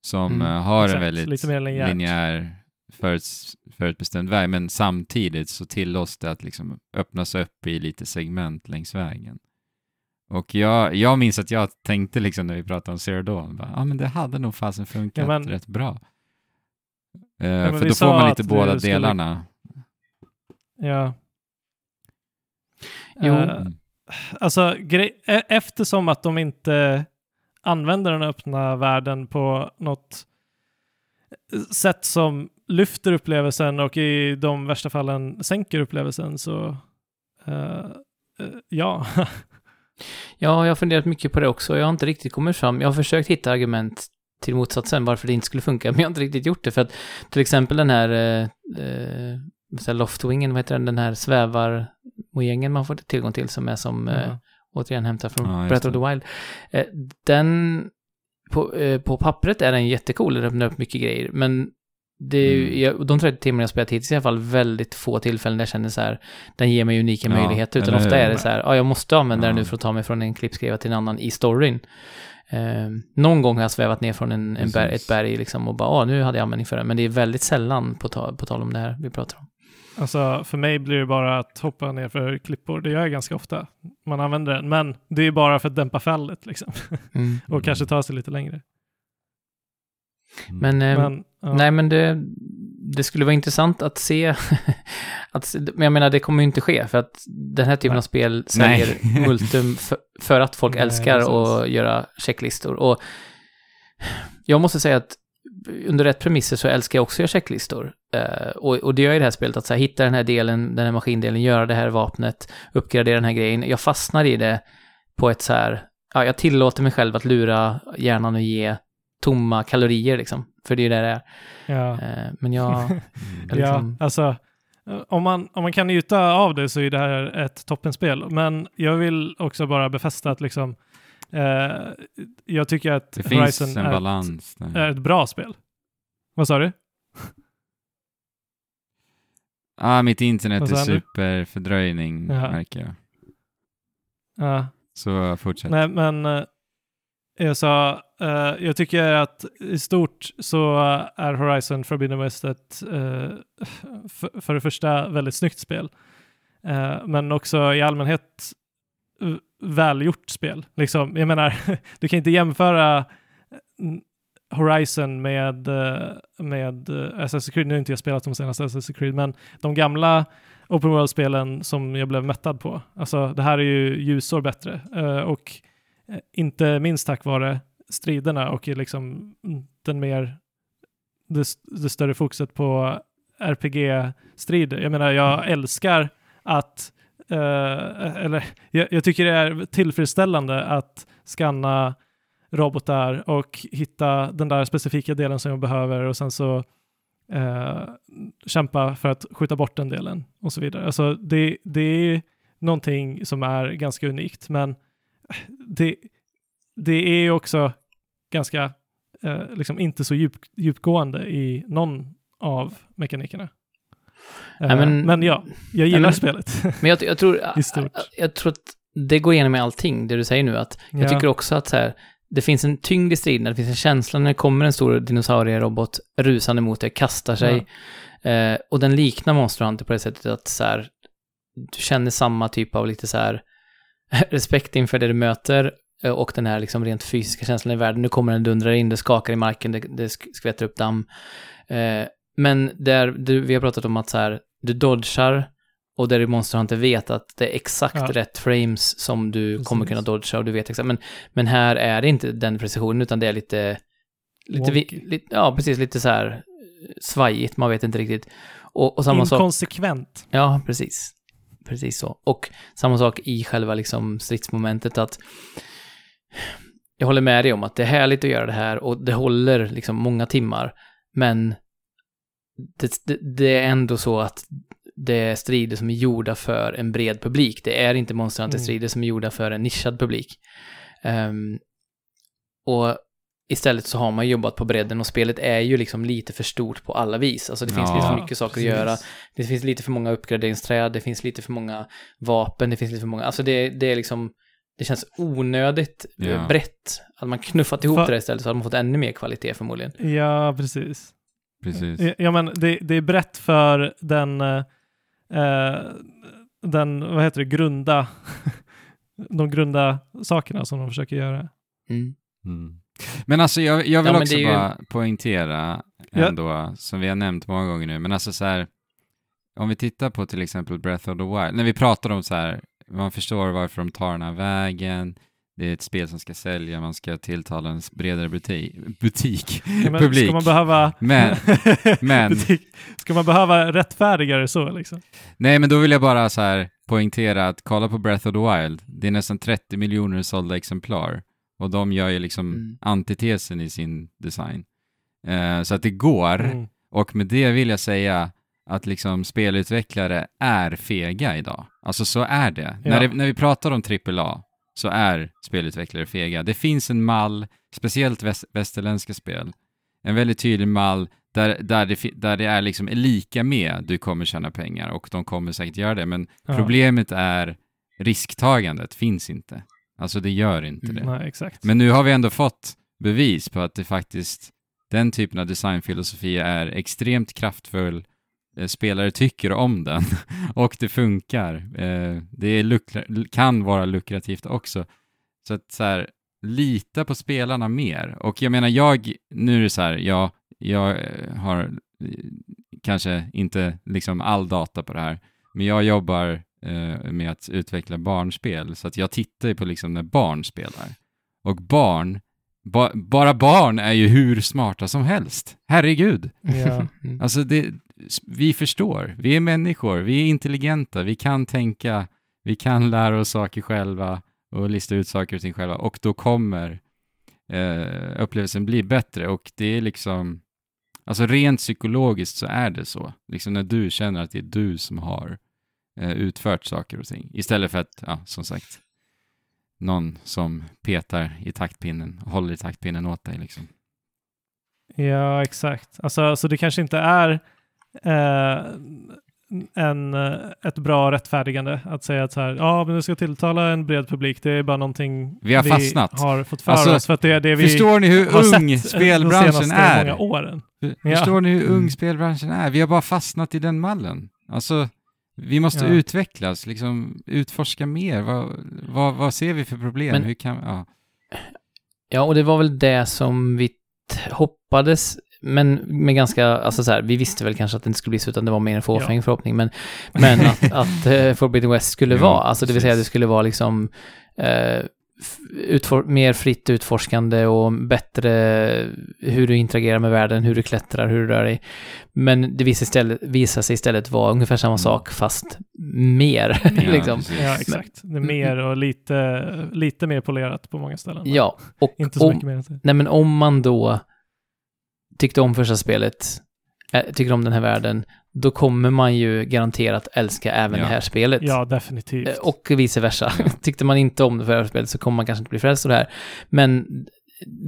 som Mm, eh, har en exakt. väldigt Lite mer linjärt. linjär föruts, förutbestämd väg, men samtidigt så tillåts det att liksom öppnas upp i lite segment längs vägen. Och jag, jag minns att jag tänkte liksom när vi pratade om Zero Dawn, ja men det hade nog fasen funkat Ja, men- rätt bra. Men för då får man lite båda skulle- delarna. ja. Jo. Mm. alltså, grej- e- eftersom att de inte använder den öppna världen på något sätt som lyfter upplevelsen och i de värsta fallen sänker upplevelsen så eh, eh, ja. Ja, jag har funderat mycket på det också. Jag har inte riktigt kommit fram. Jag har försökt hitta argument till motsatsen varför det inte skulle funka, men jag har inte riktigt gjort det. För att till exempel den här, här loftwingen, vad heter den, den här svävarmojängen man får tillgång till som är som, Ja. Återigen hämtad från Ja, Breath of the Wild. Eh, den, på, eh, på pappret är den jättecool, den öppnar upp mycket grejer, men det är ju, Mm. jag, de 30 timmar jag spelat hittills i alla fall, väldigt få tillfällen där jag känner så här, den ger mig unika Ja, möjligheter, utan ofta är det så här, ja, jag måste använda den Ja. nu för att ta mig från en klippskriva till en annan i storyn. Eh, någon gång har jag svävat ner från en, en berg, ett berg liksom och bara, ja, nu hade jag användning för den, men det är väldigt sällan på, ta, på tal om det här vi pratar om. Alltså för mig blir det bara att hoppa ner för klippor. Det gör jag ganska ofta. Man använder den, men det är bara för att dämpa fallet liksom. Mm. och kanske ta sig lite längre. Men, eh, Men, ja. Nej, men det, det skulle vara intressant att se. att, se- men jag menar, det kommer ju inte ske för att den här typen Nej. av spel Nej. säljer multum för, för att folk Nej, älskar att göra checklistor. Och jag måste säga att under rätt premisser så älskar jag också att göra checklistor. Eh, och, och det gör i det här spelet att så här, hitta den här delen, den här maskindelen, göra det här vapnet, uppgradera den här grejen. Jag fastnar i det på ett så här, ja, jag tillåter mig själv att lura hjärnan och ge tomma kalorier liksom. För det är det det är. ja. Eh, Men jag... Jag liksom, Ja, alltså om man, om man kan njuta av det så är det här ett toppenspel. Men jag vill också bara befästa att liksom eh, jag tycker att Det finns Horizon en är, balans ett, är ett bra spel. Vad sa du? Ah, mitt internet är superfördröjning, Jaha. märker jag. Ja, Så fortsätt. nej men eh, jag sa, eh, jag tycker att i stort så är Horizon Forbidden West ett, eh, för, för det första väldigt snyggt spel. Eh, men också i allmänhet välgjort spel. Liksom, jag menar, du kan inte jämföra Horizon med, eh, med eh, Assassin's Creed. Nu har inte jag spelat de senaste Assassin's Creed, men de gamla Open World-spelen som jag blev mättad på. Alltså, det här är ju ljusår bättre. Eh, och inte minst tack vare striderna och liksom den mer, det, det större fokuset på RPG-strider. Jag menar, jag älskar att, eller jag, jag, tycker det är tillfredsställande att skanna robotar och hitta den där specifika delen som jag behöver och sen så eh, kämpa för att skjuta bort den delen och så vidare. Alltså det, det är någonting som är ganska unikt, men det, det är också ganska, eh, liksom inte så djup, djupgående i någon av mekanikerna. Ja, men, eh, men, ja, jag gillar men, spelet. Men jag, jag, tror, I. Jag, jag, tror att det går igenom med allting, det du säger nu. Att jag Ja. tycker också att så här, det finns en tyngd i striderna, det finns en känsla när det kommer en stor dinosaurierobot rusande mot dig, kastar sig. Eh, och den liknar Monster Hunter på det sättet att så här, du känner samma typ av lite så här respekt inför det du möter eh, och den här liksom rent fysiska känslan i världen. Nu kommer den dundrar in, det skakar i marken, det, det sk- skvätter upp damm. Eh, men där, du, vi har pratat om att så här, du dodgar och där Monster Hunter vet att det är exakt Ja. rätt frames som du Precis. kommer kunna dodga och du vet exakt. Men, men här är det inte den precisionen utan det är lite, lite, lite ja precis, lite så här eh, svajigt, man vet inte riktigt. Och, och samma sak, Inkonsekvent. ja precis, precis så. Och samma sak i själva liksom stridsmomentet att jag håller med dig om att det är härligt att göra det här och det håller liksom många timmar, men det, det, det är ändå så att det är strider som är gjorda för en bred publik. Det är inte Monster Hunter-strider som är gjorda för en nischad publik. Ehm, och istället så har man jobbat på bredden och spelet är ju liksom lite för stort på alla vis. Alltså det finns Ja, lite för mycket saker precis. att göra. Det finns lite för många uppgraderingsträd, det finns lite för många vapen, det finns lite för många, alltså det, det är liksom, det känns onödigt eh, Ja. brett. Hade man knuffat ihop För- det istället så hade man fått ännu mer kvalitet förmodligen. Ja, precis. Precis. Ja, men det, det är brett för den, eh, eh, den, vad heter det, grunda, de grunda sakerna som de försöker göra. Mm. Mm. Men alltså jag, jag vill Ja, också ju- bara poängtera Ja. ändå, som vi har nämnt många gånger nu, men alltså så här, om vi tittar på till exempel Breath of the Wild, när vi pratar om så här, man förstår varför de tar den här vägen, det är ett spel som ska sälja, man ska tilltala en bredare butik, butik Ja, men publik. Ska man behöva, Men- men- Butik. ska man behöva rättfärdiga det så liksom? Nej, men då vill jag bara så här poängtera att kolla på Breath of the Wild, det är nästan 30 miljoner sålda exemplar och de gör ju liksom Mm. antitesen i sin design. Eh, så att det går, Mm. och med det vill jag säga att liksom spelutvecklare är fega idag. Alltså så är det. Ja. När, det när vi pratar om AAA så är spelutvecklare fega. Det finns en mall, speciellt väst, västerländska spel, en väldigt tydlig mall där, där, det, där det är liksom lika med du kommer tjäna pengar och de kommer säkert göra det, men Ja. problemet är risktagandet finns inte. Alltså det gör inte det. Nej. Men nu har vi ändå fått bevis på att det faktiskt, den typen av designfilosofi är extremt kraftfull. Eh, Spelare tycker om den och det funkar. Eh, Det kan vara lukrativt också. Så att så här, lita på spelarna mer. Och jag menar, jag, nu är det så här, jag, jag eh, har kanske inte liksom all data på det här, men jag jobbar eh, med att utveckla barnspel, så att jag tittar på liksom när barn spelar. Och barn, ba, bara barn är ju hur smarta som helst. Herregud. Ja. Mm. Alltså det, vi förstår, vi är människor, vi är intelligenta, vi kan tänka, vi kan lära oss saker själva och lista ut saker och ting själva. Och då kommer eh, upplevelsen bli bättre. Och det är liksom, alltså rent psykologiskt så är det så. Liksom när du känner att det är du som har eh, utfört saker och ting. Istället för att, ja, som sagt, någon som petar i taktpinnen håller i taktpinnen åt dig liksom. Ja, exakt. Alltså, så det kanske inte är eh, en, eh, ett bra rättfärdigande att säga att så här, ja, men det ska tilltala en bred publik. Det är bara någonting Vi har fastnat. har fått för Alltså, oss för att det är det vi Förstår ni hur ung spelbranschen är? många åren. För- Ja. Förstår ni hur ung Mm. spelbranschen är? Vi har bara fastnat i den mallen. Alltså, vi måste Ja. utvecklas, liksom utforska mer. Vad, vad, vad ser vi för problem? Men- hur kan, ja. Ja, och det var väl det som vi hoppades, men med ganska, alltså så här, vi visste väl kanske att det inte skulle bli så, utan det var mer en fåfäng förhoppning, men, men att, att uh, Forbidden West skulle Ja, vara, alltså det vill säga precis. det skulle vara liksom eh, utfor mer fritt utforskande och bättre hur du interagerar med världen, hur du klättrar, hur du rör dig. Men det visar, istället, visar sig istället vara ungefär samma Mm. sak, fast mer. Ja, liksom. Ja, exakt. Det är mer och lite, lite mer polerat på många ställen. Ja, och Inte så om, mycket mer nej, men om man då tyckte om första spelet, äh, tycker om den här världen, då kommer man ju garanterat älska även Ja. det här spelet. Ja, definitivt. Eh, Och vice versa. Tyckte man inte om det förra spelet så kommer man kanske inte bli frälst av det här. Men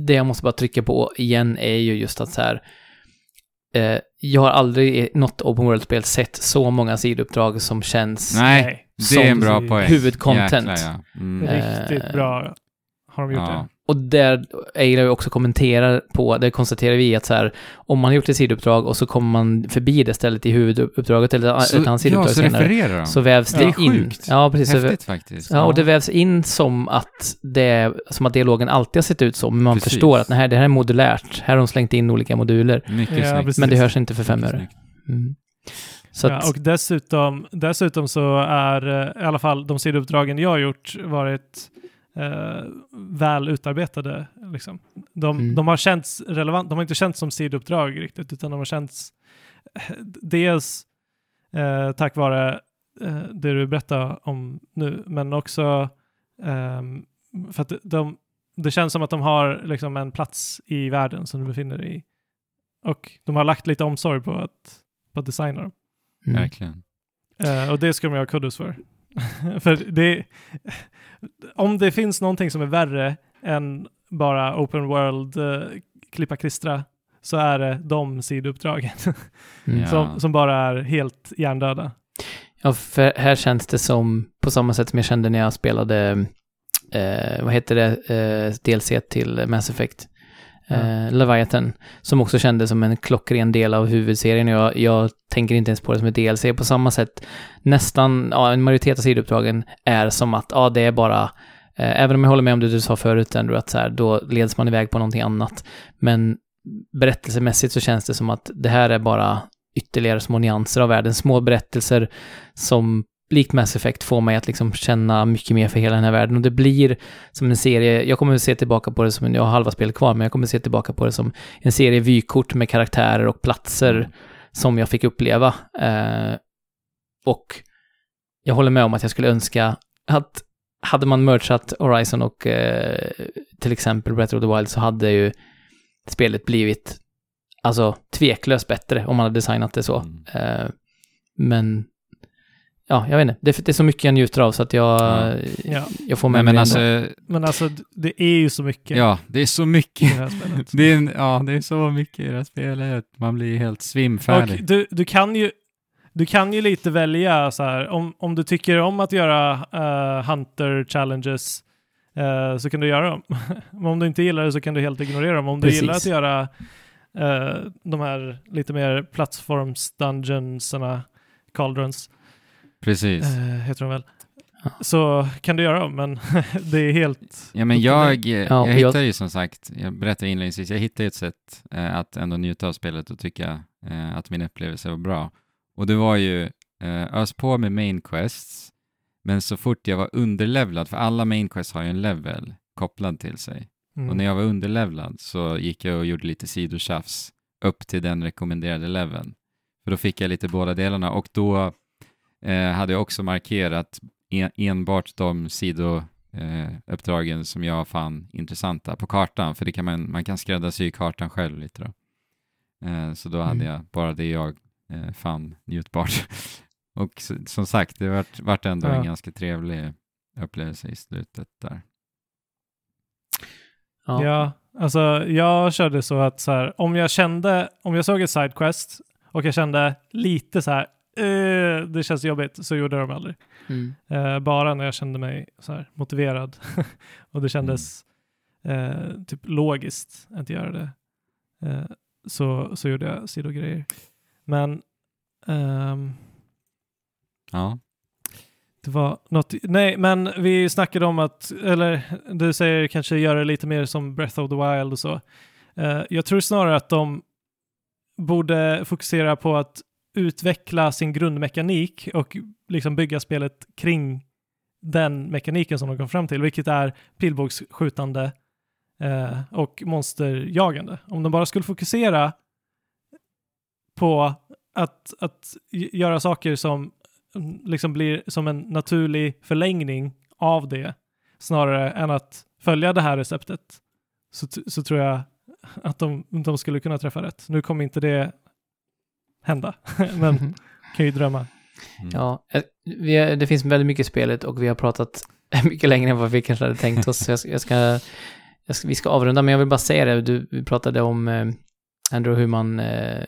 det jag måste bara trycka på igen är ju just att så här, eh, jag har aldrig i något open world-spel sett så många sidouppdrag som känns Nej, det är en som bra poäng. huvudcontent. Jäklar, ja. Mm. Riktigt Eh, bra har de gjort Ja. Och där Eila ju också kommenterar på, där konstaterar vi att så här, om man har gjort ett sidouppdrag och så kommer man förbi det stället i huvuduppdraget eller ett annat ja, sidouppdrag så senare, refererar de. så vävs Det in. sjukt. Ja, precis. Så Häftigt faktiskt. Ja, och det vävs in som att, det, som att dialogen alltid har sett ut så, men man Precis. förstår att nej, det här är modulärt. Här har de slängt in olika moduler. Mycket Ja, snyggt. Men det hörs inte för fem öre. Mm. Så att, Ja, och dessutom, dessutom så är eh, i alla fall de sidouppdragen jag har gjort varit eh, väl utarbetade. Liksom. De, Mm. de har känts relevant, de har inte känts som sidouppdrag riktigt, utan de har känts eh, dels eh, tack vare eh, det du berättar om nu, men också ehm, för att de, det känns som att de har liksom en plats i världen som du befinner dig i. Och de har lagt lite omsorg på att, på att designa dem. mm. Verkligen. Eh, och det ska de ha kudos för. för det, om det finns någonting som är värre än bara open world eh, klippa klistra så är det de sidouppdragen Mm. Som, som bara är helt hjärndöda. Ja, för här känns det som, på samma sätt som jag kände när jag spelade, eh, vad heter det, eh, DLC till Mass Effect, eh, Leviathan, som också kändes som en klockren del av huvudserien. Jag, jag tänker inte ens på det som ett DLC. På samma sätt, nästan, ja, en majoritet av sidouppdragen är som att, ja, det är bara, eh, även om jag håller med om det du sa förut, ändå att så här, då leds man iväg på någonting annat. Men berättelsemässigt så känns det som att det här är bara ytterligare små nyanser av världen, små berättelser som likt Mass Effect får mig att liksom känna mycket mer för hela den här världen och det blir som en serie, jag kommer att se tillbaka på det som, jag har halva spelet kvar, men jag kommer att se tillbaka på det som en serie vykort med karaktärer och platser Mm. som jag fick uppleva. Eh, och jag håller med om att jag skulle önska att hade man merchat Horizon och eh, till exempel Breath of the Wild så hade ju spelet blivit alltså tveklöst bättre om man hade designat det så. Mm. Eh, men ja, jag vet inte. Det, det är så mycket jag njuter av så att jag, Ja. Ja. jag får Nej, med men mig ändå. alltså, Men alltså det är ju så mycket ja, det är så i det mycket. här spelet. Det är, en, ja, det är så mycket i det här spelet. Man blir helt Och svimfärdig. du, du kan ju du kan ju lite välja så här, om, om du tycker om att göra eh, Hunter Challenges eh, så kan du göra dem. Men om du inte gillar det så kan du helt ignorera dem. Om du Precis. gillar att göra eh, de här lite mer plattforms-dungeonsarna, cauldrons, Precis. eh, heter de väl, Ja. så kan du göra men det är helt... Ja, men jag, dig. jag Ja, jag- hittar ju som sagt, jag berättade inledningsvis, jag hittade ett sätt eh, att ändå njuta av spelet och tycka eh, att min upplevelse var bra. Och det var ju eh, ös på med main quests, men så fort jag var underlevlad, för alla main quests har ju en level kopplad till sig. Mm. Och när jag var underlevlad så gick jag och gjorde lite sidotjafs upp till den rekommenderade leveln. För då fick jag lite båda delarna och då eh, hade jag också markerat en, enbart de sidouppdragen eh, som jag fann intressanta på kartan, för det kan man, man kan skräddarsy kartan själv lite då. Eh, så då hade Mm. jag bara det jag eh, fann njutbart. och som sagt, det vart, vart ändå Ja. en ganska trevlig upplevelse i slutet där. Ja. Ja, alltså jag körde så att så här, om jag kände, om jag såg ett sidequest och jag kände lite så här, eh, det känns jobbigt, så gjorde dem aldrig. Mm. Eh, bara när jag kände mig så här motiverad och det kändes Mm. eh, typ logiskt att göra det. Eh, så, så gjorde jag sidogrejer. Men ehm, Ja, det var något, nej men vi snackade om att, eller du säger kanske göra det lite mer som Breath of the Wild och så. Eh, jag tror snarare att de borde fokusera på att utveckla sin grundmekanik och liksom bygga spelet kring den mekaniken som de kom fram till, vilket är pilbågsskjutande eh, och monsterjagande. Om de bara skulle fokusera på att, att göra saker som mm, liksom blir som en naturlig förlängning av det snarare än att följa det här receptet så, så tror jag att de, de skulle kunna träffa rätt. Nu kommer inte det hända, men kan ju drömma. Mm. Ja, eh, vi, det finns väldigt mycket i spelet och vi har pratat mycket längre än vad vi kanske hade tänkt oss. Jag, jag, ska, jag ska, vi ska avrunda, men jag vill bara säga det. Du vi pratade om, eh, Andrew, hur man eh,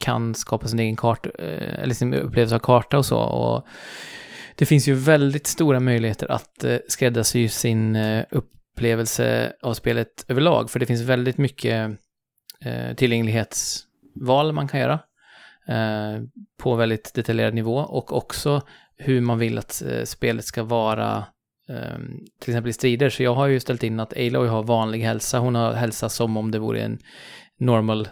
kan skapa sin egen karta, eh, eller sin upplevelse av karta och så. Och det finns ju väldigt stora möjligheter att eh, skräddarsy sin eh, upplevelse av spelet överlag, för det finns väldigt mycket eh, tillgänglighetsval man kan göra eh, på väldigt detaljerad nivå och också hur man vill att eh, spelet ska vara Um, till exempel i strider, så jag har ju ställt in att Aloy har vanlig hälsa. Hon har hälsa som om det vore en normal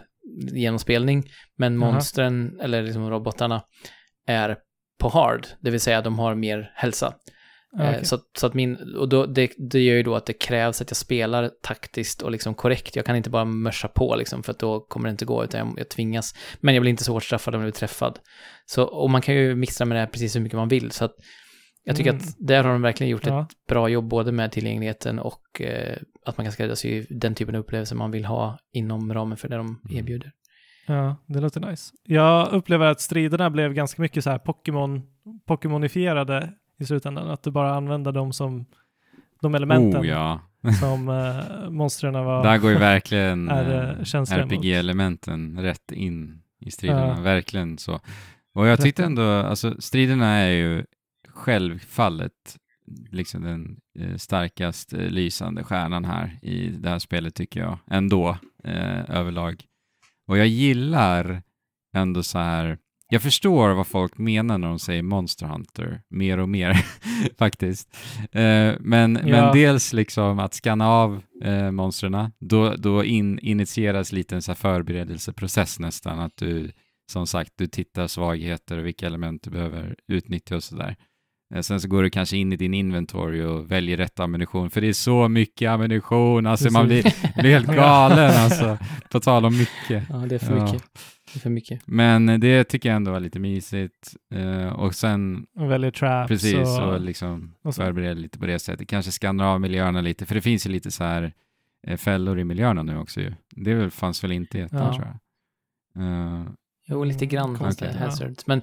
genomspelning. Men monstren, eller liksom robotarna, är på hard, det vill säga de har mer hälsa. Eh, okay. Så, så, att min, och då, det, det gör ju då att det krävs att jag spelar taktiskt och liksom korrekt. Jag kan inte bara mörsa på liksom, för att då kommer det inte gå, utan jag, jag tvingas. Men jag blir inte så hårt straffad om jag blir träffad. Så, och man kan ju mixtra med det här precis hur mycket man vill. Så att jag tycker mm. att där har de verkligen gjort ja. ett bra jobb både med tillgängligheten och eh, att man kan skräddarsy den typen av upplevelser man vill ha inom ramen för det de mm. erbjuder. Ja, det låter nice. Jag upplever att striderna blev ganska mycket så här Pokémon, Pokémonifierade i slutändan. Att du bara använder dem som de elementen oh, ja. som äh, monstren var. Där går ju verkligen äh, RPG-elementen rätt in i striderna, ja. verkligen så. Och jag tyckte ändå, alltså striderna är ju självfallet liksom den eh, starkast eh, lysande stjärnan här i det här spelet tycker jag ändå eh, överlag. Och jag gillar ändå så här, jag förstår vad folk menar när de säger Monster Hunter, mer och mer faktiskt. Eh, men, ja. men dels liksom att skanna av eh, monstren, då, då in, initieras lite en så förberedelseprocess nästan, att du som sagt, du tittar svagheter och vilka element du behöver utnyttja och sådär. Eh, sen så går du kanske in i din inventory och väljer rätt ammunition, för det är så mycket ammunition, alltså man blir, blir helt galen alltså, på tal om mycket. Ja, det är för ja. mycket. För mycket. Men det tycker jag ändå var lite mysigt. Uh, och sen... Och väljer traps. Precis, och, och liksom förbereda lite på det sättet. Kanske skanna av miljöerna lite, för det finns ju lite så här uh, fällor i miljöerna nu också ju. Det fanns väl inte i ettan ja. tror jag. Uh, Jo, lite grann fanns det hazards. Men,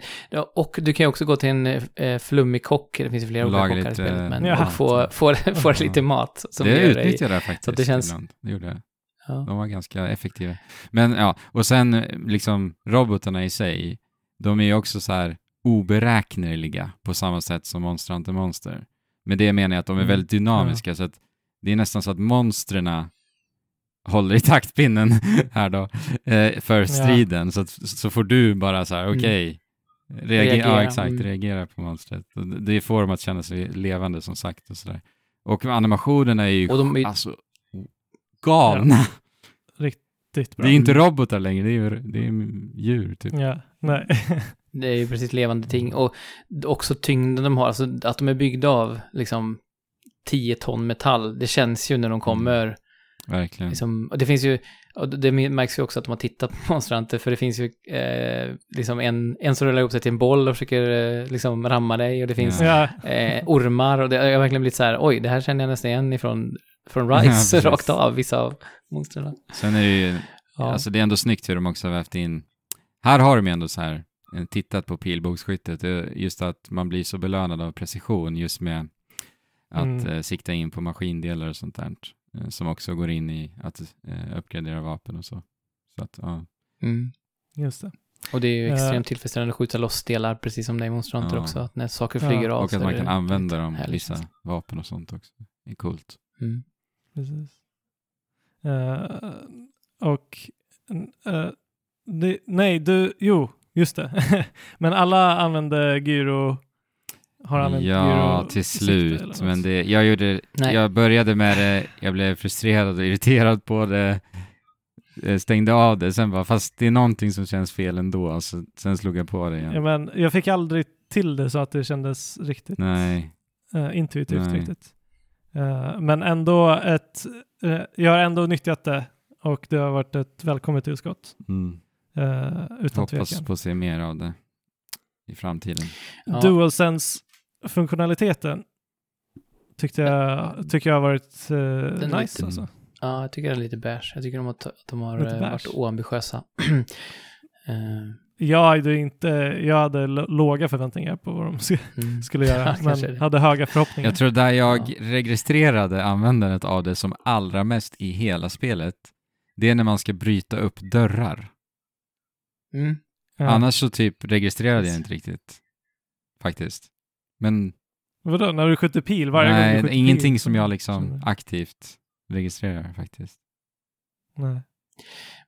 och du kan ju också gå till en eh, flummig kock, det finns ju flera olika kockar i spelet, men ja. och få, få, få lite mat. Som det utnyttjade jag faktiskt så det känns... ibland. Det gjorde jag. Ja. De var ganska effektiva. Men ja, och sen liksom robotarna i sig, de är ju också så här oberäkneliga på samma sätt som Monster Hunter Monster. Med det menar jag att de är mm. väldigt dynamiska, ja. så att det är nästan så att monstren håller i taktpinnen här då, eh, för striden. Ja. Så, så får du bara så här, mm. okej, okay, reagera, reagera, ja exakt, mm. reagera på monstret. Det får dem att känna sig levande som sagt och sådär. Och animationerna är ju och de är... alltså, galna. Ja. Riktigt bra. Det är inte robotar längre, det är, det är djur typ. Ja, nej. det är ju precis levande ting. Och också tyngden de har, alltså att de är byggda av liksom 10 ton metall, det känns ju när de mm. kommer mm Verkligen. Liksom, och det finns ju, och det märks ju också att de har tittat på monstranter, för det finns ju eh, liksom en, en som rullar ihop sig till en boll och försöker eh, liksom ramma dig, och det finns ja. eh, ormar, och det har verkligen blivit så här, oj, det här känner jag nästan igen ifrån, från Rise, ja, rakt av, vissa av monstren. Sen är det ju, ja. alltså det är ändå snyggt hur de också har vävt in, här har de ju ändå så här, eh, tittat på pilbågsskyttet, just att man blir så belönad av precision just med att mm. eh, sikta in på maskindelar och sånt där. Eh, som också går in i att eh, uppgradera vapen och så. så att, ja. Mm. Just det. Och det är ju extremt uh, tillfredsställande att skjuta loss delar, precis som det är i Monster ja. också, att när saker flyger ja. av Och att man kan använda dem, vissa vapen och sånt också. Det är coolt. Mm. Precis. Uh, och uh, det, nej, du, jo, just det. Men alla använder gyro har använt Ja, till slut. Men det, jag, gjorde, jag började med det, jag blev frustrerad och irriterad på det, eh, stängde av det, sen bara, fast det är någonting som känns fel ändå, så sen slog jag på det igen. Ja, men jag fick aldrig till det så att det kändes riktigt. Nej. uh, intuitivt Nej. riktigt. Uh, men ändå ett, uh, jag har ändå nyttjat det och det har varit ett välkommet tillskott. Mm. Uh, utan Hoppas tvekan. på att se mer av det i framtiden. Ja. DualSense-funktionaliteten tyckte jag, tycker jag har varit uh, nice. lite- Alltså. Ja, jag tycker det är lite beige. Jag tycker de har, att de har eh, varit oambitiösa. Jag hade, inte, jag hade låga förväntningar på vad de sk- mm. skulle göra, Ja, men hade höga förhoppningar. Jag tror där jag Ja. registrerade användandet av det som allra mest i hela spelet, det är när man ska bryta upp dörrar. Mm. Ja. Annars så typ registrerade jag inte riktigt. Faktiskt. Men Vadå, när du skjuter pil? Varje gång du nej, skjuter ingenting pil, som jag liksom aktivt registrerar faktiskt. Nej.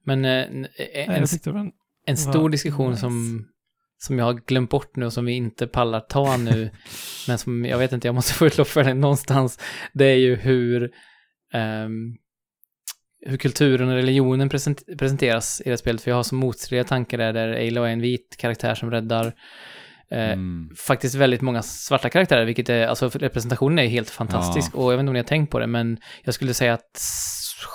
Men eh, en, Nej, en, en, stor var diskussion nice. som, som jag har glömt bort nu och som vi inte pallar ta nu, men som jag vet inte, jag måste få utlopp för den någonstans, det är ju hur, ehm, hur kulturen och religionen present, presenteras i det spelet, för jag har så motstridiga tankar där, där Aloy är en vit karaktär som räddar eh, Mm. faktiskt väldigt många svarta karaktärer, vilket är, alltså representationen är helt fantastisk. Och jag vet inte om ni har tänkt på det, men jag skulle säga att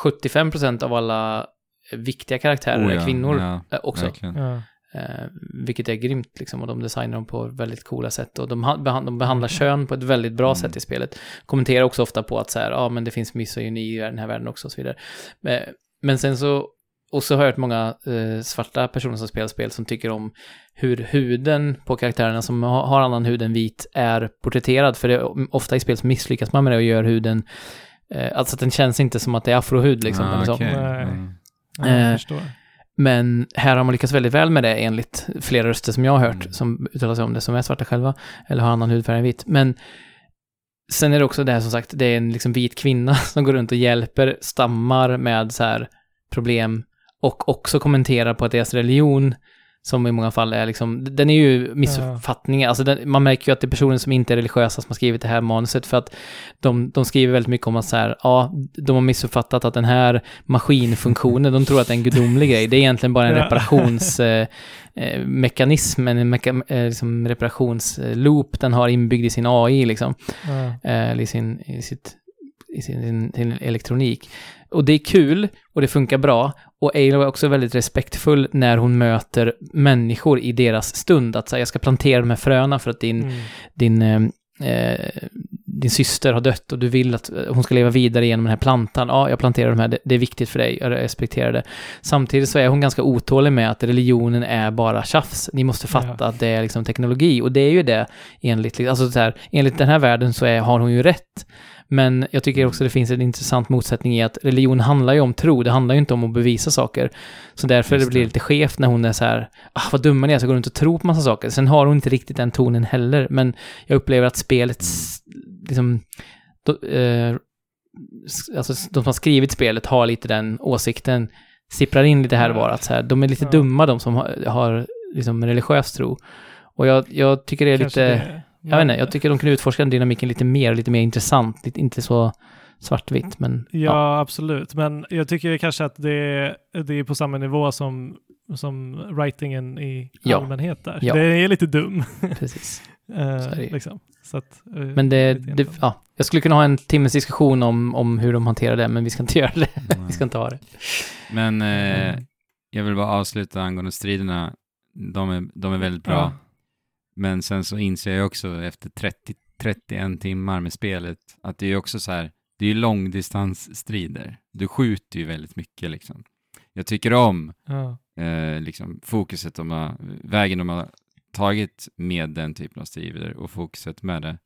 75% av alla viktiga karaktärer Oh ja, kvinnor ja, eh, också. Ja. Eh, vilket är grymt liksom, och de designar dem på väldigt coola sätt. Och de, de behandlar kön på ett väldigt bra Mm. sätt i spelet. Kommenterar också ofta på att så här, ja men det finns misogyni i den här världen också och så vidare. Eh, men sen så, och så har jag hört många eh, svarta personer som spelar spel som tycker om hur huden på karaktärerna som har, har annan hud än vit är porträtterad. För det, är ofta i spel så misslyckas man med det och gör huden, eh, alltså att den känns inte som att det är afrohud liksom. Ah, eller så. okej. Nej. Mm. Ja, Eh. Men här har man lyckats väldigt väl med det enligt flera röster som jag har hört Mm. som uttalar sig om det, som är svarta själva, eller har annan hudfärg än vit. Men sen är det också det här som sagt, det är en liksom vit kvinna som går runt och hjälper stammar med så här problem och också kommenterar på att deras religion som i många fall är liksom, den är ju missuppfattningar, alltså den, man märker ju att det är personer som inte är religiösa som har skrivit det här manuset för att de, de skriver väldigt mycket om att så här, ja, de har missuppfattat att den här maskinfunktionen, de tror att det är en gudomlig grej, det är egentligen bara en Ja. reparations eh, eh, en meka, eh, liksom reparationsloop den har inbyggd i sin AI liksom Ja. eh, eller i sin, i sitt, i sin, sin elektronik. Och det är kul och det funkar bra. Och Alo är också väldigt respektfull när hon möter människor i deras stund. Att säga, jag ska plantera de här fröna för att din, Mm. din, eh, eh, din syster har dött och du vill att eh, hon ska leva vidare genom den här plantan. Ja, jag planterar de här, det, det är viktigt för dig, jag respekterar det. Samtidigt så är hon ganska otålig med att religionen är bara tjafs. Ni måste fatta Ja. att det är liksom teknologi och det är ju det enligt, alltså så här, enligt den här världen så är, har hon ju rätt. Men jag tycker också det finns en intressant motsättning i att religion handlar ju om tro, det handlar ju inte om att bevisa saker. Så därför Just det blir det. det lite skevt när hon är så här, ah, vad dumma ni är, så går runt och tror på massa saker. Sen har hon inte riktigt den tonen heller, men jag upplever att spelet, liksom, då, eh, alltså de som har skrivit spelet har lite den åsikten, sipprar in lite här och var, att så här, de är lite Ja. dumma de som har, har liksom religiös tro. Och jag, jag tycker det är Kanske lite... det. Jag vet inte, jag tycker de kunde utforska den dynamiken lite mer, lite mer intressant, lite, inte så svartvitt, men Ja, absolut. Men jag tycker kanske att det är, det är på samma nivå som, som writingen i Ja. allmänhet där. Ja. Det är lite dum. precis. Eh, liksom. Så att, eh, Men det, det, ja, jag skulle kunna ha en timmes diskussion om, om hur de hanterar det, men vi ska inte göra det. Vi ska inte ha det. Men eh, Mm. jag vill bara avsluta angående striderna. De är, de är väldigt bra. Ja. Men sen så inser jag också efter 30, 31 timmar med spelet att det är också så här, det är ju långdistansstrider. Du skjuter ju väldigt mycket liksom. Jag tycker om Ja. eh, liksom fokuset de har, vägen de har tagit med den typen av strider och fokuset med det.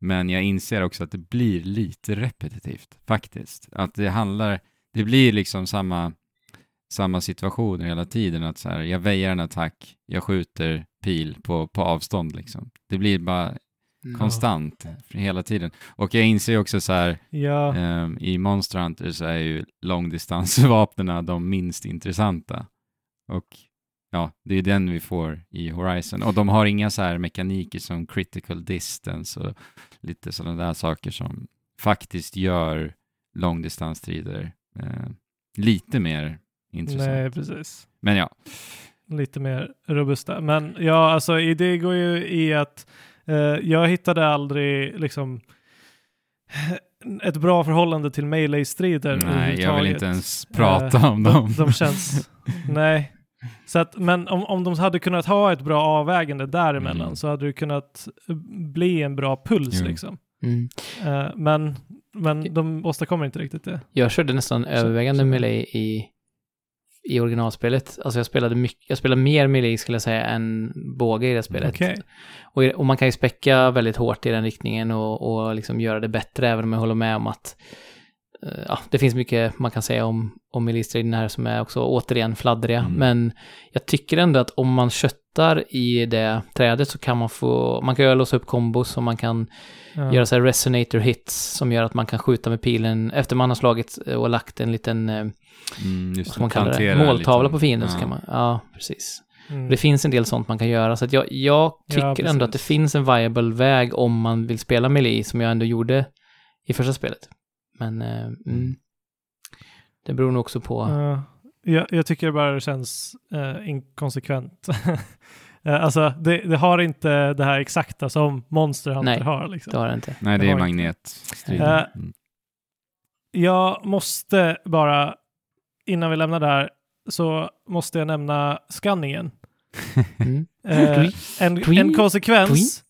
Men jag inser också att det blir lite repetitivt faktiskt. Att det handlar, det blir liksom samma, samma situationer hela tiden. Att så här, jag väjer en attack, jag skjuter pil på, på avstånd liksom. Det blir bara konstant hela tiden. Och jag inser också så här, Ja. Ehm, I Monster Hunter så är ju långdistansvapnen de minst intressanta. Och ja, det är den vi får i Horizon. Och de har inga så här mekaniker som critical distance och lite sådana där saker som faktiskt gör långdistansstrider eh, lite mer intressant. Nej, precis. Men ja, Lite mer robusta. Men ja, alltså i det går ju i att Eh, jag hittade aldrig liksom ett bra förhållande till melee-strider Nej, jag vill inte ens prata Eh, om dem. De, de känns... nej. Så att, men om, om de hade kunnat ha ett bra avvägande däremellan Mm. så hade det kunnat bli en bra puls Jo. liksom. Mm. Eh, men, men de åstadkommer inte riktigt det. Jag körde nästan övervägande så- melee i, i originalspelet. Alltså jag spelade mycket, jag spelade mer melee skulle jag säga än båge i det spelet. Okej. Och, och man kan ju späcka väldigt hårt i den riktningen och, och liksom göra det bättre, även om jag håller med om att eh, ja, det finns mycket man kan säga om, om melee-striden här som är också återigen fladdriga. Mm. Men jag tycker ändå att om man köttar i det trädet så kan man få, man kan ju låsa upp kombos och man kan Ja. göra så här resonator hits som gör att man kan skjuta med pilen efter man har slagit och lagt en liten, eh, Mm, vad ska man kalla det, måltavla på fienden så Ja. kan man, ja precis. Mm. Det finns en del sånt man kan göra, så att jag, jag tycker precis. ändå att det finns en viable väg om man vill spela melee, som jag ändå gjorde i första spelet. Men eh, mm, det beror nog också på... Ja, jag, jag tycker det bara känns eh, inkonsekvent. Eh, alltså, det, det har inte det här exakta som Monster Hunter Nej, har. Liksom. Det har det inte. Nej, det Det är magnetstriden. Mm. Jag måste bara, innan vi lämnar där, så måste jag nämna skanningen. Mm. Eh, en, en konsekvens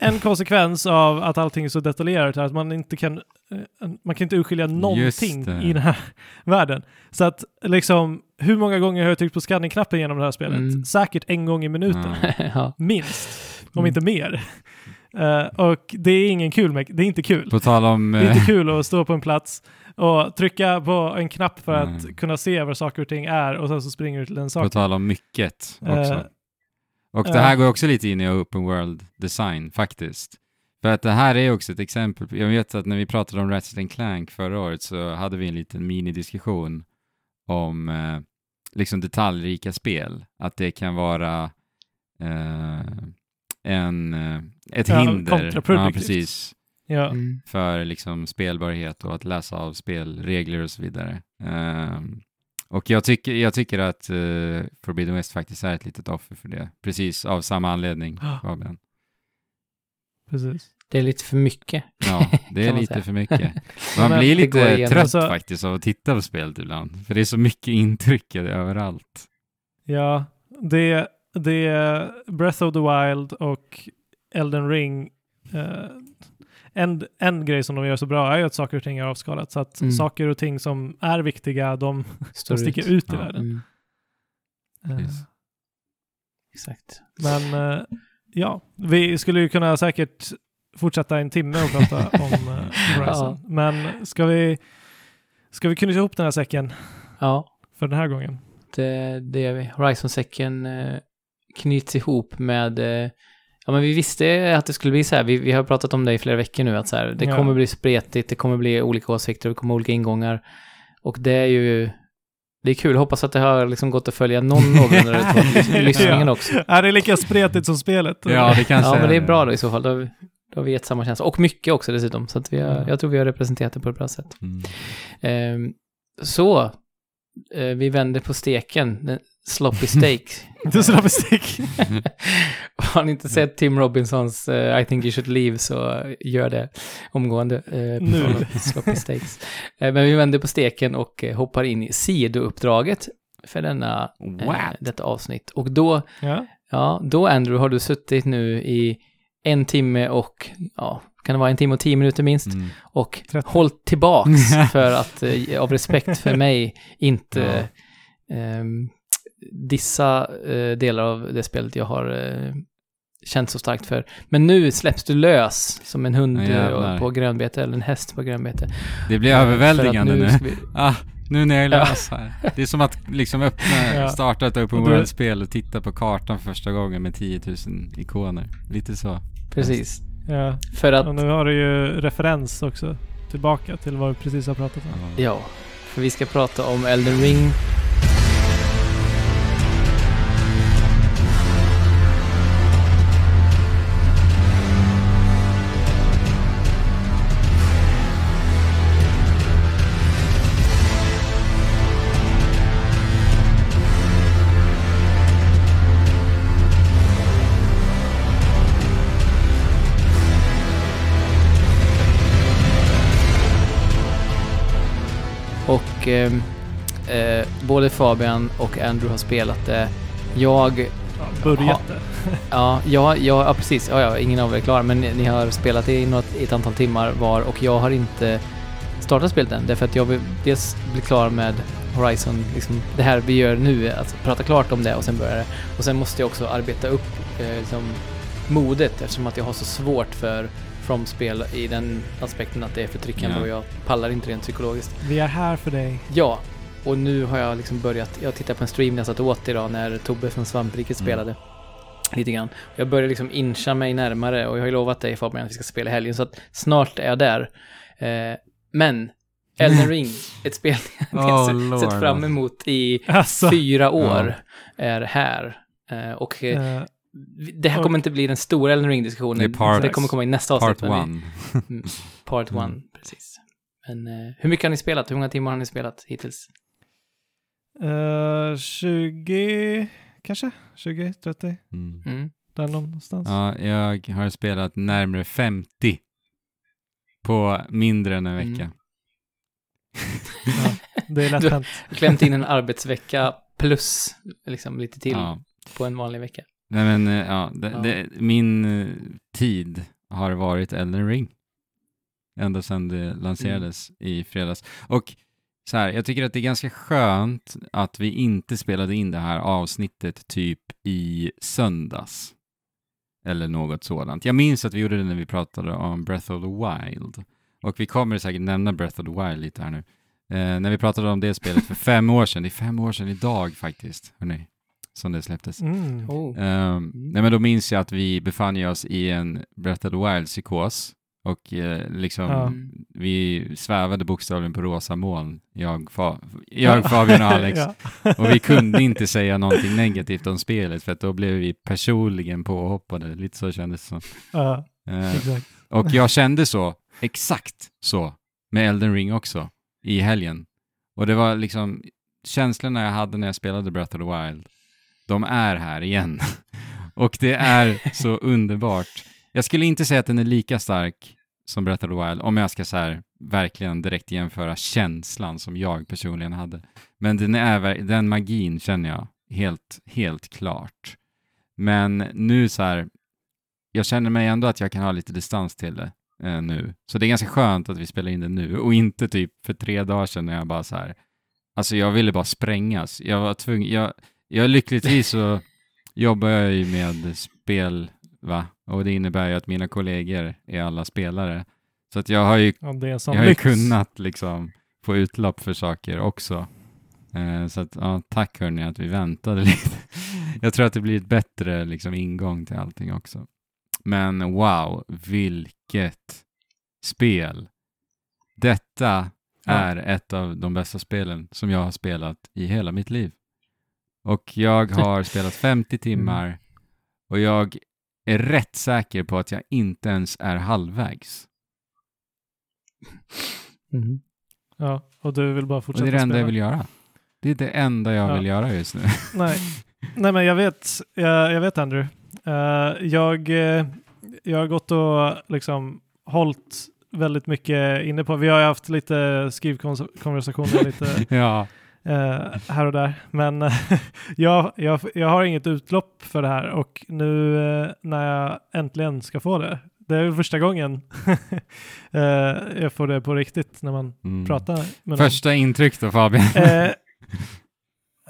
en konsekvens av att allting är så detaljerat är att man inte kan eh, man kan inte urskilja någonting i den här världen. Så att liksom, hur många gånger har jag tryckt på scanning-knappen genom det här spelet? Mm. Säkert en gång i minuten. Ja. Minst, om Mm. inte mer. Eh, och det är ingen kul, det är inte kul. På tal om... Det är eh, inte kul att stå på en plats och trycka på en knapp för att Mm. kunna se vad saker och ting är och sen så springer du till en På sak. tal om mycket också. Eh, och det här går också lite in i open world design faktiskt. För att det här är också ett exempel. Jag vet att när vi pratade om Ratchet Clank förra året så hade vi en liten minidiskussion om eh, liksom detaljrika spel. Att det kan vara eh, en, eh, ett Ja, hinder. Ja, precis. Ja. Mm. för liksom spelbarhet och att läsa av spelregler och så vidare. Ehm, och jag tycker, jag tycker att uh, Forbidden West faktiskt är ett litet offer för det. Precis av samma anledning. Fabian. Precis. Det är lite för mycket. Ja, det är lite säga. för mycket. Man blir lite trött Alltså- faktiskt av att titta på spelet ibland. För det är så mycket intryck överallt. Ja, det, det är Breath of the Wild och Elden Ring. eh, en, en grej som de gör så bra är ju att saker och ting är avskalat. Så att Mm. saker och ting som är viktiga, de, de sticker ut. ut, i Ja. världen. Mm. Precis. Exakt. Men eh, ja, vi skulle ju kunna säkert fortsätta en timme och prata om uh, Horizon. Men ska vi, ska vi knyta ihop den här säcken Ja, för den här gången? det, det gör vi. Horizon-säcken knyts ihop med... Eh, ja, men vi visste att det skulle bli så här. Vi, vi har pratat om det i flera veckor nu, att så här, det Ja. kommer bli spretigt, det kommer bli olika åsikter, det kommer olika ingångar. Och det är ju... Det är kul, hoppas att det har liksom gått att följa någon någorlunda på lyssningen också. Är det lika spretigt som spelet? Ja, det kanske Ja, men det är bra då i så fall. Då har vi, då har vi gett samma känsla. Och mycket också dessutom. Så att vi har, Ja. jag tror vi har representerat det på ett bra sätt. Mm. Ehm, så, eh, vi vänder på steken. Den sloppy steak. Du slår bestick. Har ni inte sett Tim Robinsons eh, I think you should leave så gör det omgående. på Nu. sloppy steaks. Eh, men vi vänder på steken och hoppar in i sidouppdraget för denna, detta avsnitt. Och då Ja. Ja, då Andrew har du suttit nu i en timme och, ja, kan det vara en timme och tio minuter minst, Mm. och 30. hållit tillbaks för att, av respekt för mig, inte ehm, dissa eh, delar av det spelet jag har eh, känt så starkt för. Men nu släpps du lös som en hund Ja, eh, på grönbete, eller en häst på grönbete. Det blir Eh, överväldigande nu. ska vi- Ah, nu när jag är Ja. lös här. Det är som att liksom öppna, Ja. starta ett open world-spel och titta på kartan för första gången med 10 000 ikoner. Lite så. Precis. ja. För att Och nu har du ju referens också tillbaka till vad vi precis har pratat om. Ja, för vi ska prata om Elden Ring. Och eh, både Fabian och Andrew har spelat det. Jag, Ja, börjat det. ja, ja, ja, ja precis, ja, ja, ingen av er är klar, men ni, ni har spelat det i, något, ett antal timmar var och jag har inte startat spelet än, därför att jag vill dels bli klar med Horizon, liksom det här vi gör nu, att prata klart om det och sen börja det. Och sen måste jag också arbeta upp eh, liksom, modet eftersom att jag har så svårt för From-spel i den aspekten att det är förtryckande Ja. och jag pallar inte rent psykologiskt. Vi är här för dig. Ja, och nu har jag liksom börjat, jag tittade på en stream när jag satt åt idag när Tobbe från Svampriket Mm. spelade. Lite grann. Jag börjar liksom incha mig närmare och jag har ju lovat dig Fabian att vi ska spela i helgen så att snart är jag där. Eh, men Elden Ring, ett spel jag Oh, sett fram emot i Alltså, fyra år är här. Eh, och eh, eh, det här kommer inte bli den stora Elden Ring-diskussionen. Det part- det kommer komma i nästa avsnitt. Part men vi- one. Mm, part Mm. one, precis. Men eh, hur mycket har ni spelat? Hur många timmar har ni spelat hittills? eh, 20, kanske? 20, 30? Mm. Mm. Där någonstans. Ja, jag har spelat närmare 50 på mindre än en Mm. vecka. Det är lätt hänt. Klämt in en arbetsvecka plus liksom lite till Ja. på en vanlig vecka. Nej men, eh, ja, det, Ja. Det, min eh, tid har varit Elden Ring. Ända sedan det lanserades i fredags. Och så här, jag tycker att det är ganska skönt att vi inte spelade in det här avsnittet typ i söndags. Eller något sådant. Jag minns att vi gjorde det när vi pratade om Breath of the Wild. Och vi kommer säkert nämna Breath of the Wild lite här nu. Eh, när vi pratade om det spelet för fem år sedan, det är fem år sedan idag faktiskt, hörni, som det släpptes. Mm. Oh. Ehm, nej men då minns jag att vi befann oss i en Breath of the Wild-psykos och eh, liksom Ja. Vi svävade bokstavligen på rosa moln, jag, fa jag Fabian och Alex. ja. Och vi kunde inte säga någonting negativt om spelet för att då blev vi personligen påhoppade, lite så kändes det som. ja, Eh, exakt. och jag kände så, exakt så, med Elden Ring också, i helgen. Och det var liksom känslorna jag hade när jag spelade Breath of the Wild, de är här igen. Och det är så underbart. Jag skulle inte säga att den är lika stark som Breath of the Wild, om jag ska så här verkligen direkt jämföra känslan som jag personligen hade. Men den, är, den magin känner jag helt, helt klart. Men nu så här, jag känner mig ändå att jag kan ha lite distans till det eh, nu. Så det är ganska skönt att vi spelar in det nu och inte typ för tre dagar sedan när jag bara så här, alltså jag ville bara sprängas. Jag var tvungen, jag, jag lyckligtvis så jobbar jag ju med spel, va? Och det innebär ju att mina kollegor är alla spelare. Så att jag har ju, Ja, jag har ju kunnat liksom få utlopp för saker också. Eh, så att, ja, tack hörni att vi väntade lite. jag tror att det blir ett bättre liksom ingång till allting också. Men wow, vilket spel. Detta Ja. är ett av de bästa spelen som jag har spelat i hela mitt liv. Och jag har spelat 50 timmar och jag är rätt säker på att jag inte ens är halvvägs. Mhm. Ja, och du vill bara fortsätta det är det enda spela. jag vill göra. Det är det enda jag Ja. vill göra just nu. Nej. Nej, men jag vet, jag, jag vet Andrew. Eh, jag, eh, jag har gått och liksom hållit väldigt mycket inne på, vi har ju haft lite skrivkonversationer lite ja. Eh, här och där. Men jag, jag, jag har inget utlopp för det här och nu eh, när jag äntligen ska få det, det är första gången eh, jag får det på riktigt när man Mm. pratar med någon. Första intryck då Fabian? Eh,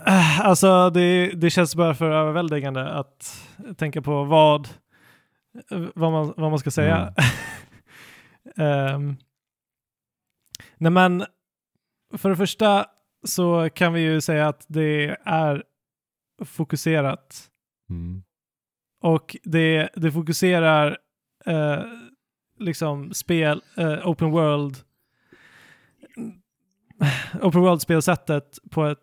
eh, alltså det, det känns bara för överväldigande att tänka på vad, vad, man, vad man ska säga. Ehm, nej men, för det första så kan vi ju säga att det är fokuserat Mm. och det, det fokuserar eh, liksom spel, eh, open world open world-spelsättet på ett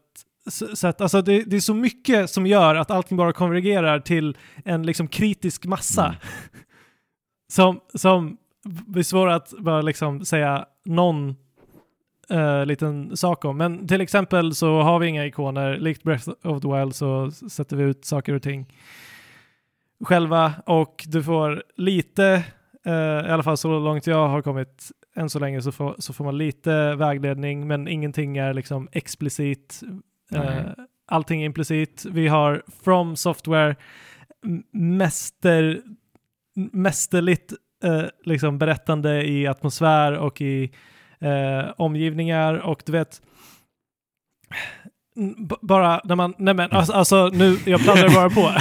sätt, alltså det, det är så mycket som gör att allting bara konvergerar till en liksom kritisk massa Mm. som, som blir svår att bara liksom säga någon eh, liten sak om. Men till exempel så har vi inga ikoner, likt Breath of the Wild så sätter vi ut saker och ting själva och du får lite eh, i alla fall så långt jag har kommit än så länge så får, så får man lite vägledning, men ingenting är liksom explicit. Eh, allting är implicit. Vi har From Software mäster, mästerligt liksom berättande i atmosfär och i eh, omgivningar och du vet bara när man, nej men alltså, alltså nu, jag pladdrar bara på.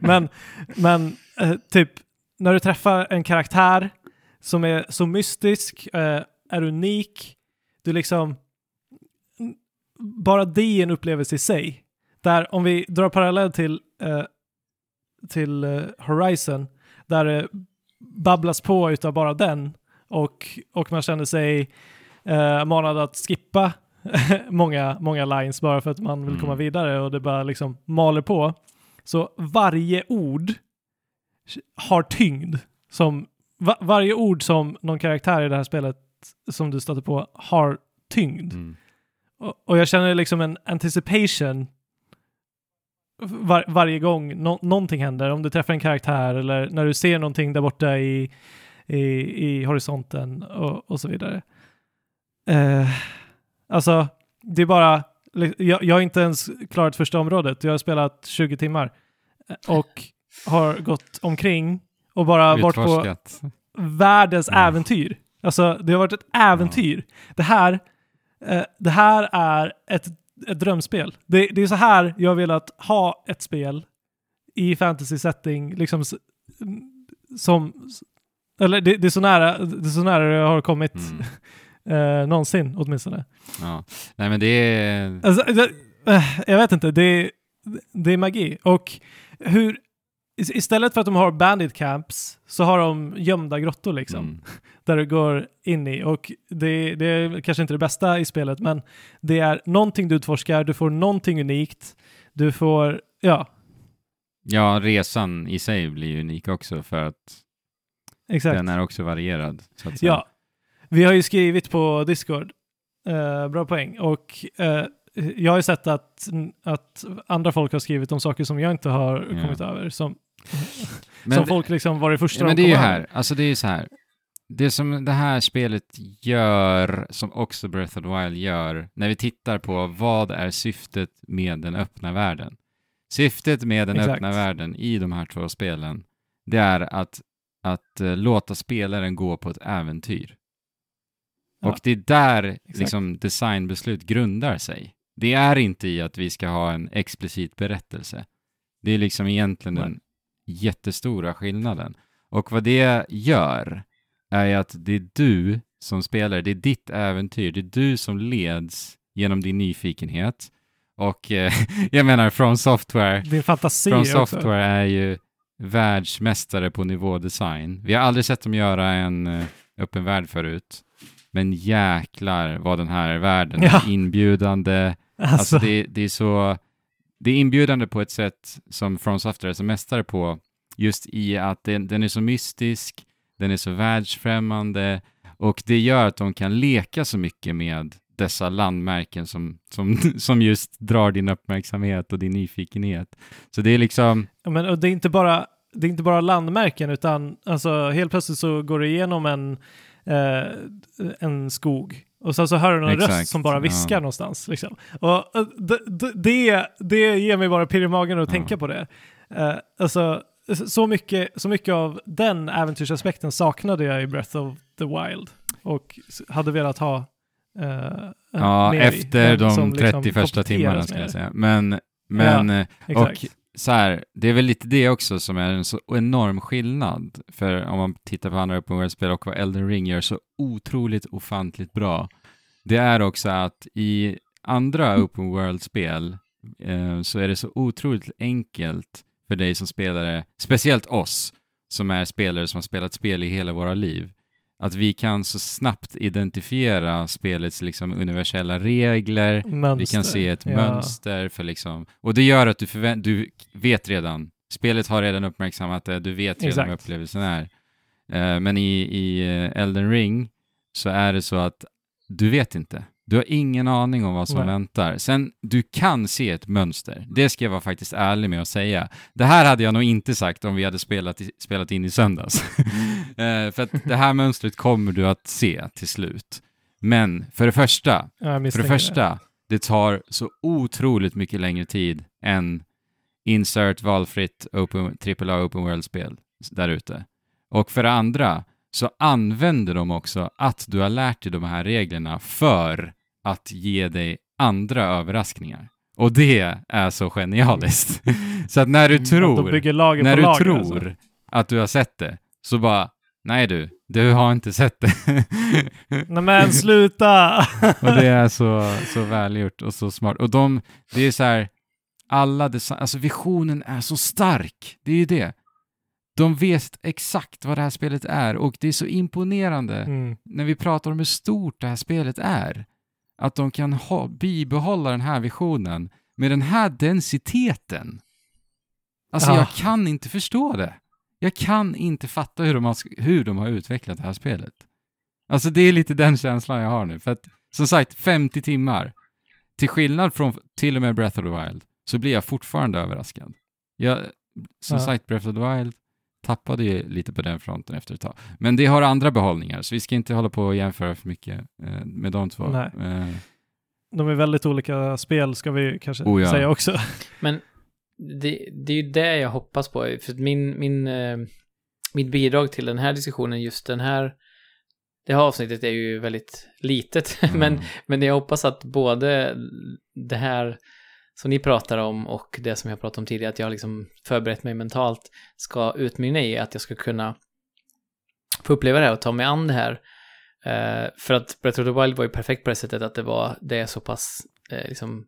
men, men eh, typ när du träffar en karaktär som är så mystisk, eh, är unik, du liksom, bara det är en upplevelse i sig. Där om vi drar parallell till, eh, till eh, Horizon, där det babblas på utav bara den och, och man känner sig eh, manad att skippa många, många lines bara för att man vill komma Mm. vidare och det bara liksom maler på. Så varje ord har tyngd. Som, va, varje ord som någon karaktär i det här spelet som du stöter på har tyngd. Mm. Och, och jag känner liksom en anticipation var, varje gång no, någonting händer. Om du träffar en karaktär eller när du ser någonting där borta i, i, i horisonten och, och så vidare. Eh, alltså, det är bara... Jag, jag har inte ens klarat första området. Jag har spelat 20 timmar och har gått omkring och bara varit på världens Mm. äventyr. Alltså, det har varit ett äventyr. Det här, eh, det här är ett, ett drömspel. Det, det är så här jag har velat ha ett spel i fantasy setting, liksom som, eller det, det, är så nära, det är så nära jag har kommit Mm. eh, någonsin åtminstone. Ja. Nej men det är... Alltså, det, eh, jag vet inte, det, det är magi. Och hur, is- istället för att de har bandit camps så har de gömda grottor liksom Mm. där du går in i. Och det, det är kanske inte det bästa i spelet, men det är någonting du utforskar, du får någonting unikt, du får, ja, Ja, resan i sig blir unik också för att exakt. den är också varierad. Så att säga. Ja, vi har ju skrivit på Discord, eh, bra poäng, och eh, jag har ju sett att, att andra folk har skrivit om saker som jag inte har Ja. kommit över, som, Men som folk liksom var det första Ja, men de det är ju här, över. alltså det är ju så här. Det som det här spelet gör, som också Breath of the Wild gör, när vi tittar på vad är syftet med den öppna världen. Syftet med den Exakt. öppna världen i de här två spelen, det är att, att eh, låta spelaren gå på ett äventyr. Ja. Och det är där liksom designbeslut grundar sig. Det är inte i att vi ska ha en explicit berättelse. Det är liksom egentligen Nej. den jättestora skillnaden. Och vad det gör är att det är du som spelare, det är ditt äventyr, det är du som leds genom din nyfikenhet. Och eh, jag menar, From Software, Din fantasi From också. Software är ju världsmästare på nivådesign. Vi har aldrig sett dem göra en eh, öppen värld förut. Men jäklar vad den här världen Ja. är inbjudande. Alltså, Alltså det, det är så... Det är inbjudande på ett sätt som From Software är så mästare på. Just i att den, den är så mystisk, den är så världsfrämmande och det gör att de kan leka så mycket med dessa landmärken som, som, som just drar din uppmärksamhet och din nyfikenhet. Så det är liksom... Ja, Men och det är inte bara det är inte bara landmärken utan alltså helt plötsligt så går du igenom en, eh, en skog och sen så hör du någon Exakt, röst som bara viskar ja. någonstans. Liksom. Och, det, det- det, ger mig bara pirr i magen att Ja. tänka på det. Eh, alltså, så, mycket, så mycket av den äventyrsaspekten saknade jag i Breath of the Wild och hade velat ha Ja, mer i. efter de som 30 liksom första timmarna ska jag säga. Men, men eh, Exakt. Och så här, det är väl lite det också som är en så enorm skillnad. För om man tittar på andra open world-spel och vad Elden Ring gör så otroligt ofantligt bra. Det är också att i andra open world-spel eh, så är det så otroligt enkelt för dig som spelare, speciellt oss som är spelare som har spelat spel i hela våra liv, att vi kan så snabbt identifiera spelets liksom universella regler, vi Mönster. kan se ett Ja. mönster för liksom, och det gör att du, förvä- du vet redan, spelet har redan uppmärksammat det, du vet redan Exakt. vad upplevelsen är. Eh, men i, i eh, Elden Ring så är det så att du vet inte. Du har ingen aning om vad som Nej. väntar. Sen, du kan se ett mönster. Det ska jag vara faktiskt ärlig med att säga. Det här hade jag nog inte sagt om vi hade spelat, i, spelat in i söndags. Eh, för att det här mönstret kommer du att se till slut. Men för det första, för det första, det tar så otroligt mycket längre tid än insert valfritt open, AAA open world-spel där ute. Och för det andra så använder de också att du har lärt dig de här reglerna för att ge dig andra överraskningar. Och det är så genialiskt. så att när du de tror, när du lager, tror alltså. att du har sett det, så bara, nej du, du har inte sett det. Nej men sluta! Och det är så, så välgjort och så smart. Och de, det är så här, alla design, alltså visionen är så stark. Det är ju det. De vet exakt vad det här spelet är och det är så imponerande Mm. när vi pratar om hur stort det här spelet är. Att de kan ha, bibehålla den här visionen med den här densiteten. Alltså Ah. jag kan inte förstå det. Jag kan inte fatta hur de, har, hur de har utvecklat det här spelet. Alltså det är lite den känslan jag har nu. För att som sagt, 50 timmar. Till skillnad från till och med Breath of the Wild så blir jag fortfarande överraskad. Jag, som Ja. sagt, Breath of the Wild tappade ju lite på den fronten efter ett tag. Men det har andra behållningar, så vi ska inte hålla på och jämföra för mycket eh, med de två. Nej. Eh, De är väldigt olika spel ska vi kanske Oh ja. säga också. Men det, det är ju det jag hoppas på. För min, min, eh, mitt bidrag till den här diskussionen, just den här, det här avsnittet är ju väldigt litet. men, mm. men jag hoppas att både det här som ni pratar om och det som jag pratade om tidigare, att jag har liksom förberett mig mentalt, ska utmynna i att jag ska kunna få uppleva det här och ta mig an det här. Eh, för att Breath of the Wild var ju perfekt på det sättet att det var, det är så pass eh, liksom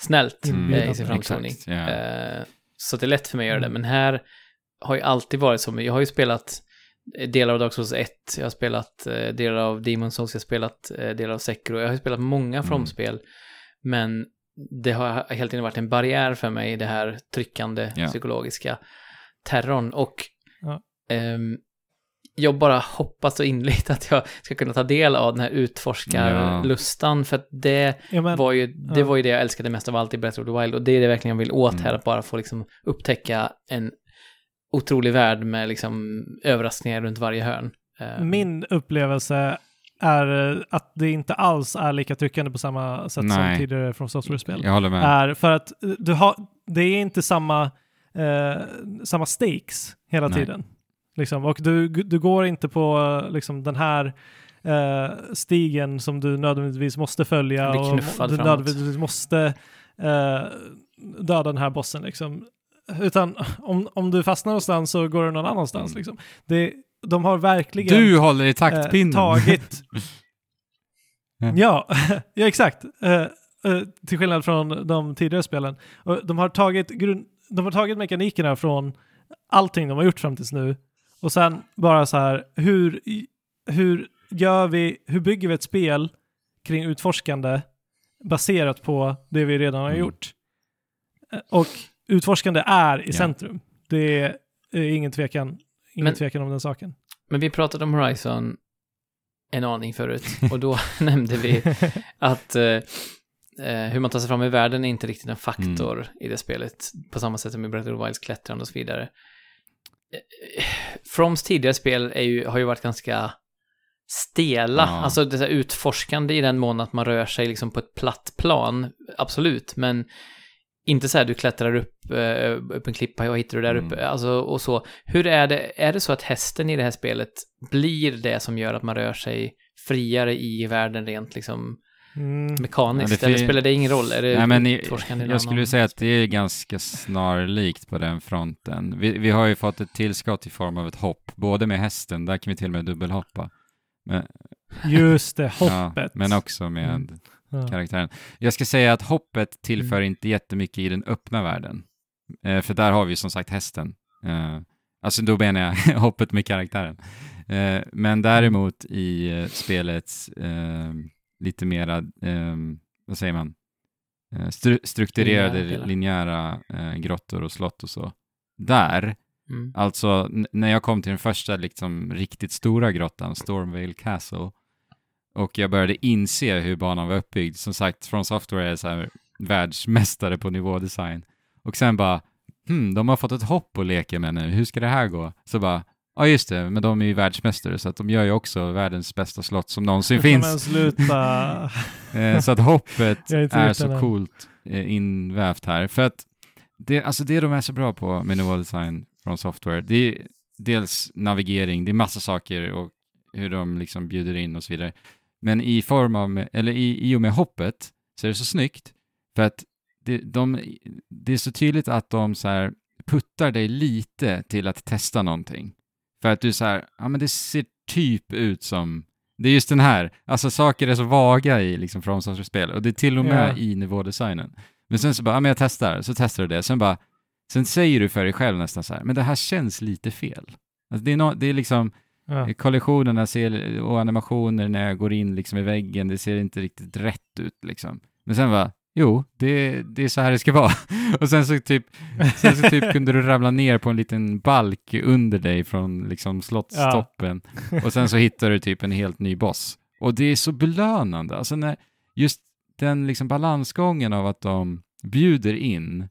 snällt Mm, eh, i sin framtoning. exakt, ja. Eh, så det är lätt för mig att göra det, Mm. men här har ju alltid varit så, jag har ju spelat delar av Dark Souls 1, jag har spelat eh, delar av Demon Souls, jag har spelat eh, delar av Sekiro, jag har ju spelat många Mm. From-spel, men det har hela tiden varit en barriär för mig, det här tryckande Ja. psykologiska terrorn och Ja. ehm, jag bara hoppas så innerligt att jag ska kunna ta del av den här utforskarlustan, för att det Ja, men, var ju, det ja. var ju det jag älskade mest av allt i Breath of the Wild och det är det verkligen jag vill åt här, Mm. att bara få liksom upptäcka en otrolig värld med liksom överraskningar runt varje hörn. Eh, Min upplevelse är att det inte alls är lika tryckande på samma sätt som Nej. tidigare från software-spel. Jag håller med. Är för att du har, det är inte samma, eh, samma stakes hela Nej. tiden. Liksom. Och du, du går inte på eh, liksom, den här eh, stigen som du nödvändigtvis måste följa och du framåt. nödvändigtvis måste eh, döda den här bossen. Liksom. Utan om, om du fastnar någonstans så går du någon annanstans. Mm. Liksom. Det, de har verkligen Du håller i eh, taktpinnen. tagit... Ja. ja, ja, exakt. Eh, eh, till skillnad från de tidigare spelen. Och de, har tagit grund, de har tagit mekanikerna från allting de har gjort fram tills nu och sen bara så här, hur, hur gör vi, hur bygger vi ett spel kring utforskande baserat på det vi redan har Mm. gjort? Eh, Och utforskande är i Ja. centrum. Det är, är ingen tvekan, ingen Men- tvekan om den saken. Men vi pratade om Horizon en aning förut och då nämnde vi att eh, eh, hur man tar sig fram i världen är inte riktigt en faktor Mm. i det spelet på samma sätt som i Breath of the Wilds klättrande och så vidare. Froms tidigare spel är ju, har ju varit ganska stela, Ja. alltså det utforskande i den mån att man rör sig liksom på ett platt plan, absolut, men inte så här du klättrar upp, eh, upp en klippa och hittar du där Mm. uppe, alltså och så. Hur är det, är det så att hästen i det här spelet blir det som gör att man rör sig friare i världen rent liksom Mm. mekaniskt? Ja, det Eller spelar det ingen roll? Är det Nej, men i, jag skulle säga att det är ganska snarlikt på den fronten. Vi, vi har ju fått ett tillskott i form av ett hopp, både med hästen, där kan vi till och med dubbelhoppa. Men, Just det, ja, hoppet. men också med Mm. Ja. karaktären. Jag ska säga att hoppet tillför Mm. inte jättemycket i den öppna världen. Eh, för där har vi som sagt hästen. Eh, alltså då menar jag hoppet med karaktären. Eh, men däremot i eh, spelets eh, lite mera, eh, vad säger man, eh, stru- strukturerade Linjära linjära eh, grottor och slott och så. Där, Mm. alltså när jag kom till den första liksom riktigt stora grottan, Stormvale Castle, och jag började inse hur banan var uppbyggd. Som sagt, från Software är så här världsmästare på nivådesign. Och sen bara, hmm, de har fått ett hopp att leka med nu, hur ska det här gå? Så bara, Ja, just det, men de är ju världsmästare så att de gör ju också världens bästa slott som någonsin Men finns. sluta. Eh, så att hoppet Jag är så coolt eh, invävt här. För att det, alltså det de är så bra på med Nova Design från Software, det är dels navigering, det är massa saker och hur de liksom bjuder in och så vidare. Men i form av, eller i, i och med hoppet så är det så snyggt för att det, de, det är så tydligt att de så puttar dig lite till att testa någonting. För att du så här, ja men det ser typ ut som, det är just den här, alltså saker är så vaga i liksom Software-spel och det är till och med Ja. i nivådesignen. Men sen så bara, ja men jag testar, så testar du det, sen bara, sen säger du för dig själv nästan så här, men det här känns lite fel. Alltså det, är no, det är liksom, Ja. kollisionerna ser, och animationer när jag går in liksom i väggen, det ser inte riktigt rätt ut liksom. Men sen bara, jo, det, det är så här det ska vara. och sen så typ, sen så typ kunde du ramla ner på en liten balk under dig från liksom slottstoppen. Och sen så hittar du typ en helt ny boss. Och det är så belönande, alltså när just den liksom balansgången av att de bjuder in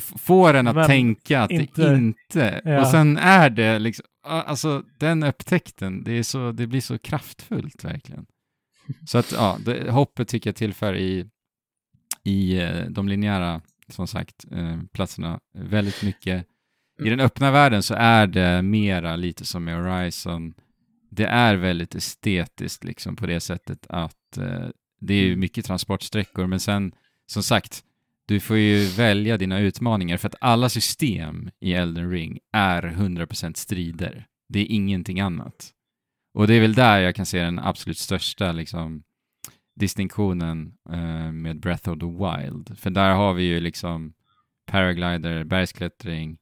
får en att Men tänka att inte- det inte, Ja. och sen är det liksom, ja, alltså den upptäckten, det, är så, det blir så kraftfullt verkligen. Så att ja, det, hoppet tycker jag tillför i, i eh, de linjära, som sagt, eh, platserna väldigt mycket. I den öppna världen så är det mera lite som med Horizon. Det är väldigt estetiskt liksom på det sättet att eh, det är ju mycket transportsträckor, men sen som sagt, du får ju välja dina utmaningar för att alla system i Elden Ring är 100% strider. Det är ingenting annat. Och det är väl där jag kan se den absolut största liksom, distinktionen eh, med Breath of the Wild. För där har vi ju liksom paraglider, bergsklättring,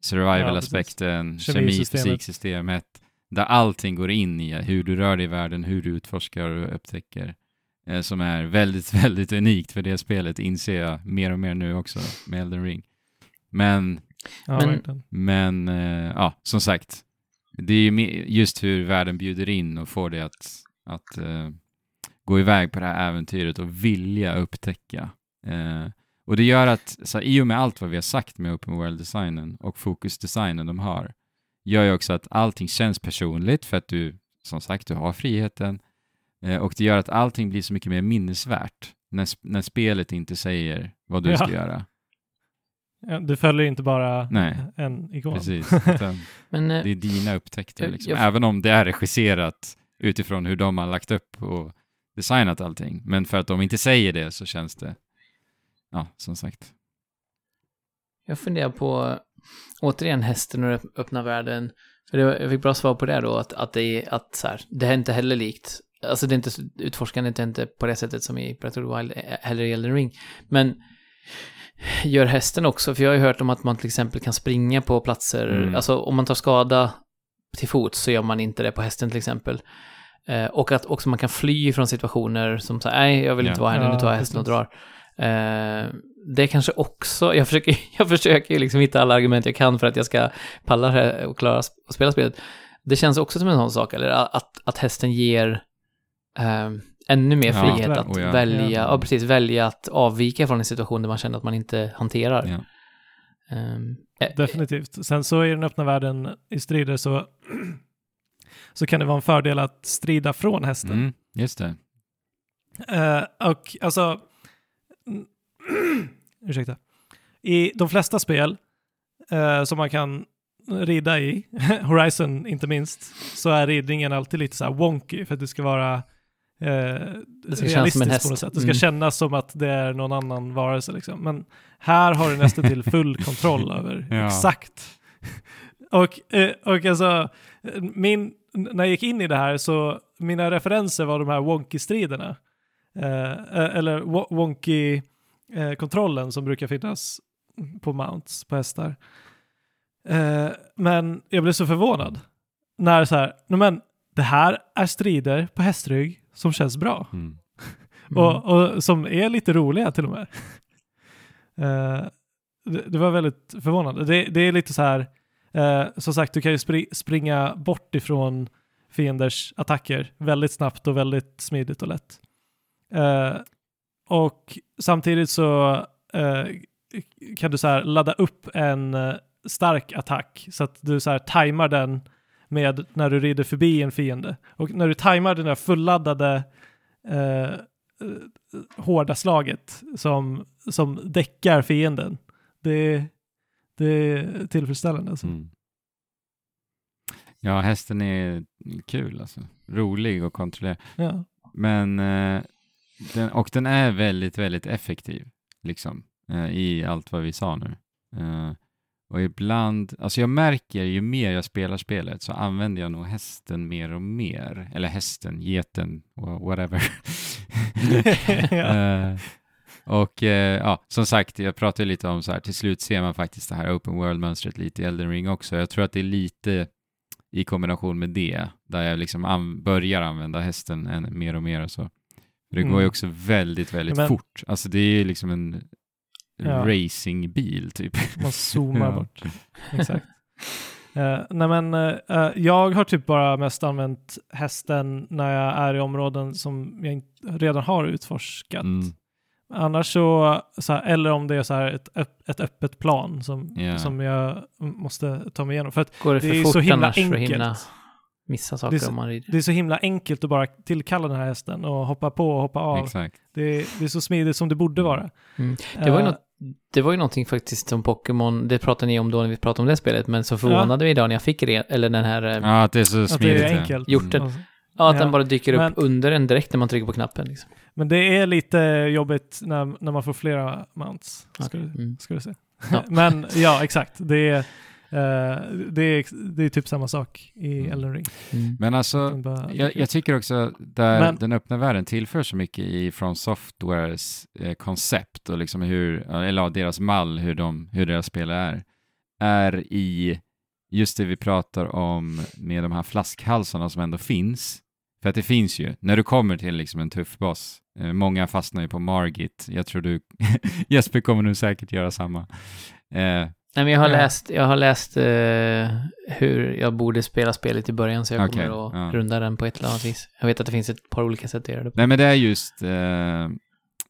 survival-aspekten, kemi, Kemisystemet. fysiksystemet, där allting går in i hur du rör dig i världen, hur du utforskar och upptäcker, eh, som är väldigt, väldigt unikt för det spelet, inser jag mer och mer nu också med Elden Ring. Men Ja, Men- men eh, ja, som sagt, det är ju just hur världen bjuder in och får dig att, att eh, gå iväg på det här äventyret och vilja upptäcka. Eh, och det gör att, så här, i och med allt vad vi har sagt med open world-designen och fokusdesignen de har, gör ju också att allting känns personligt för att du, som sagt, du har friheten. Eh, och det gör att allting blir så mycket mer minnesvärt när, sp- när spelet inte säger vad du Ja. ska göra. Ja, du följer inte bara Nej, en ikon. Precis. Utan Men eh, det är dina upptäckter, Jag- liksom. jag- även om det är regisserat utifrån hur de har lagt upp och designat allting. Men för att de inte säger det så känns det, ja, som sagt. jag funderar på, återigen hästen och öppna världen. För var- jag fick bra svar på det då, att, att det att så här, det är inte heller likt. Alltså det är inte, utforskandet är inte på det sättet som i Breath of the Wild, eh, heller i Elden Ring. Men gör hästen också, för jag har ju hört om att man till exempel kan springa på platser, Mm. alltså om man tar skada till fot så gör man inte det på hästen till exempel. Eh, och att också man kan fly från situationer som säger nej jag vill inte Ja. vara här nu, nu Ja, tar jag hästen och drar. Eh, det kanske också, jag försöker, jag försöker liksom hitta alla argument jag kan för att jag ska palla det här och klara och spela spelet. Det känns också som en sån sak, eller att, att hästen ger eh, ännu mer Ja, frihet verkligen. att Oh, ja. välja, Ja. ja. precis, välja att avvika från en situation där man känner att man inte hanterar. Ja. Eh, Definitivt. Sen så i den öppna världen i strider så, så kan det vara en fördel att strida från hästen. Mm, just det. Eh, och alltså, ursäkta. I de flesta spel eh, som man kan rida i, Horizon inte minst, så är ridningen alltid lite så här wonky för att det ska vara eh, ska som en realistiskt på något sätt. Det ska Mm. kännas som att det är någon annan varelse liksom. Men här har du nästan till full kontroll över Ja. exakt. Och, eh, och alltså, min, när jag gick in i det här så mina referenser var de här wonky-striderna. Eh, eh, eller wo- wonky-kontrollen som brukar finnas på mounts, på hästar. Eh, men jag blev så förvånad när så här, "Nej, men det här är strider på hästrygg som känns bra. Mm. Och, och som är lite roliga till och med. Eh, det, det var väldigt förvånande. Det, det är lite så här, eh, som sagt, du kan ju spri, springa bort ifrån fienders attacker väldigt snabbt och väldigt smidigt och lätt. Eh, och samtidigt så eh, kan du så här ladda upp en eh, stark attack så att du så här tajmar den med när du rider förbi en fiende. Och när du tajmar det där fulladdade eh, eh, hårda slaget som, som däckar fienden. Det, det är tillfredsställande. Alltså. Mm. Ja, hästen är kul alltså. Rolig att kontrollera. Ja. Men, eh, den, och den är väldigt, väldigt effektiv, liksom, eh, i allt vad vi sa nu. Eh, och ibland, alltså jag märker ju mer jag spelar spelet så använder jag nog hästen mer och mer. Eller hästen, geten, wha- whatever. Ja. Och eh, ja, som sagt, jag pratade lite om så här, till slut ser man faktiskt det här open world-mönstret lite i Elden Ring också. Jag tror att det är lite i kombination med det, där jag liksom an- börjar använda hästen än, mer och mer och så. För det går ju Mm. också väldigt, väldigt Men- fort. Alltså det är ju liksom en Ja. racingbil typ. Man zoomar bort. Exakt. Eh, nej men eh, jag har typ bara mest använt hästen när jag är i områden som jag redan har utforskat. Mm. Annars så, så här, eller om det är så här ett, ett öppet plan som, Ja. som jag måste ta mig igenom. För att Går det det för är fort så himla annars för att hinna enkelt. missa Det saker är så- om man rider? Det är så himla enkelt att bara tillkalla den här hästen och hoppa på och hoppa av. Exakt. Det är, det är så smidigt som det borde vara. Mm. Det var ju Eh, något det var ju någonting faktiskt som Pokémon, det pratade ni om då när vi pratade om det spelet, men så förvånade vi idag när jag fick re, eller den här, ja, Ja, att det är så Att smidigt. det är ja. enkelt. Gjort det. Alltså. att Ja. den bara dyker upp Men- under en direkt när man trycker på knappen. Liksom. Men det är lite jobbigt när, när man får flera mounts. Ska, Okej. du, Mm. ska du se. Ja. Men ja, exakt. Det är, eh, det, är, det är typ samma sak i Mm. Elden Ring. Mm. Men alltså, jag, jag tycker också där Men- den öppna världen tillför så mycket i från Softwares eh, koncept och liksom hur, eller ja, deras mall, hur, de, hur deras spel är, är i just det vi pratar om med de här flaskhalsarna som ändå finns. För att det finns ju, när du kommer till liksom en tuff boss, eh, många fastnar ju på Margit, jag tror du, Jesper kommer nu säkert göra samma. Eh, Nej, men jag har Ja. läst, jag har läst eh, hur jag borde spela spelet i början, så jag Okej, kommer att ja. runda den på ett eller annat vis. Jag vet att det finns ett par olika sätt att göra det på. Nej, men det är just, eh,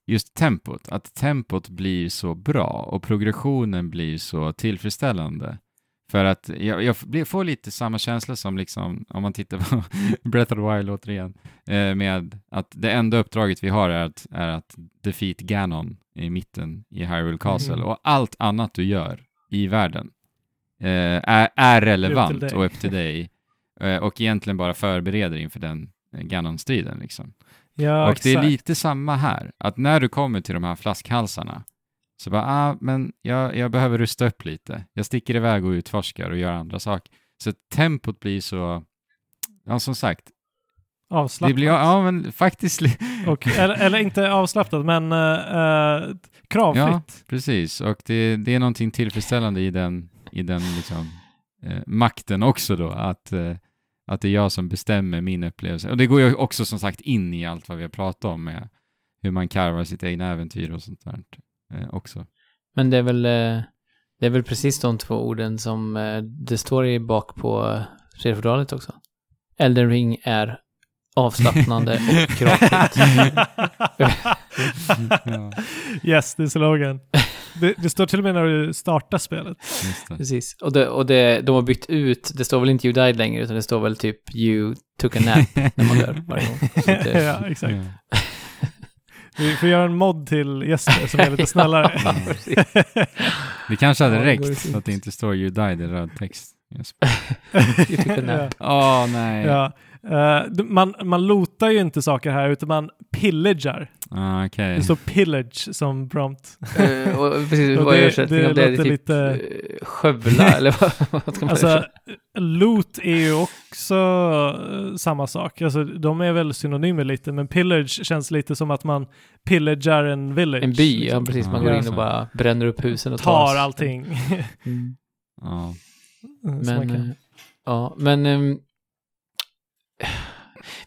just tempot. Att tempot blir så bra och progressionen blir så tillfredsställande. För att jag, jag får lite samma känsla som liksom, om man tittar på Breath of the Wild återigen, eh, med att det enda uppdraget vi har är att, är att defeat Ganon i mitten i Hyrule Castle Mhm. och allt annat du gör i världen eh, är, är relevant och upp till dig eh, och egentligen bara förbereder inför den eh, Ganon-striden liksom. Ja, och det är exakt. lite samma här, att när du kommer till de här flaskhalsarna så bara, ah, men jag, jag behöver rusta upp lite. Jag sticker iväg och utforskar och gör andra saker. Så tempot blir så, ja som sagt, det Avslappnat. blir, ja men faktiskt, Och, eller, eller inte avslappnat, men uh, kravfritt. Ja. precis. Och det, det är någonting tillfredsställande i den, i den liksom, eh, makten också då, att, eh, att det är jag som bestämmer min upplevelse. Och det går ju också som sagt in i allt vad vi har pratat om med hur man karvar sitt egna äventyr och sånt där eh, också. Men det är väl, eh, det är väl precis de två orden som eh, det står i bak på eh, spelfodralet också. Elden ring är avslappnande och ja, yes, det är slogan. Det, det står till och med när du startar spelet. just det. Precis. Och, det, och det, de har bytt ut, det står väl inte you died längre, utan det står väl typ you took a nap när man dör varje gång. Så att det, ja, exakt. Vi får göra en mod till Jesper som är lite snällare. Det kanske hade räckt fint. att det inte står you died i röd text. Jesper. You took a nap. Åh nej. ja. D- man, man lotar ju inte saker här, utan man pillager. Ah, Okej. Det står pillage som prompt. Eh, och precis, Och vad är det- översättningen det av det? Det är typ lite- eh, skövla, eller vad, vad ska man Alltså, loot är ju också eh, samma sak. Alltså, de är väl synonymer lite, men pillage känns lite som att man pillagar en village. En by, ja liksom. precis. Man Ja, går in så. och bara bränner upp husen och Tar allting. Mm. Ja. man Men, ja, men ehm,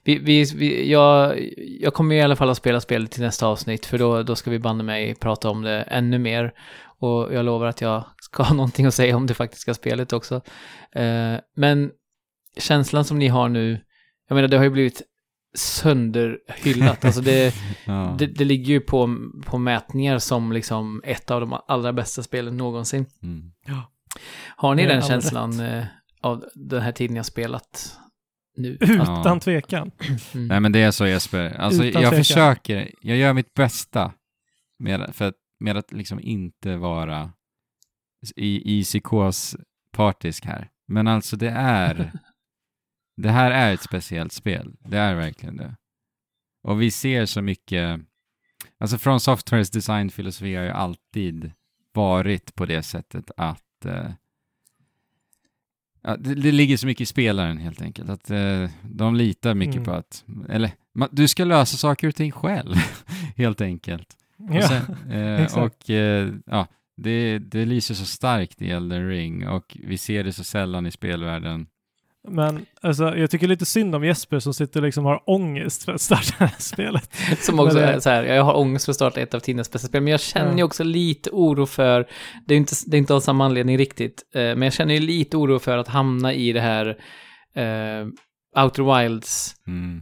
vi, vi, vi, jag, jag kommer i alla fall att spela spelet till nästa avsnitt, för då, då ska vi banne mig prata om det ännu mer. Och jag lovar att jag ska ha någonting att säga om det faktiska spelet också. Eh, men känslan som ni har nu, jag menar det har ju blivit sönderhyllat. alltså det, Ja. det, det ligger ju på, på mätningar som liksom ett av de allra bästa spelen någonsin. Mm. Har ni den känslan eh, av den här tiden jag spelat nu? Utan Ja. tvekan. Mm. Nej men det är så Jesper. Alltså Utan jag tvekan. försöker, jag gör mitt bästa med, för att, med att liksom inte vara i, i psykospartisk här. Men alltså det är, det här är ett speciellt spel. Det är verkligen det. Och vi ser så mycket, alltså från Softwares designfilosofi har ju alltid varit på det sättet att eh, Ja, det, det ligger så mycket i spelaren helt enkelt. Att eh, de litar mycket Mm. på att, eller ma, du ska lösa saker och ting själv, helt enkelt. Och, Ja. sen, eh, och eh, ja, det, det lyser så starkt i Elden Ring och vi ser det så sällan i spelvärlden. Men alltså, jag tycker lite synd om Jesper som sitter och liksom har ångest för att starta det här spelet. Som också Men är så här, jag har ångest för att starta ett av tidens bästa spel, men jag känner ju Ja. också lite oro för, det är inte, det är inte av samma anledning riktigt, eh, men jag känner ju lite oro för att hamna i det här eh, Outer Wilds Mm.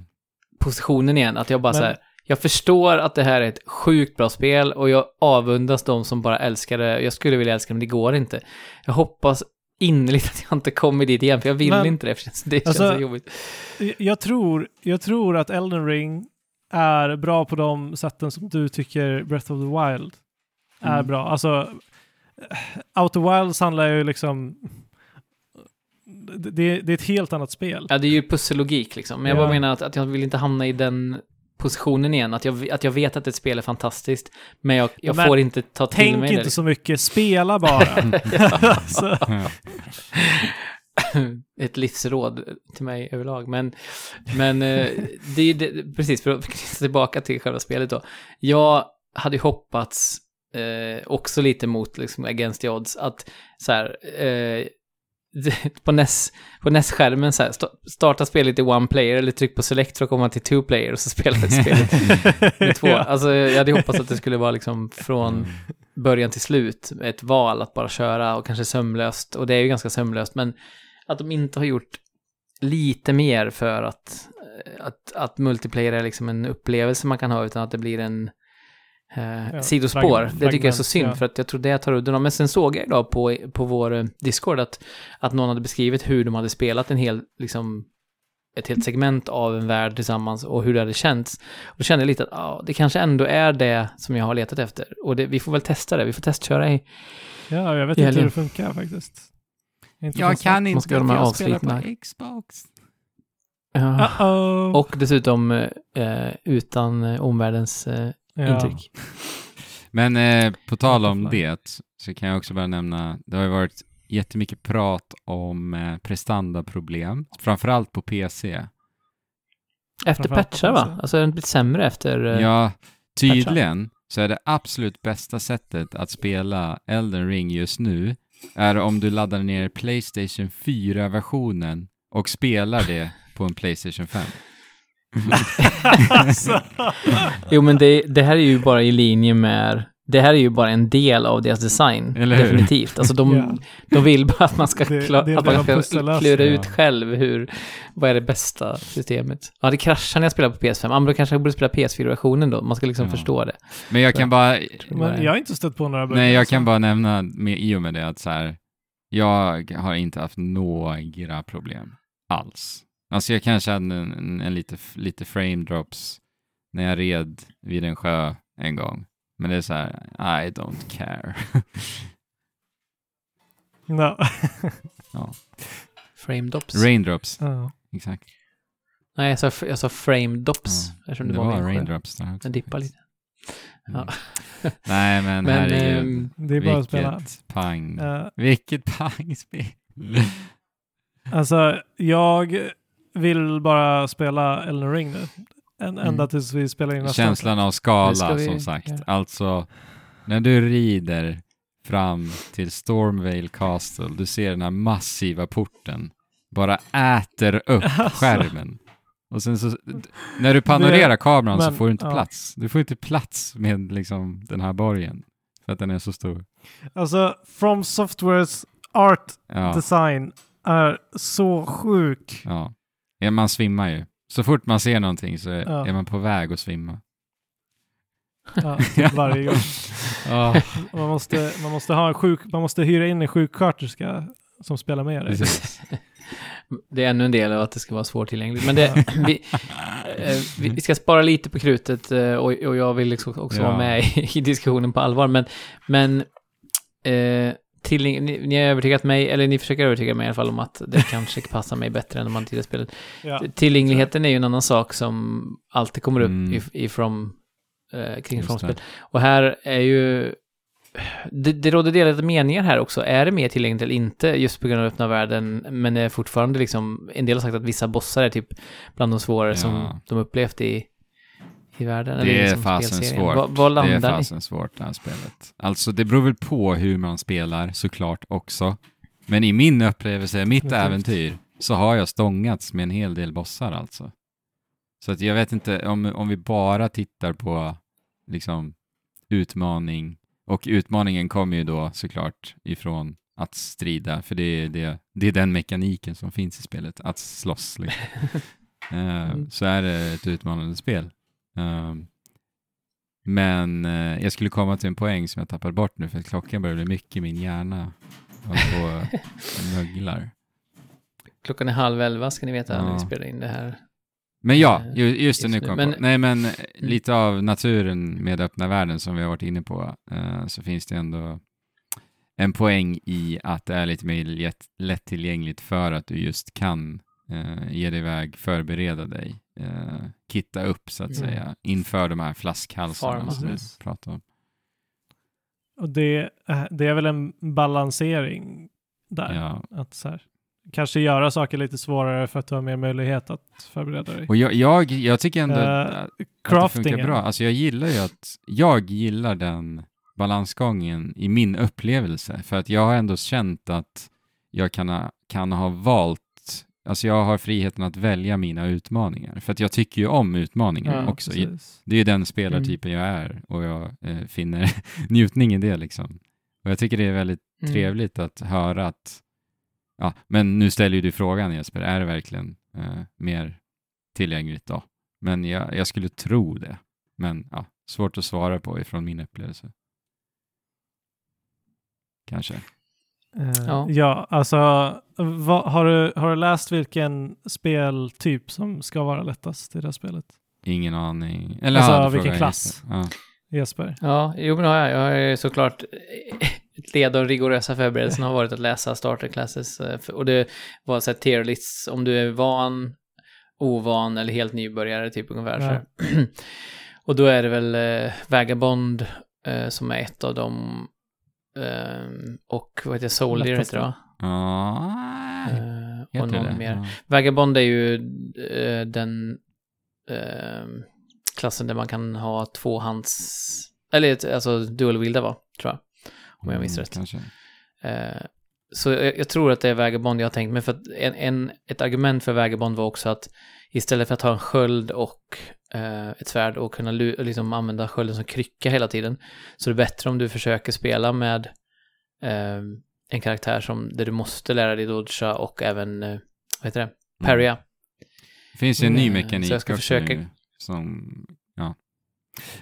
positionen igen, att jag bara Men- så här, jag förstår att det här är ett sjukt bra spel och jag avundas de som bara älskar det. Jag skulle vilja älska det, men det går inte. Jag hoppas innerligt att jag inte kommer dit igen, för jag vill Men- inte det, för det känns, känns Alltså, så jobbigt. Jag tror, jag tror att Elden Ring är bra på de sätten som du tycker Breath of the Wild är Mm. bra. Alltså, Outer Wilds handlar ju liksom... Det, det är ett helt annat spel. Ja, det är ju pussellogik liksom. Men jag Ja. bara menar att, att jag vill inte hamna i den positionen igen. Att jag, att jag vet att ett spel är fantastiskt, men jag, jag Men får inte ta till Tänk mig inte det. så mycket, spela bara. ett livsråd till mig överlag. Men, men eh, det är det, precis, för att knyta tillbaka till själva spelet då. Jag hade ju hoppats eh, också lite mot liksom, against the odds att så här, eh, på NES, på NES-skärmen så här, sta- starta spelet i one player eller tryck på select för att komma till two player och så spelar vi spelet med två. Alltså jag hade hoppats att det skulle vara liksom från början till slut, ett val att bara köra och kanske sömlöst, och det är ju ganska sömlöst, men att de inte har gjort lite mer för att, eh, att, att multiplayer är liksom en upplevelse man kan ha, utan att det blir en eh, Ja, sidospår. fragment- det tycker jag är så fragment, synd, ja. för att jag tror det tar udden av. Men sen såg jag idag på, på vår Discord att, att någon hade beskrivit hur de hade spelat en hel, liksom, ett helt segment av en värld tillsammans och hur det hade känts. Och då kände jag lite att ja, det kanske ändå är det som jag har letat efter. Och det, vi får väl testa det, vi får testköra i... ja, jag vet I inte hur det funkar faktiskt. Inte Jag kan inte, för jag spelar på Xbox. Uh-oh. Och dessutom eh, utan eh, omvärldens eh, Ja. intryck. Men eh, på tal om det så kan jag också bara nämna, det har ju varit jättemycket prat om eh, prestandaproblem, framförallt på PC. Efter patchar va? Alltså den blivit sämre efter... eh, Ja, tydligen så är det absolut bästa sättet att spela Elden Ring just nu är om du laddar ner Playstation 4-versionen och spelar det på en Playstation 5. Alltså, Jo men det, det här är ju bara i linje med... Det här är ju bara en del av deras design. Definitivt. Alltså de, Ja. de vill bara att man ska, Det- kla- det är att man ska klura ja. ut själv hur... Vad är det bästa systemet? Ja, det kraschar när jag spelar på PS5. Ja, men då kanske jag borde spela PS4-versionen då. Man ska liksom Ja. förstå det. Men jag kan bara, men jag har inte stött på några buggar. nej jag alltså. kan bara nämna med, i och med det att så här, jag har inte haft några problem alls. Alltså jag kanske hade en, en, en lite, lite frame drops när jag red vid en sjö en gång. Men det är så här, I don't care. No. Frame dops. Raindrops, Ja. exakt. Nej, jag sa, jag sa frame dops. Ja, Eftersom det, det, var, var, raindrops där också. Den dippar lite. Mm. Ja. Nej men, Men, herregud. ehm, Det är bara att spela. Vilket pang. Eh, Vilket pangspel. alltså, jag vill bara spela Elden Ring nu. En, Mm. ända tills vi spelar in nästa Känslan av skala ska vi som sagt. göra. Alltså, när du rider fram till Stormvale Castle, du ser den här massiva porten, bara äter upp Alltså. skärmen. Och sen så, när du panorerar kameran så men, får du inte ja. plats. Du får inte plats med liksom den här borgen. För att den är så stor. Alltså, From Softwares art Ja, design är så sjuk. ja. Ja, Man svimmar ju. Så fort man ser någonting så är, Ja. är man på väg att svimma. Ja, typ varje gång. Ah, Man måste, man måste, ha en sjuk, man måste hyra in en sjuksköterska som spelar med dig. precis. Det är ännu en del av att det ska vara svårtillgängligt. Men det, vi, eh, vi, ska spara lite på krutet eh, och, och jag vill liksom också Ja. vara med i, i diskussionen på allvar. Men, men eh, tillgäng- ni, ni har övertygat mig, eller ni försöker övertyga mig i alla fall om att det kanske passar mig bättre än de andra tidigare spelet. Ja. Tillgängligheten är ju en annan sak som alltid kommer upp Mm. i, i From, eh, kring From-spel. det. Och här är ju... Det, det råder delade meningar här också. Är det mer tillgängligt eller inte just på grund av öppna världen? Men det är fortfarande liksom... En del har sagt att vissa bossar är typ bland de svårare Ja. som de upplevt i, i världen. Det är liksom fasen svårt. Vad, vad Det är landar ni? fasen svårt det här spelet. Alltså det beror väl på hur man spelar såklart också. Men i min upplevelse, mitt Definitivt. äventyr, så har jag stångats med en hel del bossar alltså. Så att jag vet inte, om, om vi bara tittar på liksom utmaning, och utmaningen kommer ju då såklart ifrån att strida, för det är, det, det är den mekaniken som finns i spelet, att slåss. Liksom. Mm. Så är det ett utmanande spel. Um, men eh, jag skulle komma till en poäng som jag tappade bort nu för att klockan börjar bli mycket i min hjärna. Och möglar. Klockan är halv elva ska ni veta när Ja. vi spelar in det här. Men ja, Eh, ju- just det, nu just kom Men- på. Nej, men eh, lite av naturen med öppna världen som vi har varit inne på, så finns det ändå en poäng i att det är lite mer lätt, lättillgängligt för att du just kan eh, ge dig iväg, förbereda dig, eh, kitta upp så att Mm. säga, inför de här flaskhalsarna Farma. som vi pratar om. Och det, är- det är väl en balansering där. Ja. Att så här, kanske göra saker lite svårare för att du har mer möjlighet att förbereda dig. Och jag, jag, jag tycker ändå Eh, att att det funkar bra. Alltså jag gillar ju att, jag gillar den balansgången i min upplevelse. För att jag har ändå känt att jag kan ha, kan ha valt, alltså jag har friheten att välja mina utmaningar. För att jag tycker ju om utmaningar Ja, också. precis. Det är ju den spelartypen jag är och jag eh, finner njutning i det liksom. Och jag tycker det är väldigt Mm. trevligt att höra att, ja, men nu ställer ju du frågan Jesper, är det verkligen eh, mer tillgängligt då? Men jag, jag skulle tro det. Men ja, svårt att svara på ifrån min upplevelse. Kanske. Eh, Ja. ja. alltså vad, har, du, har du läst vilken speltyp som ska vara lättast i det här spelet? Ingen aning. Eller Alltså, ja, vilken klass? Jesper. Ja. Jesper? Ja, jo men har jag. Jag har ju såklart ett led av rigorösa förberedelser har varit att läsa starter classes. eh, Och det var så här tier lists om du är van, ovan eller helt nybörjare typ ungefär. Så här. Och då är det väl eh, Vagabond eh, som är ett av dem. Eh, och vad heter det, Soldier heter det va? Ja, Eh, och någon det? mer. Ja. Vagabond är ju eh, den eh, klassen där man kan ha tvåhands... Eller alltså dual-wielda va, tror jag. Om jag minns Mm, rätt. Eh, så jag, jag tror att det är Vagabond jag har tänkt mig. För att en, en, ett argument för Vagabond var också att istället för att ha en sköld och ett svärd och kunna liksom använda skölden som krycka hela tiden så är det bättre om du försöker spela med eh, en karaktär som, där du måste lära dig dodga och även, eh, vad heter det, parrya. Det finns ju en ny Mm, mekanik så jag ska också försöka- nu, som, ja.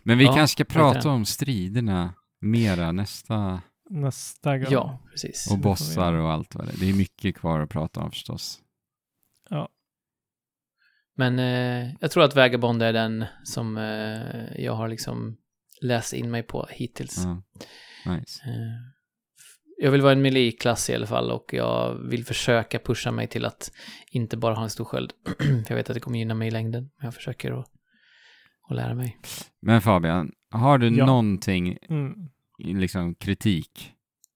Men vi Ja, kanske ska prata om striderna mera nästa, Nästa gång. Ja, precis. och bossar och allt vad det är. Det är mycket kvar att prata om förstås. Men eh, jag tror att Vagabond är den som eh, jag har liksom läst in mig på hittills. Ja. Nice. Eh, Jag vill vara en melee-klass i alla fall och jag vill försöka pusha mig till att inte bara ha en stor sköld. Jag vet att det kommer gynna mig i längden. Men jag försöker att, att lära mig. Men Fabian, har du Ja. någonting, Mm. liksom kritik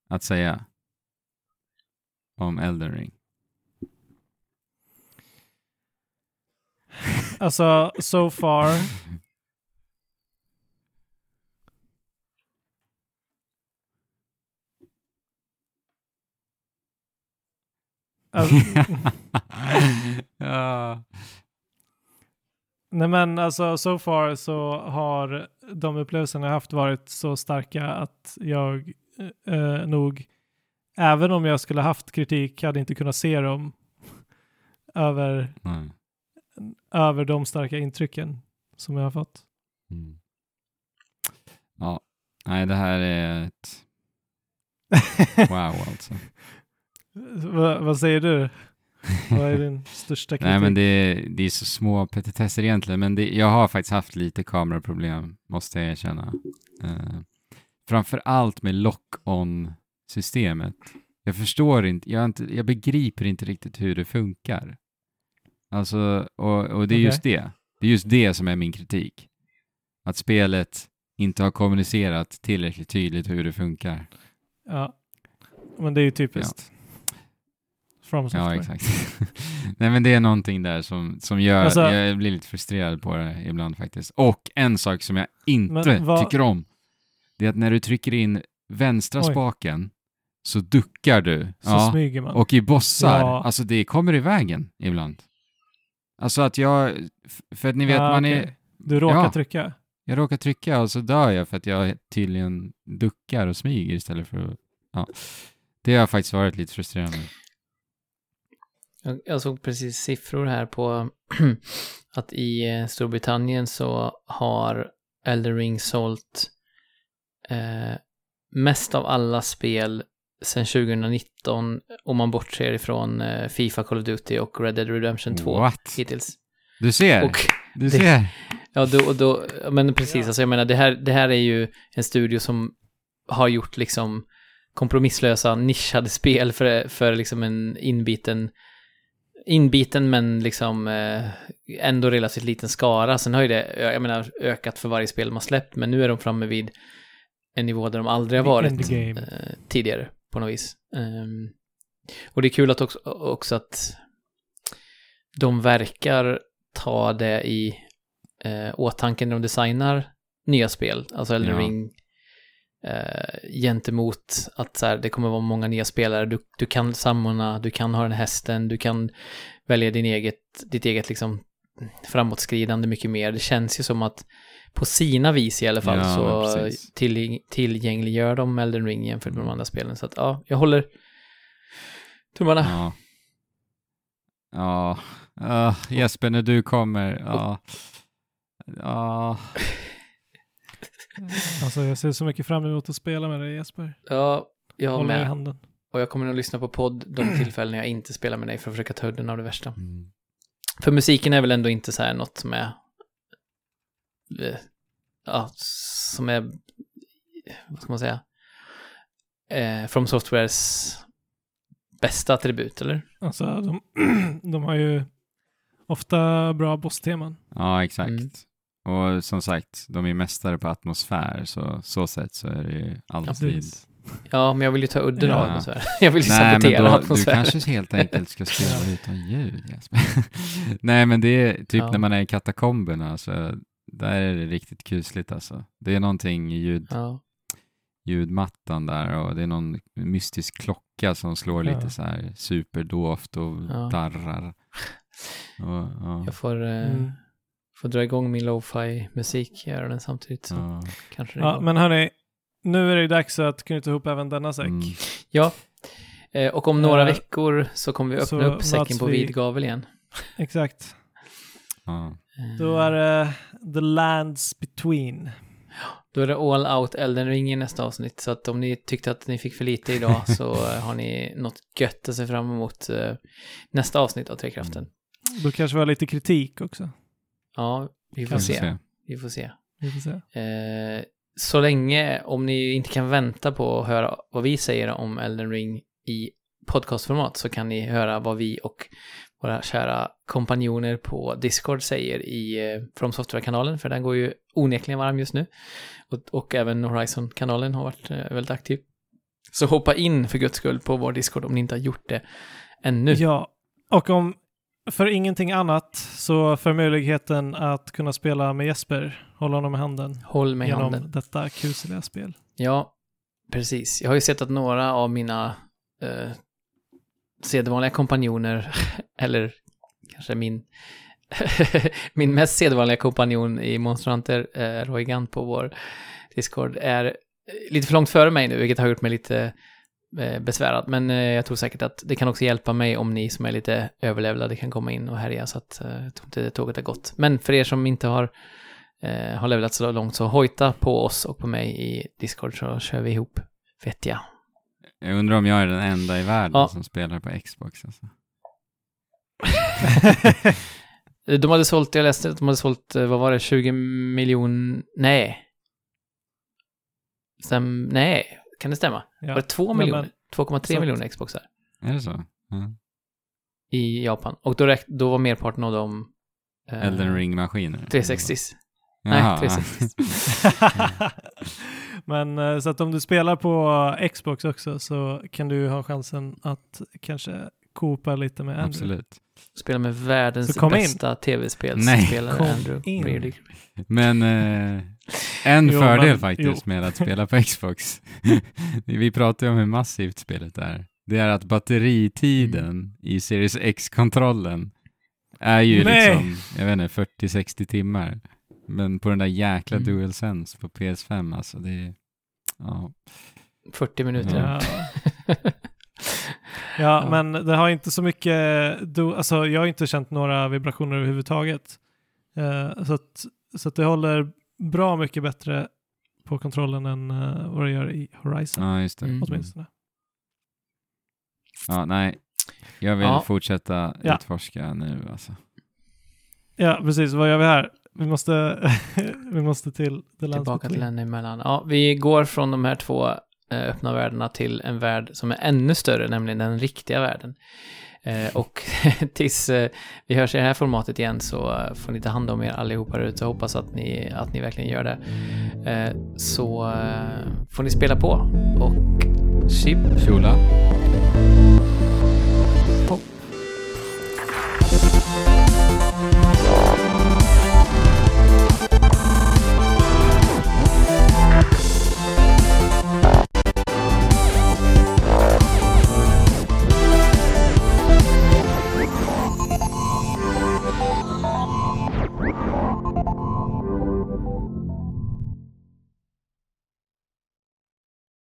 att säga om Elden Ring? Alltså, so far. Alltså, ja. nej men alltså, so far så har de upplevelserna jag haft varit så starka att jag eh, nog, även om jag skulle haft kritik, hade inte kunnat se dem över, Nej. över de starka intrycken som jag har fått. Mm. Ja, Nej, det här är ett wow alltså. Va, vad säger du? Vad är din största kritik? Nej, men det är, det är så små petitesser egentligen, men det, jag har faktiskt haft lite kameraproblem, måste jag erkänna. Uh, framför allt med lock-on-systemet. Jag förstår inte jag, inte, jag begriper inte riktigt hur det funkar. Alltså, och, och det är okay. just det. Det är just det som är min kritik. Att spelet inte har kommunicerat tillräckligt tydligt hur det funkar. Ja, men det är ju typiskt. Ja. From software. Ja, exakt. Nej, men det är någonting där som, som gör, alltså, jag blir lite frustrerad på det ibland faktiskt. Och en sak som jag inte vad... tycker om, det är att när du trycker in vänstra Oj. spaken så duckar du. Så ja. smyger man. Och i bossar, ja. alltså det kommer i vägen ibland. Alltså att jag, för att ni vet, ja, man okay. är... Du råkar ja, trycka? Jag råkar trycka och så dör jag för att jag tydligen duckar och smyger istället för att... Ja. Det har faktiskt varit lite frustrerande. Jag, jag såg precis siffror här på att i eh, Storbritannien så har Elder Ring sålt eh, mest av alla spel sedan 2019 om man bortser ifrån eh, Fifa, Call of Duty och Red Dead Redemption 2 What? hittills. Du ser, och du det, ser. Ja, då, då, men precis, alltså jag menar det här, det här är ju en studio som har gjort liksom kompromisslösa nischade spel för, för liksom en inbiten inbiten men liksom eh, ändå relativt liten skara. Sen har ju det, jag menar, ökat för varje spel man släppt, men nu är de framme vid en nivå där de aldrig har varit eh, tidigare på något vis. Um, och det är kul att också, också att de verkar ta det i eh, åtanke när de designar nya spel, alltså Elden ja. Ring, eh, gentemot att så här, det kommer vara många nya spelare, du, du kan samordna, du kan ha den hästen, du kan välja din eget, ditt eget liksom framåtskridande mycket mer. Det känns ju som att på sina vis i alla fall ja, så till, tillgängliggör de Elden Ring jämfört med de andra spelen. Så att ja, jag håller tummarna. Ja. Ja, uh, Jesper när du kommer, ja. Ja. Alltså jag ser så mycket fram emot att spela med dig Jesper. Ja, jag har med. I handen. Och jag kommer nog lyssna på podd de tillfällen jag inte spelar med dig för att försöka ta udden av det värsta. Mm. För musiken är väl ändå inte så här något som är Eh, ja, som är, vad ska man säga, eh, From Softwares bästa attribut, eller? Alltså, de, de har ju ofta bra boss-teman. Ja, exakt. Mm. Och som sagt, de är mästare på atmosfär, så så sätt så är det ju alltid... Ja, men jag vill ju ta udden ja. av atmosfär. Jag vill ju Nej, sabotera men då, atmosfär. Du kanske helt enkelt ska spela utan ljud, Jesper. Nej, men det är typ ja. när man är i katakomberna, så där är det riktigt kusligt alltså. Det är någonting i ljud, ja. ljudmattan där och det är någon mystisk klocka som slår ja. lite så här superdovt och ja. darrar. Och, ja. Jag får, eh, mm. Får dra igång min lo-fi musik, göra den samtidigt så ja. kanske det Ja, men hörni, nu är det dags att knyta ihop även denna säck. Mm. Ja, eh, och om några uh, veckor så kommer vi öppna upp säcken på vi... vid gavel igen. Exakt. Ja. Då är det The Lands Between. Då är det All Out Elden Ring i nästa avsnitt. Så att om ni tyckte att ni fick för lite idag så har ni något gött att se fram emot uh, nästa avsnitt av Trekraften. Då kanske vi har lite kritik också. Ja, vi får se. se. Vi får se. Vi får se. Uh, så länge, om ni inte kan vänta på att höra vad vi säger om Elden Ring i podcastformat så kan ni höra vad vi och våra kära kompanjoner på Discord säger i eh, From Software-kanalen, för den går ju onekligen varm just nu. Och, och även Horizon-kanalen har varit eh, väldigt aktiv. Så hoppa in för guds skull på vår Discord om ni inte har gjort det ännu. Ja, och om för ingenting annat så för möjligheten att kunna spela med Jesper, hålla honom i handen. Håll mig i handen. Genom detta kusliga spel. Ja, precis. Jag har ju sett att några av mina eh, sedvanliga kompanjoner, eller kanske min, min mest sedvanliga kompanjon i Monster Hunter, eh, Roy på vår Discord, är lite för långt före mig nu, vilket har gjort mig lite eh, besvärad. Men eh, jag tror säkert att det kan också hjälpa mig om ni som är lite överlevlade kan komma in och härja, så att eh, jag tror inte tåget har gått. Men för er som inte har har levlat så långt så hojta på oss och på mig i Discord så kör vi ihop vettiga. Jag undrar om jag är den enda i världen Ja. som spelar på Xbox. Alltså. De hade sålt, jag läste att de hade sålt, vad var det, 20 miljoner, nej. Stäm, nej, kan det stämma? Ja. Var det 2 Men- miljoner? men- 2,3 så att- miljoner Xboxar Är det så? Ja. i Japan. Och då, räck, då var merparten av dem... eh, Elden ring-maskiner. 360s. Jaha, Nej, ja. 360. Men eh, så att om du spelar på Xbox också så kan du ha chansen att kanske koopa lite med Andrew. Absolut. Spelar med världens Så kom in. bästa kom Andrew in. Reilly. Men eh, en Jo, fördel men- faktiskt jo. med att spela på Xbox, vi pratar ju om hur massivt spelet är, det är att batteritiden i Series X-kontrollen är ju Nej. liksom, jag vet inte, 40-60 timmar. Men på den där jäkla Mm. DualSense på PS5 alltså, det är, ja. 40 minuter. Ja. Ja. men det har inte så mycket, do, alltså jag har inte känt några vibrationer överhuvudtaget. Eh, så att, så att det håller bra mycket bättre på kontrollen än eh, vad det gör i Horizon, ja, just det. Mm. åtminstone. Ja, nej. Jag vill Ja. fortsätta Ja. utforska nu alltså. Ja, precis. Vad gör vi här? Vi måste, vi måste till The Lands Tillbaka till en emellan. Ja, vi går från de här två Eh, öppna världarna till en värld som är ännu större, nämligen den riktiga världen. Eh, och tills eh, vi hörs i det här formatet igen så får ni ta hand om er allihopa där ute. Hoppas att ni, att ni verkligen gör det. Så får ni spela på. Och chip Tjola.